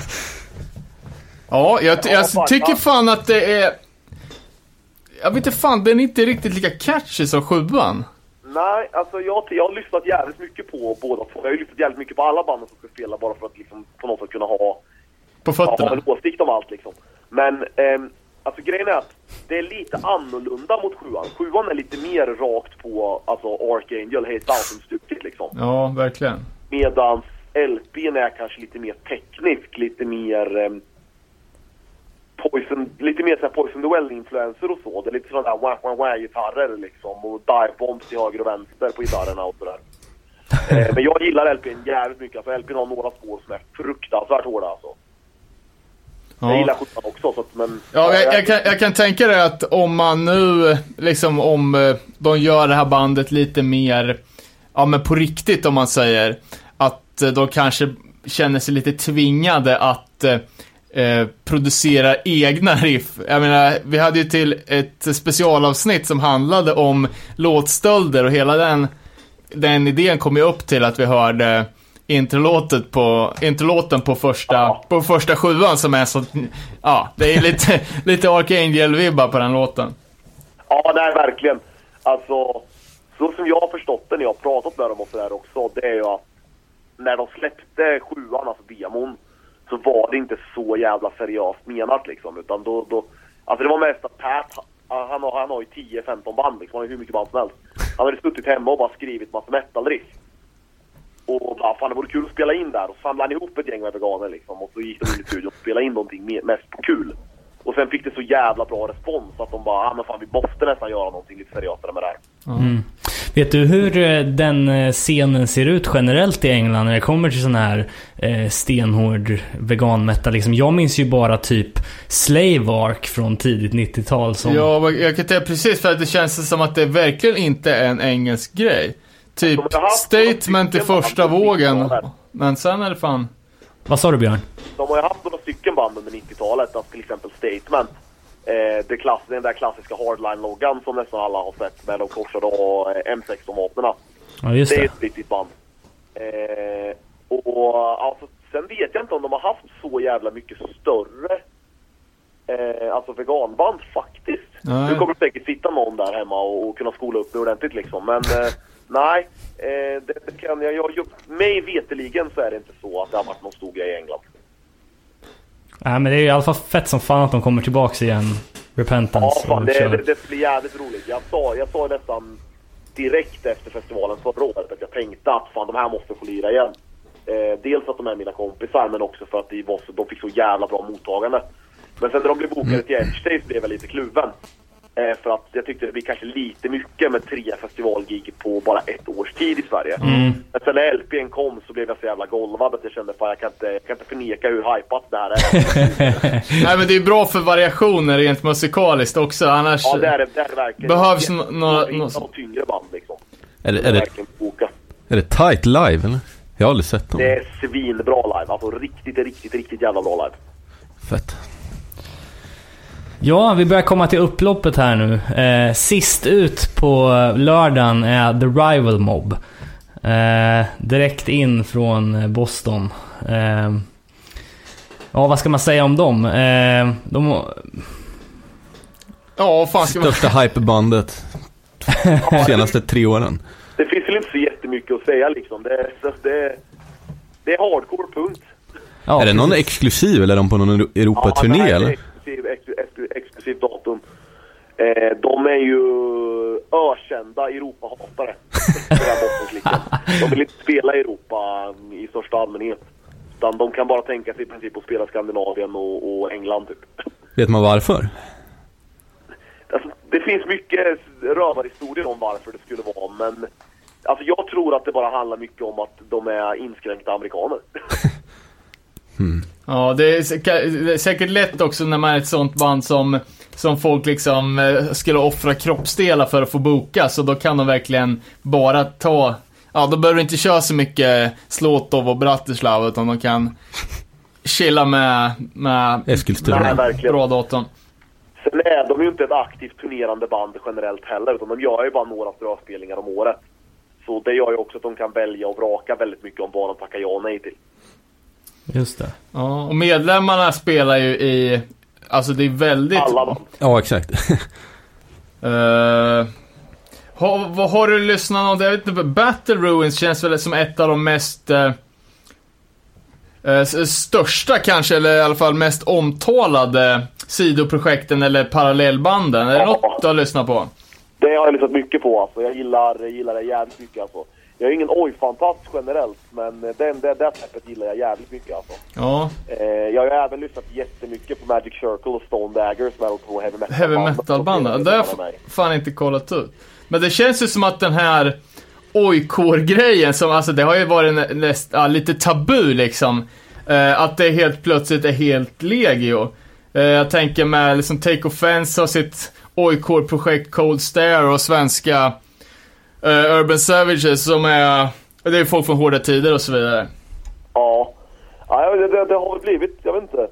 Ja, jag, Ja, jag fan, tycker fan att det är... Jag vet inte fan, den är inte riktigt lika catchy som sjuan. Nej, alltså jag, jag har lyssnat jävligt mycket på båda två. Jag har ju lyssnat jävligt mycket på alla banden som ska spela bara för att liksom på något sätt kunna ha, På fötterna. ha en åsikt om allt liksom. Men ehm, alltså grejen är att det är lite annorlunda mot sjuan. Sjuan är lite mer rakt på alltså Archangel, Hate Mountain-stuket liksom. Ja, verkligen. Medans LPn är kanske lite mer teknisk, lite mer ehm, Poison, lite mer såhär Poison the Well-influenser och så. Det är lite sådana där wah wah wah gitarrer liksom och dive bombs till höger och vänster på gitarrerna och sådär. eh, men jag gillar LPn jävligt mycket. Alltså LPn har några spår som är fruktansvärt hårda alltså. Jag Ja. gillar skjortan också så att, men... Ja, jag, jag, kan, jag kan tänka dig att om man nu, liksom om eh, de gör det här bandet lite mer, ja men på riktigt om man säger, att eh, de kanske känner sig lite tvingade att eh, producera egna riff. Jag menar, vi hade ju till ett specialavsnitt som handlade om låtstölder och hela den, den idén kom ju upp till att vi hörde introlåtet på, introlåten på första, på första sjuan som är så, ja, det är lite, lite Archangel-vibbar på den låten. Ja, det är verkligen. Alltså, så som jag har förstått det när jag har pratat med dem och sådär också, det är ju att när de släppte sjuan, alltså Diamond, så var det inte så jävla seriöst menat liksom. Utan då, då alltså det var mest att Pat, han, han, har, han har ju 10-15 band liksom, han har ju hur mycket band som helst. Han hade suttit hemma och bara skrivit massa metal-riff. Och bara, fan det vore kul att spela in där. Och så samlade han ihop ett gäng med veganer liksom. Och så gick de in i studion och spelade in någonting mest kul. Och sen fick det så jävla bra respons att de bara, ah, men fan vi måste nästan göra någonting lite seriösare med det här. Mm. Vet du hur eh, den eh, scenen ser ut generellt i England när det kommer till sån här eh, stenhård veganmetal? Liksom, jag minns ju bara typ Slave Ark från tidigt 90-tal som... Ja, men jag kan säga precis för att det känns som att det verkligen inte är en engelsk grej. Typ haft statement i första vågen. 90-talet. Men sen är det fan... Vad sa du Björn? De har ju haft några stycken band under 90-talet, alltså till exempel Statement. Eh, det klass, den där klassiska Hardline-loggan som nästan alla har sett med de korsade och, eh, M16-vapnen. Ja, just det är det. ett riktigt band. Eh, och alltså, sen vet jag inte om de har haft så jävla mycket större eh, alltså veganband faktiskt. Nej. Nu kommer det säkert sitta någon där hemma och, och kunna skola upp det ordentligt liksom. Men eh, nej, eh, det, det kan jag, jag, jag... Mig veteligen så är det inte så att det har varit någon stor grej i England. Nej, men det är i alla fall fett som fan att de kommer tillbaks igen. Ja, Repentance fan, och det, det, det blir jävligt roligt. Jag sa, jag sa nästan direkt efter festivalen förra året att jag tänkte att fan de här måste få lira igen. Eh, dels att de är mina kompisar men också för att de, var så, de fick så jävla bra mottagande. Men sen när de blev bokade till Edge blev jag lite kluven. Eh, för att jag tyckte det blir kanske lite mycket med tre festivalgig på bara ett års tid i Sverige. Mm. Men sen när LPn kom så blev jag så jävla golvad att jag kände fan jag kan inte, jag kan inte förneka hur hypat det här är. Nej men det är bra för variationer rent musikaliskt också, annars ja det är det, det, är det verkligen. behövs några... jag- nå- och tyngre band liksom. Är det, är det, verkligen boka. är det tight live eller? Jag har aldrig sett dem. Det är svinbra live. Alltså riktigt, riktigt, riktigt jävla bra live. Fett. Ja, vi börjar komma till upploppet här nu. Eh, sist ut på lördagen är The Rival Mob. Eh, direkt in från Boston. Eh, ja, vad ska man säga om dem? Eh, de Ja, fan ska man... Största hypebandet senaste tre åren. Det finns väl inte så jättemycket att säga liksom. Det, är- det, det är hardcore, punkt. ja, är det någon exklusiv eller är de på någon Euro- Europaturné är eller? Exklusiv, exklusiv, exklusiv datum. Eh, de är ju ökända Europahatare. de vill inte spela i Europa i största allmänhet. Utan de kan bara tänka sig i princip att spela Skandinavien och, och England typ. Vet man varför? Alltså, det finns mycket rövarhistorier om varför det skulle vara, men alltså, jag tror att det bara handlar mycket om att de är inskränkta amerikaner. Ja, det är, säkert, det är säkert lätt också när man är ett sånt band som, som folk liksom eh, skulle offra kroppsdelar för att få boka, så då kan de verkligen bara ta Ja, då behöver du inte köra så mycket Slotov och Bratislava, utan de kan chilla med, med Eskilstuna. Bra datorn. Sen är de ju inte ett aktivt turnerande band generellt heller, utan de gör ju bara några ströspelningar om året. Så det gör ju också att de kan välja och vraka väldigt mycket om vad de tackar ja och nej till. Just det. Ja, och medlemmarna spelar ju i, alltså det är väldigt... Alla band. Ja, exakt. Uh, har, vad har du lyssnat om? Jag vet inte, Battle Ruins känns väl som ett av de mest eh, eh, s- största kanske, eller i alla fall mest omtalade sidoprojekten eller parallellbanden. Är det Ja. något du har lyssnat på? Det har jag lyssnat mycket på alltså. Jag gillar, gillar det jävligt mycket alltså. Jag är ingen oj-fantast generellt, men den, det, det släppet gillar jag jävligt mycket alltså. Ja, Eh, jag har ju även lyssnat jättemycket på Magic Circle och Stone Dagger som är på heavy metal heavy metal-banden. Det har jag fan inte kollat ut. Men det känns ju som att den här ojkår-grejen, som alltså det har ju varit nä, näst, ja, lite tabu liksom. Eh, att det helt plötsligt är helt legio. Eh, jag tänker med liksom Take Offense har sitt ojkår-projekt Cold Stare och svenska eh, Urban Savages som är, det är folk från Hårda Tider och så vidare. Ja. ja det, det, det har väl blivit, jag vet inte.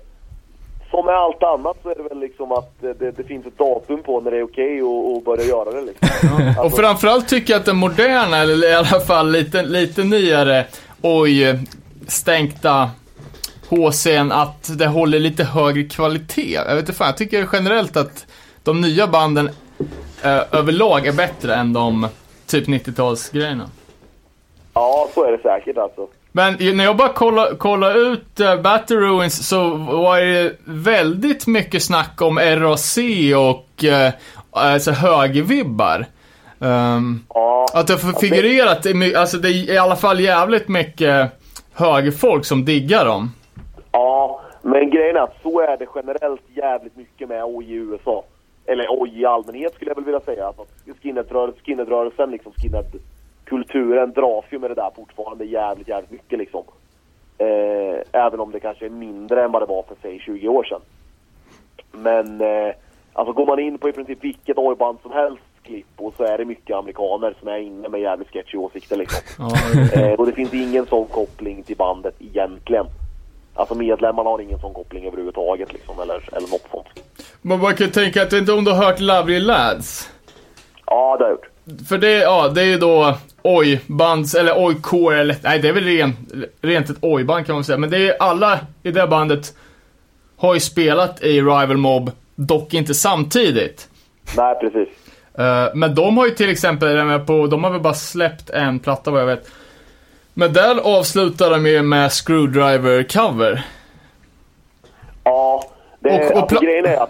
Som med allt annat så är det väl liksom att det, det finns ett datum på när det är okej att att börja göra det liksom. Och Alltså, framförallt tycker jag att den moderna, eller i alla fall lite, lite nyare, oj, stänkta HC'n, att det håller lite högre kvalitet. Jag vet inte fan, jag tycker generellt att de nya banden eh, överlag är bättre än de typ 90-talsgrejerna. ja, så är det säkert alltså. Men när jag bara kollade kolla ut uh, Battle Ruins så var det väldigt mycket snack om RAC och uh, alltså högervibbar. Um, Ja. att det har figurerat, alltså det är i alla fall jävligt mycket högerfolk som diggar dem. Ja, men grejen är att så är det generellt jävligt mycket med oj i USA. Eller oj i allmänhet skulle jag väl vilja säga. Alltså, skinheadrörelsen, skinheadrörelsen liksom, skinheadkulturen dras ju med det där fortfarande jävligt, jävligt mycket liksom. Eh, även om det kanske är mindre än vad det var för säg 20 år sedan. Men eh, alltså går man in på i princip vilket ojband som helst klipp och så är det mycket amerikaner som är inne med jävligt sketchy åsikter liksom. Eh, och det finns ingen sån koppling till bandet egentligen. Alltså medlemmarna har ingen sån koppling överhuvudtaget liksom, eller, eller något sånt. Men man kan ju tänka att, inte om du har hört Lovely Lads? Ja, det har jag gjort. För det, ja, det är ju då oj-bands, eller oj-core, eller nej det är väl ren, rent ett oj-band kan man säga. Men det är alla i det bandet har ju spelat i Rival Mob, dock inte samtidigt. Nej, precis. Eh, men de har ju till exempel, på, de har väl bara släppt en platta vad jag vet. Men där avslutar de ju med Screwdriver-cover. Ja, det, Och- och alltså, grejen är att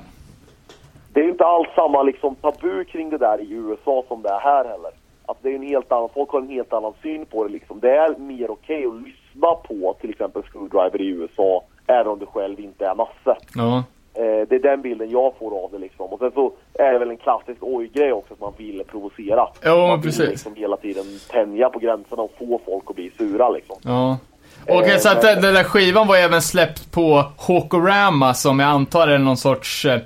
det är inte alls samma liksom, tabu kring det där i USA som det är här heller. Alltså det är en helt annan, folk har en helt annan syn på det liksom. Det är mer okej att lyssna på till exempel Screwdriver i USA, även om du själv inte är Nasse. Ja. Eh, det är den bilden jag får av det liksom. Och sen så är det väl en klassisk oj-grej också att man vill provocera. Ja, man vill precis. liksom hela tiden tänja på gränserna och få folk att bli sura liksom. Ja. Okej, Eh, så att men- den, den där skivan var även släppt på Hawkorama som jag antar är någon sorts eh,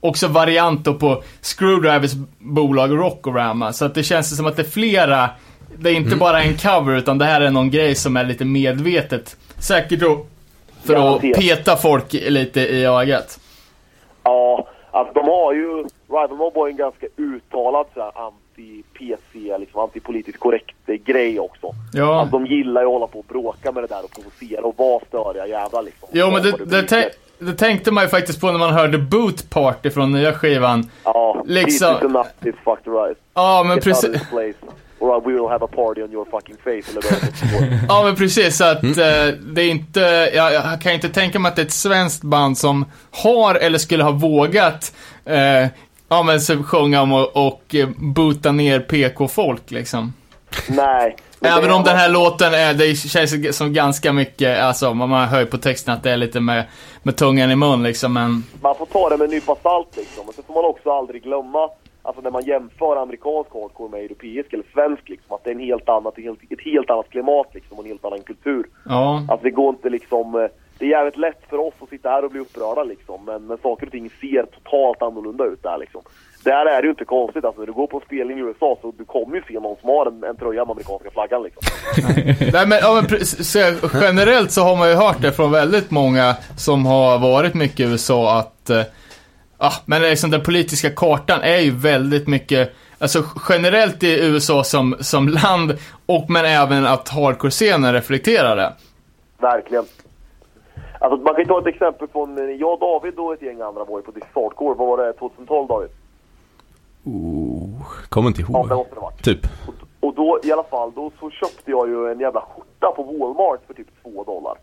också variant då på Screwdrivers bolag Rockorama. Så att det känns som att det är flera, det är inte Mm. bara en cover utan det här är någon grej som är lite medvetet. Säkert då för att peta folk lite i ögat. Ja, alltså de har ju... Rival Mob har ju en ganska uttalad så här, anti-PC, liksom antipolitiskt korrekt eh, grej också. Ja. Alltså de gillar ju att hålla på och bråka med det där och provocera och vara störiga jävlar liksom. Jo men det, det, tän- det tänkte man ju faktiskt på när man hörde Boot Party från nya skivan. Ja, liksom- This is enough, fuck the right. Ja men precis. Or we will have a party on your fucking face. Eller Ja men precis, så att eh, det är inte, jag, jag kan inte tänka mig att det är ett svenskt band som har eller skulle ha vågat eh, ja men så sjunga om och, och eh, boota ner PK-folk liksom. Nej. Även om den här låten är, det känns som ganska mycket, alltså man hör ju på texten att det är lite med, med tungan i mun liksom men Man får ta det med en nypa salt liksom. Men så får man också aldrig glömma, alltså när man jämför amerikansk hardcore med europeisk eller svensk liksom, att det är en helt annat, ett helt, ett helt annat klimat liksom och en helt annan kultur. ja. Alltså det går inte liksom, eh, det är jävligt lätt för oss att sitta här och bli upprörda liksom, men, men saker och ting ser totalt annorlunda ut där liksom. Där är det ju inte konstigt, alltså när du går på en spelning i USA så du kommer ju se någon som har en, en tröja med amerikanska flaggan liksom. Nej men, ja, men så, generellt så har man ju hört det från väldigt många som har varit mycket i USA att eh, Ja, men liksom den politiska kartan är ju väldigt mycket, alltså generellt i USA som, som land och men även att hardcore-scenen reflekterar det. Verkligen. Alltså man kan ju ta ett exempel från, eh, jag och David och ett gäng andra var ju på This Hardcore, vad var det, 2012 David? Kommer inte Ja, ihåg. det måste det varit. Typ. Och då i alla fall, då så köpte jag ju en jävla skjorta på Walmart för typ 2 dollar.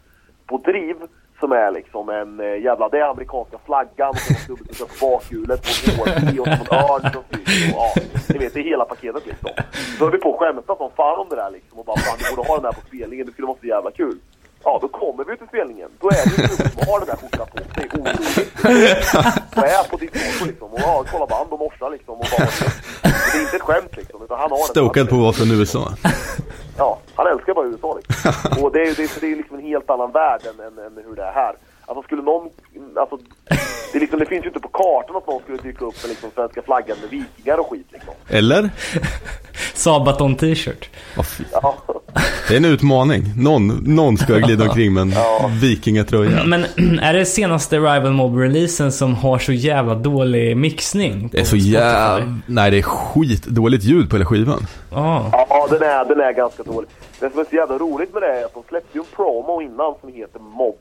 På Driv, som är liksom en eh, jävla, det är amerikanska flaggan och har dubbelt på bakhjulet på en och som en örn som flyger och ja, ni vet det är hela paketet liksom. Så höll vi på att skämta som fan om det där liksom och bara fan du borde ha den här på spelningen, det skulle vara så jävla kul. Ja, då kommer vi till spelningen. Då är det snubbe som har den där skjortan på sig oroligt. Och är på ditt konto liksom och ja, kollar band och morsar liksom och bara... Det är inte ett skämt liksom, utan han har. Stokad på att vara från USA. Ja, han älskar bara USA liksom. Och det är ju det, är- det är liksom en helt annan värld än, än, än hur det är här. Alltså skulle någon, alltså, det, liksom, det finns ju inte på kartan att någon skulle dyka upp med liksom svenska flaggan med vikingar och skit liksom. Eller? Sabaton t-shirt. Ja. Det är en utmaning. Någon, någon ska glida omkring med en vikingatröja. Men är det senaste Rival Mob-releasen som har så jävla dålig mixning? Det är så jävla... Nej, det är skitdåligt ljud på hela skivan. Ja. Ja, den är, den är ganska dålig. Det som är så jävla roligt med det är att de släppte ju en promo innan som heter Mob.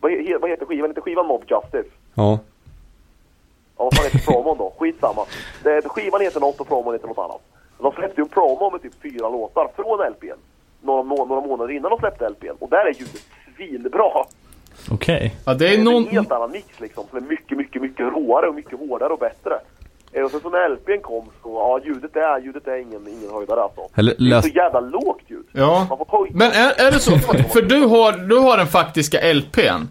Vad, he, vad heter skivan? Heter skivan Mob Justice? Ja. Ja, vad fan heter promon då? Skitsamma. Det, skivan heter något och promon heter något annat. De släppte ju en promo med typ fyra låtar från LPn. Några, må- några månader innan de släppte LPn. Och där är ljudet svinbra. Okej. Ja, det är en någon... helt annan mix liksom. Som är mycket, mycket, mycket råare och mycket hårdare och bättre. Eh, Och sen så när LPn kom så, ja ljudet är, ljudet är ingen, ingen höjdare alltså. Eller Det är så jävla lågt ljud. Ja. Man får höj- Men är, är det så? För, för du har, du har den faktiska LPn.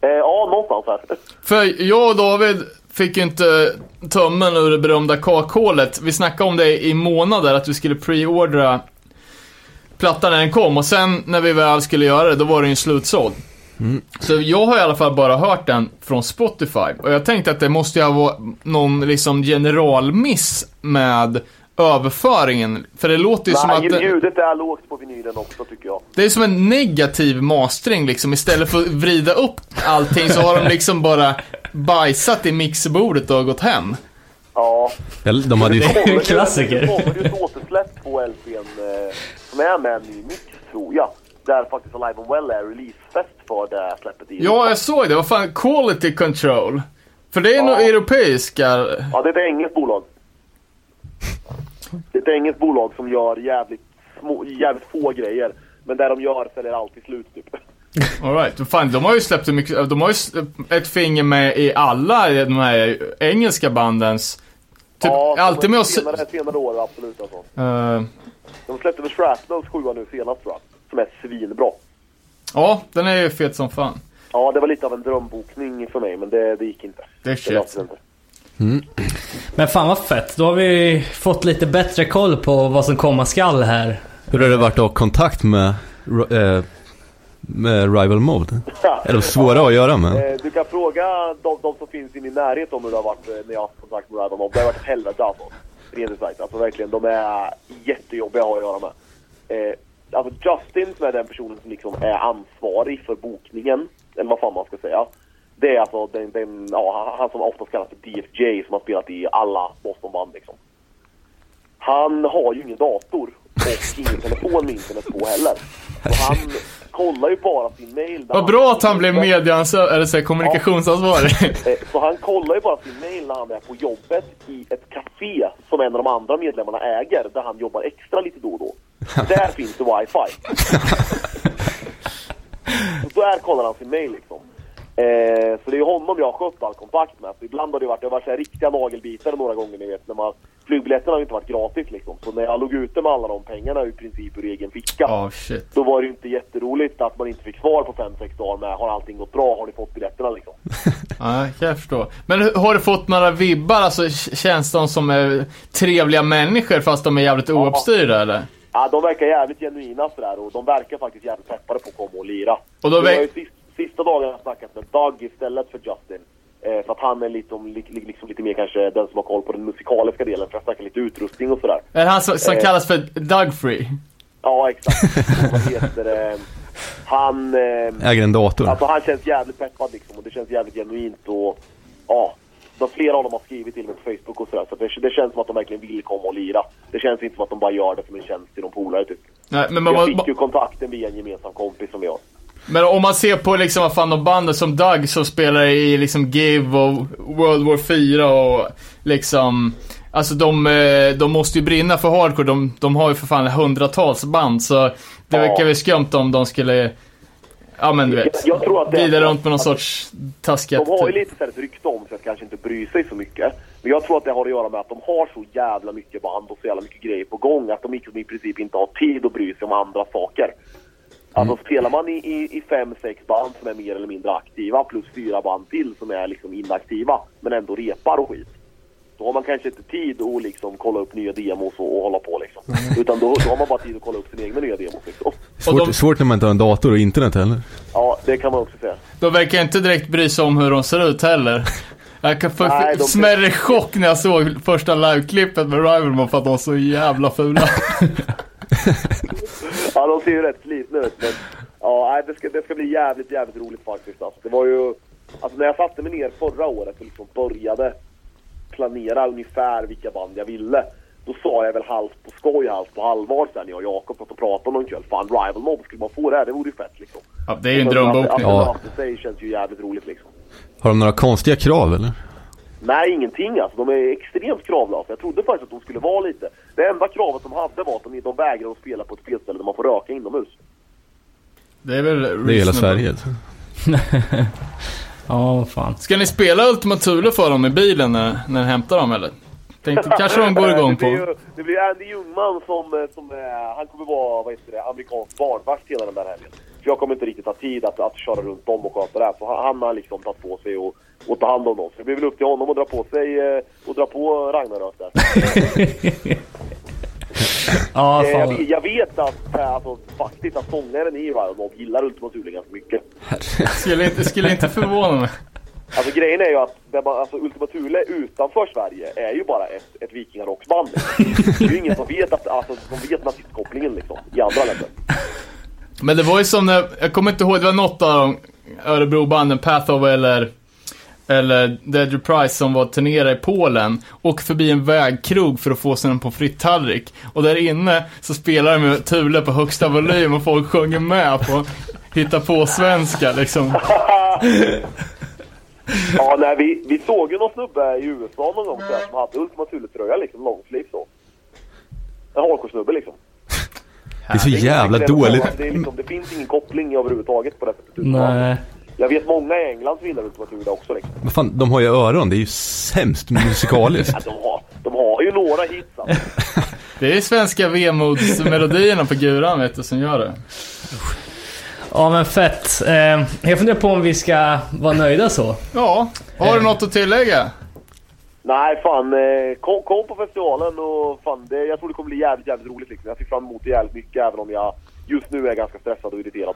Eh, ja, någonstans här. För jag och David fick ju inte tummen ur det berömda kakhålet. Vi snackade om det i månader, att vi skulle preordra plattan när den kom. Och sen när vi väl skulle göra det, då var den ju slutsåld. Så jag har i alla fall bara hört den från Spotify. Och jag tänkte att det måste ju ha varit någon liksom generalmiss med överföringen. För det låter ju som Nej, att... det- ljudet är lågt på vinylen också tycker jag. det är som en negativ mastering liksom. Istället för att vrida upp allting så har de liksom bara bajsat i mixerbordet och gått hem. Ja. De hade ju... Det är en Det klassiker. kommer ju ett återsläpp på LPn eh, som är med en ny mix tror jag. Där faktiskt Alive and Well är releasefest för det släppet i Ja, jag såg det. Vad fan, quality control. För det är Ja. nog europeiska... Ja, det är ett engelskt bolag. Det är ett engelskt bolag som gör jävligt, små, jävligt få grejer. Men det de gör säljer alltid slut typ. Alright, fan de har ju släppt mycket, de har ju ett finger med i alla de här engelska bandens ja, alltid med oss... Senare, senare år, absolut alltså. Eh, De släppte väl Shrapnels 7 nu senast tror jag. Som är svinbra. ja, den är ju fet som fan. Ja, det var lite av en drömbokning för mig, men det, det gick inte. Det är shit. löste sig inte. Men fan vad fett. Då har vi fått lite bättre koll på vad som komma skall här. Hur har det varit att ha kontakt med, eh, med Rival Mode? Är de svåra att göra med? Eh, Du kan fråga de, de som finns i min närhet om hur det har varit eh, när jag har haft kontakt med Rival Mob. Det har varit ett helvete alltså. Rent ut sagt. Alltså verkligen, de är jättejobbiga att ha att göra med. Alltså Justin som är den personen som liksom är ansvarig för bokningen, eller vad fan man ska säga. Det är alltså den, den, ja, han som oftast kallas för DFJ som har spelat i alla Bostonband liksom. Han har ju ingen dator och ingen telefon med internet på heller. Så han kollar ju bara sin mail. Vad bra att han blev medieansvarig, eller så kommunikationsansvarig. Eh, Så han kollar ju bara sin mail när han är på jobbet i ett café som en av de andra medlemmarna äger, där han jobbar extra lite då och då. Där finns det wifi. Så där kollar han sin mail liksom. Eh, så det är honom jag har skött all kontakt med. Så ibland har det varit, det har varit så här riktiga nagelbitar några gånger ni vet. När man, flygbiljetterna har ju inte varit gratis liksom. Så när jag låg ute med alla de pengarna i princip ur egen ficka. Oh, shit. Då var det ju inte jätteroligt att man inte fick svar på 5-6 dagar med har allting gått bra, har ni fått biljetterna liksom. Ja, kan jag förstå. Men har du fått några vibbar? Alltså, känns de som är trevliga människor fast de är jävligt ouppstyrda eller? Ja, de verkar jävligt genuina sådär och de verkar faktiskt jävligt peppade på att komma och lira. Och då Vi har ju sist, sista dagarna snackat med Doug istället för Justin. Eh, för att han är lite, om, li, li- liksom lite mer kanske den som har koll på den musikaliska delen för att snacka lite utrustning och sådär. Är det han som, som Eh, kallas för Doug Free? Ja, exakt. Vad heter det? Han... Eh, Äger en dator. Alltså han känns jävligt peppad liksom och det känns jävligt genuint och ja. De, flera av dem har skrivit till mig på Facebook och sådär så det, det känns som att de verkligen vill komma och lira. Det känns inte som att de bara gör det som en tjänst till någon polare typ. Nej, men man, jag man, fick ju kontakten via en gemensam kompis som har. men om man ser på liksom vad fan de banden som Doug som spelar i liksom Give och World War 4 och liksom Alltså de, eh, de måste ju brinna för hardcore. De, de har ju för fan hundratals band så det Ja. verkar väl skumt om de skulle Ja men du vet. Jag tror att det- Glida runt med någon sorts taskig De har ju attityd. lite så här ett rykte om sig att kanske inte bry sig så mycket. Men jag tror att det har att göra med att de har så jävla mycket band och så jävla mycket grejer på gång att de i princip inte har tid att bry sig om andra saker. Alltså spelar man i, i, i fem, sex band som är mer eller mindre aktiva plus fyra band till som är liksom inaktiva men ändå repar och skit. Då har man kanske inte tid att liksom kolla upp nya demos och, och hålla på liksom. Utan då, då har man bara tid att kolla upp sina egna nya demos liksom. Svårt, svårt när man inte har en dator och internet heller. Ja, det kan man också säga. De verkar inte direkt bry sig om hur de ser ut heller. Jag kan få Nej, de- smärre chock när jag såg första liveklippet med Rivalman för att de var så jävla fula. Ja, de ser ju rätt slitna ut. Men ja, det, ska, det ska bli jävligt, jävligt roligt faktiskt. Alltså, det var ju... Alltså när jag satte mig ner förra året och liksom började planera ungefär vilka band jag ville. Då sa jag väl halvt på skoj, halvt på allvar sen jag och Jakob satt och pratade om någon kväll. Fan, Rival Mob, skulle man få det här? Det vore ju fett liksom. Ja, det är ju en drömbokning. Att, att Ja. det känns ju jävligt roligt liksom. Har de några konstiga krav eller? Nej, ingenting alltså. De är extremt kravlösa. Jag trodde faktiskt att de skulle vara lite... Det enda kravet de hade var att de, de vägrar att spela på ett spelställe där man får röka inomhus. Det är väl Det är hela. Sverige. Ja, fan. Ska ni spela Ultima Thule för dem i bilen när, när ni hämtar dem eller? Tänkte kanske de går igång det blir, på. ju, det blir Andy Ljungman som, eh, som eh, han kommer vara, vad heter det, amerikansk barnvakt hela den där helgen. För jag kommer inte riktigt ha tid att, att köra runt dem och sköta det här. Så han, han har liksom tagit på sig och, och ta hand om dem. Så det blir väl upp till honom att dra på sig eh, och dra på Ragnarök där. Ja, Eh, jag, vet- jag vet att, eh, alltså, faktiskt att sångaren i Rival Mob gillar Ultima Thule ganska mycket. Skulle inte, skulle inte förvåna mig. Alltså grejen är ju att det bara, alltså, Ultima Thule utanför Sverige är ju bara ett, ett vikingarocksband. Det är ju ingen som vet att, alltså, som vet nazistkopplingen liksom, i andra länder. Men det var ju som när, jag kommer inte ihåg, det var något av de Örebrobanden, Pathover eller eller Dead Reprise som var turnera i Polen och förbi en vägkrog för att få sig en på frittallrik. Och där inne så spelar de med Thule på högsta volym och folk sjunger med på hitta på svenska liksom. Ja, nej, vi, vi såg ju någon snubbe i USA någon gång så här, som hade Ultima Thule-tröja, liksom långsliv så. En hardcore-snubbe liksom. Det är så Det är jävla inte- dåligt. Det, är liksom, det finns ingen koppling överhuvudtaget på det sättet. Nej. Jag vet många i England som gillar Ultima Thule också liksom. Vad fan, de har ju öron. Det är ju sämst musikaliskt. Ja, de, har, de ju några hits alltså. Det är svenska vemodsmelodierna på guran vet du som gör det. Ja men fett. Eh, jag funderar på om vi ska vara nöjda så. Ja, har du något att tillägga? Nej, fan. Eh, kom, kom på festivalen och fan, det, jag tror det kommer bli jävligt, jävligt roligt liksom. Jag ser fram emot det jävligt mycket även om jag just nu är ganska stressad och irriterad.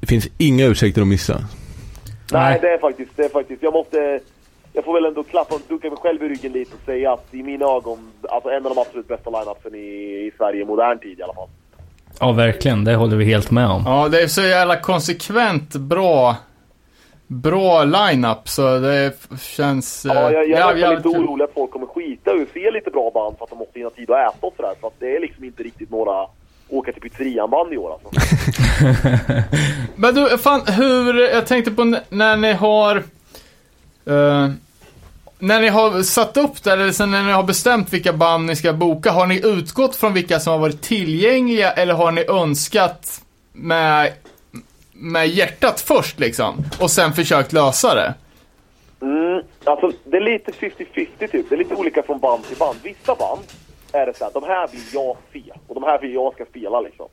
Det finns inga ursäkter att missa. Nej, det är faktiskt, det är faktiskt. Jag måste... Jag får väl ändå klappa och ducka mig själv i ryggen lite och säga att i mina ögon, alltså en av de absolut bästa line-upsen i, i Sverige i modern tid i alla fall. Ja verkligen, det håller vi helt med om. Ja, det är så jävla konsekvent bra, bra line-up så det känns... eh, Ja, jag, jag är jävligt- nästan jävligt lite orolig att folk kommer skita ur se lite bra band för att de måste hinna tid att äta och sådär. För att det är liksom inte riktigt några åka till pizzerian-band i år alltså. Men du, fan hur, jag tänkte på när ni har... eh, när ni har satt upp det, eller sen när ni har bestämt vilka band ni ska boka, har ni utgått från vilka som har varit tillgängliga eller har ni önskat med, med hjärtat först liksom? Och sen försökt lösa det? Mm, alltså det är lite 50-50 typ. Det är lite olika från band till band. Vissa band är det så här, de här vill jag se och de här vill jag ska spela liksom.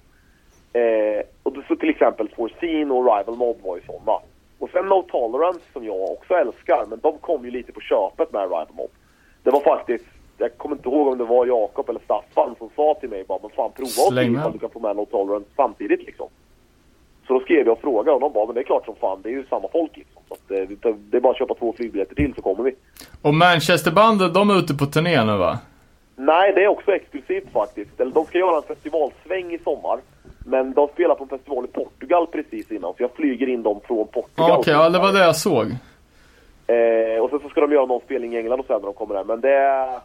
Eh, och så till exempel Foreseen och Rival Mob var ju sådana. Och sen No Tolerance som jag också älskar, men de kom ju lite på köpet med Rival Mob. Det var faktiskt, jag kommer inte ihåg om det var Jakob eller Staffan som sa till mig bara, men fan prova och se ifall du kan få med No Tolerance samtidigt liksom. Så då skrev jag och frågade och de bara, men det är klart som fan, det är ju samma folk liksom. Så eh, det- det är bara att köpa två flygbiljetter till så kommer vi. Och Manchesterbandet, de är ute på turné nu va? Nej, det är också exklusivt faktiskt. Eller de ska göra en festivalsväng i sommar. Men de spelar på en festival i Portugal precis innan, så jag flyger in dem från Portugal. Okej, ja det var det jag såg. Eh, och sen så ska de göra någon spelning i England och sen när de kommer där. Men det är,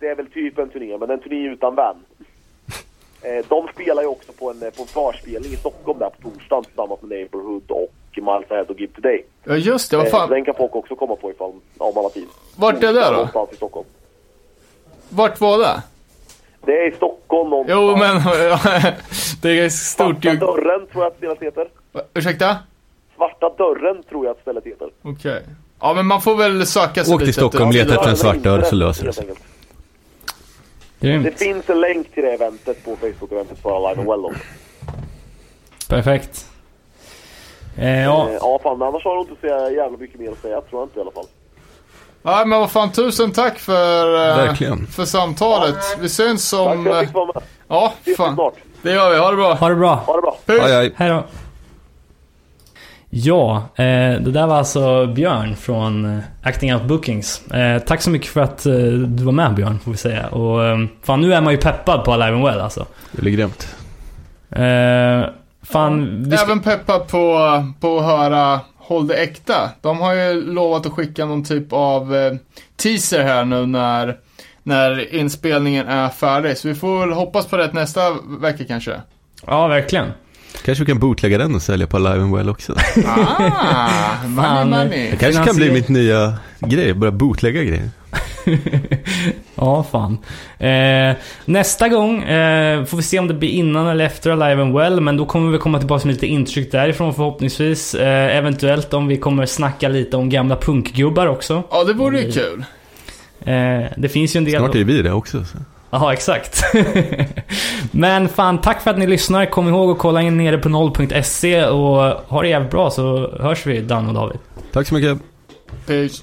det är väl typ en turné, men en turné utan vän. Eh, de spelar ju också på en, på en förspelning i Stockholm där på torsdagen tillsammans med Neighborhood och Miles Ahead och Give Today. Ja just det, vad Eh, fan. den kan folk också komma på ifall, om har tid. Vart är det då? Någonstans i Stockholm. Vart var det? Det är i Stockholm någonstans. Jo men, det är stort Svarta ju. dörren tror jag att stället heter. Ursäkta? Svarta dörren tror jag att stället heter. Okej. Ja men man får väl söka sig Åk till Stockholm, leta efter en svart dörr så löser det sig. Grymt. Det finns en länk till det eventet på Facebook-eventet för Alive and Well också. Perfekt. Eh, ja, Eh, ja, fan, annars har jag inte så jävla mycket mer att säga, tror jag inte i alla fall. Ja men vad fan, tusen tack för, eh, Verkligen. för samtalet. Vi syns Tack om... att jag eh, fick vara med. Ja, Ses vi fan. Det gör vi, ha det bra. ha det bra. Ha det bra. Puss. Aj, aj. Hej då. Ja, eh, det där var alltså Björn från eh, Acting Out Bookings. Eh, tack så mycket för att eh, du var med Björn, får vi säga. Och eh, fan, nu är man ju peppad på Alive and Well alltså. Det ligger grymt. Eh, fan, vi ska... Även peppad på, på att höra Håll det äkta. De har ju lovat att skicka någon typ av eh, teaser här nu när, när inspelningen är färdig. Så vi får väl hoppas på det nästa vecka kanske. Ja, verkligen. Kanske vi kan bootlägga den och sälja på Live and Well också. Ah, money money. Det kanske kan bli mitt nya grej, börja bootlägga grejer. Ja, fan. Eh, nästa gång eh, får vi se om det blir innan eller efter Alive and Well. Men då kommer vi komma tillbaka med lite intryck därifrån förhoppningsvis. Eh, eventuellt om vi kommer snacka lite om gamla punkgubbar också. Ja, det vore ju kul. Eh, det finns ju en del... Snart är vi det också. Så. Ja, exakt. Men fan, tack för att ni lyssnar. Kom ihåg att kolla in nere på noll.se och ha det jävligt bra så hörs vi Dan och David. Tack så mycket. Peace.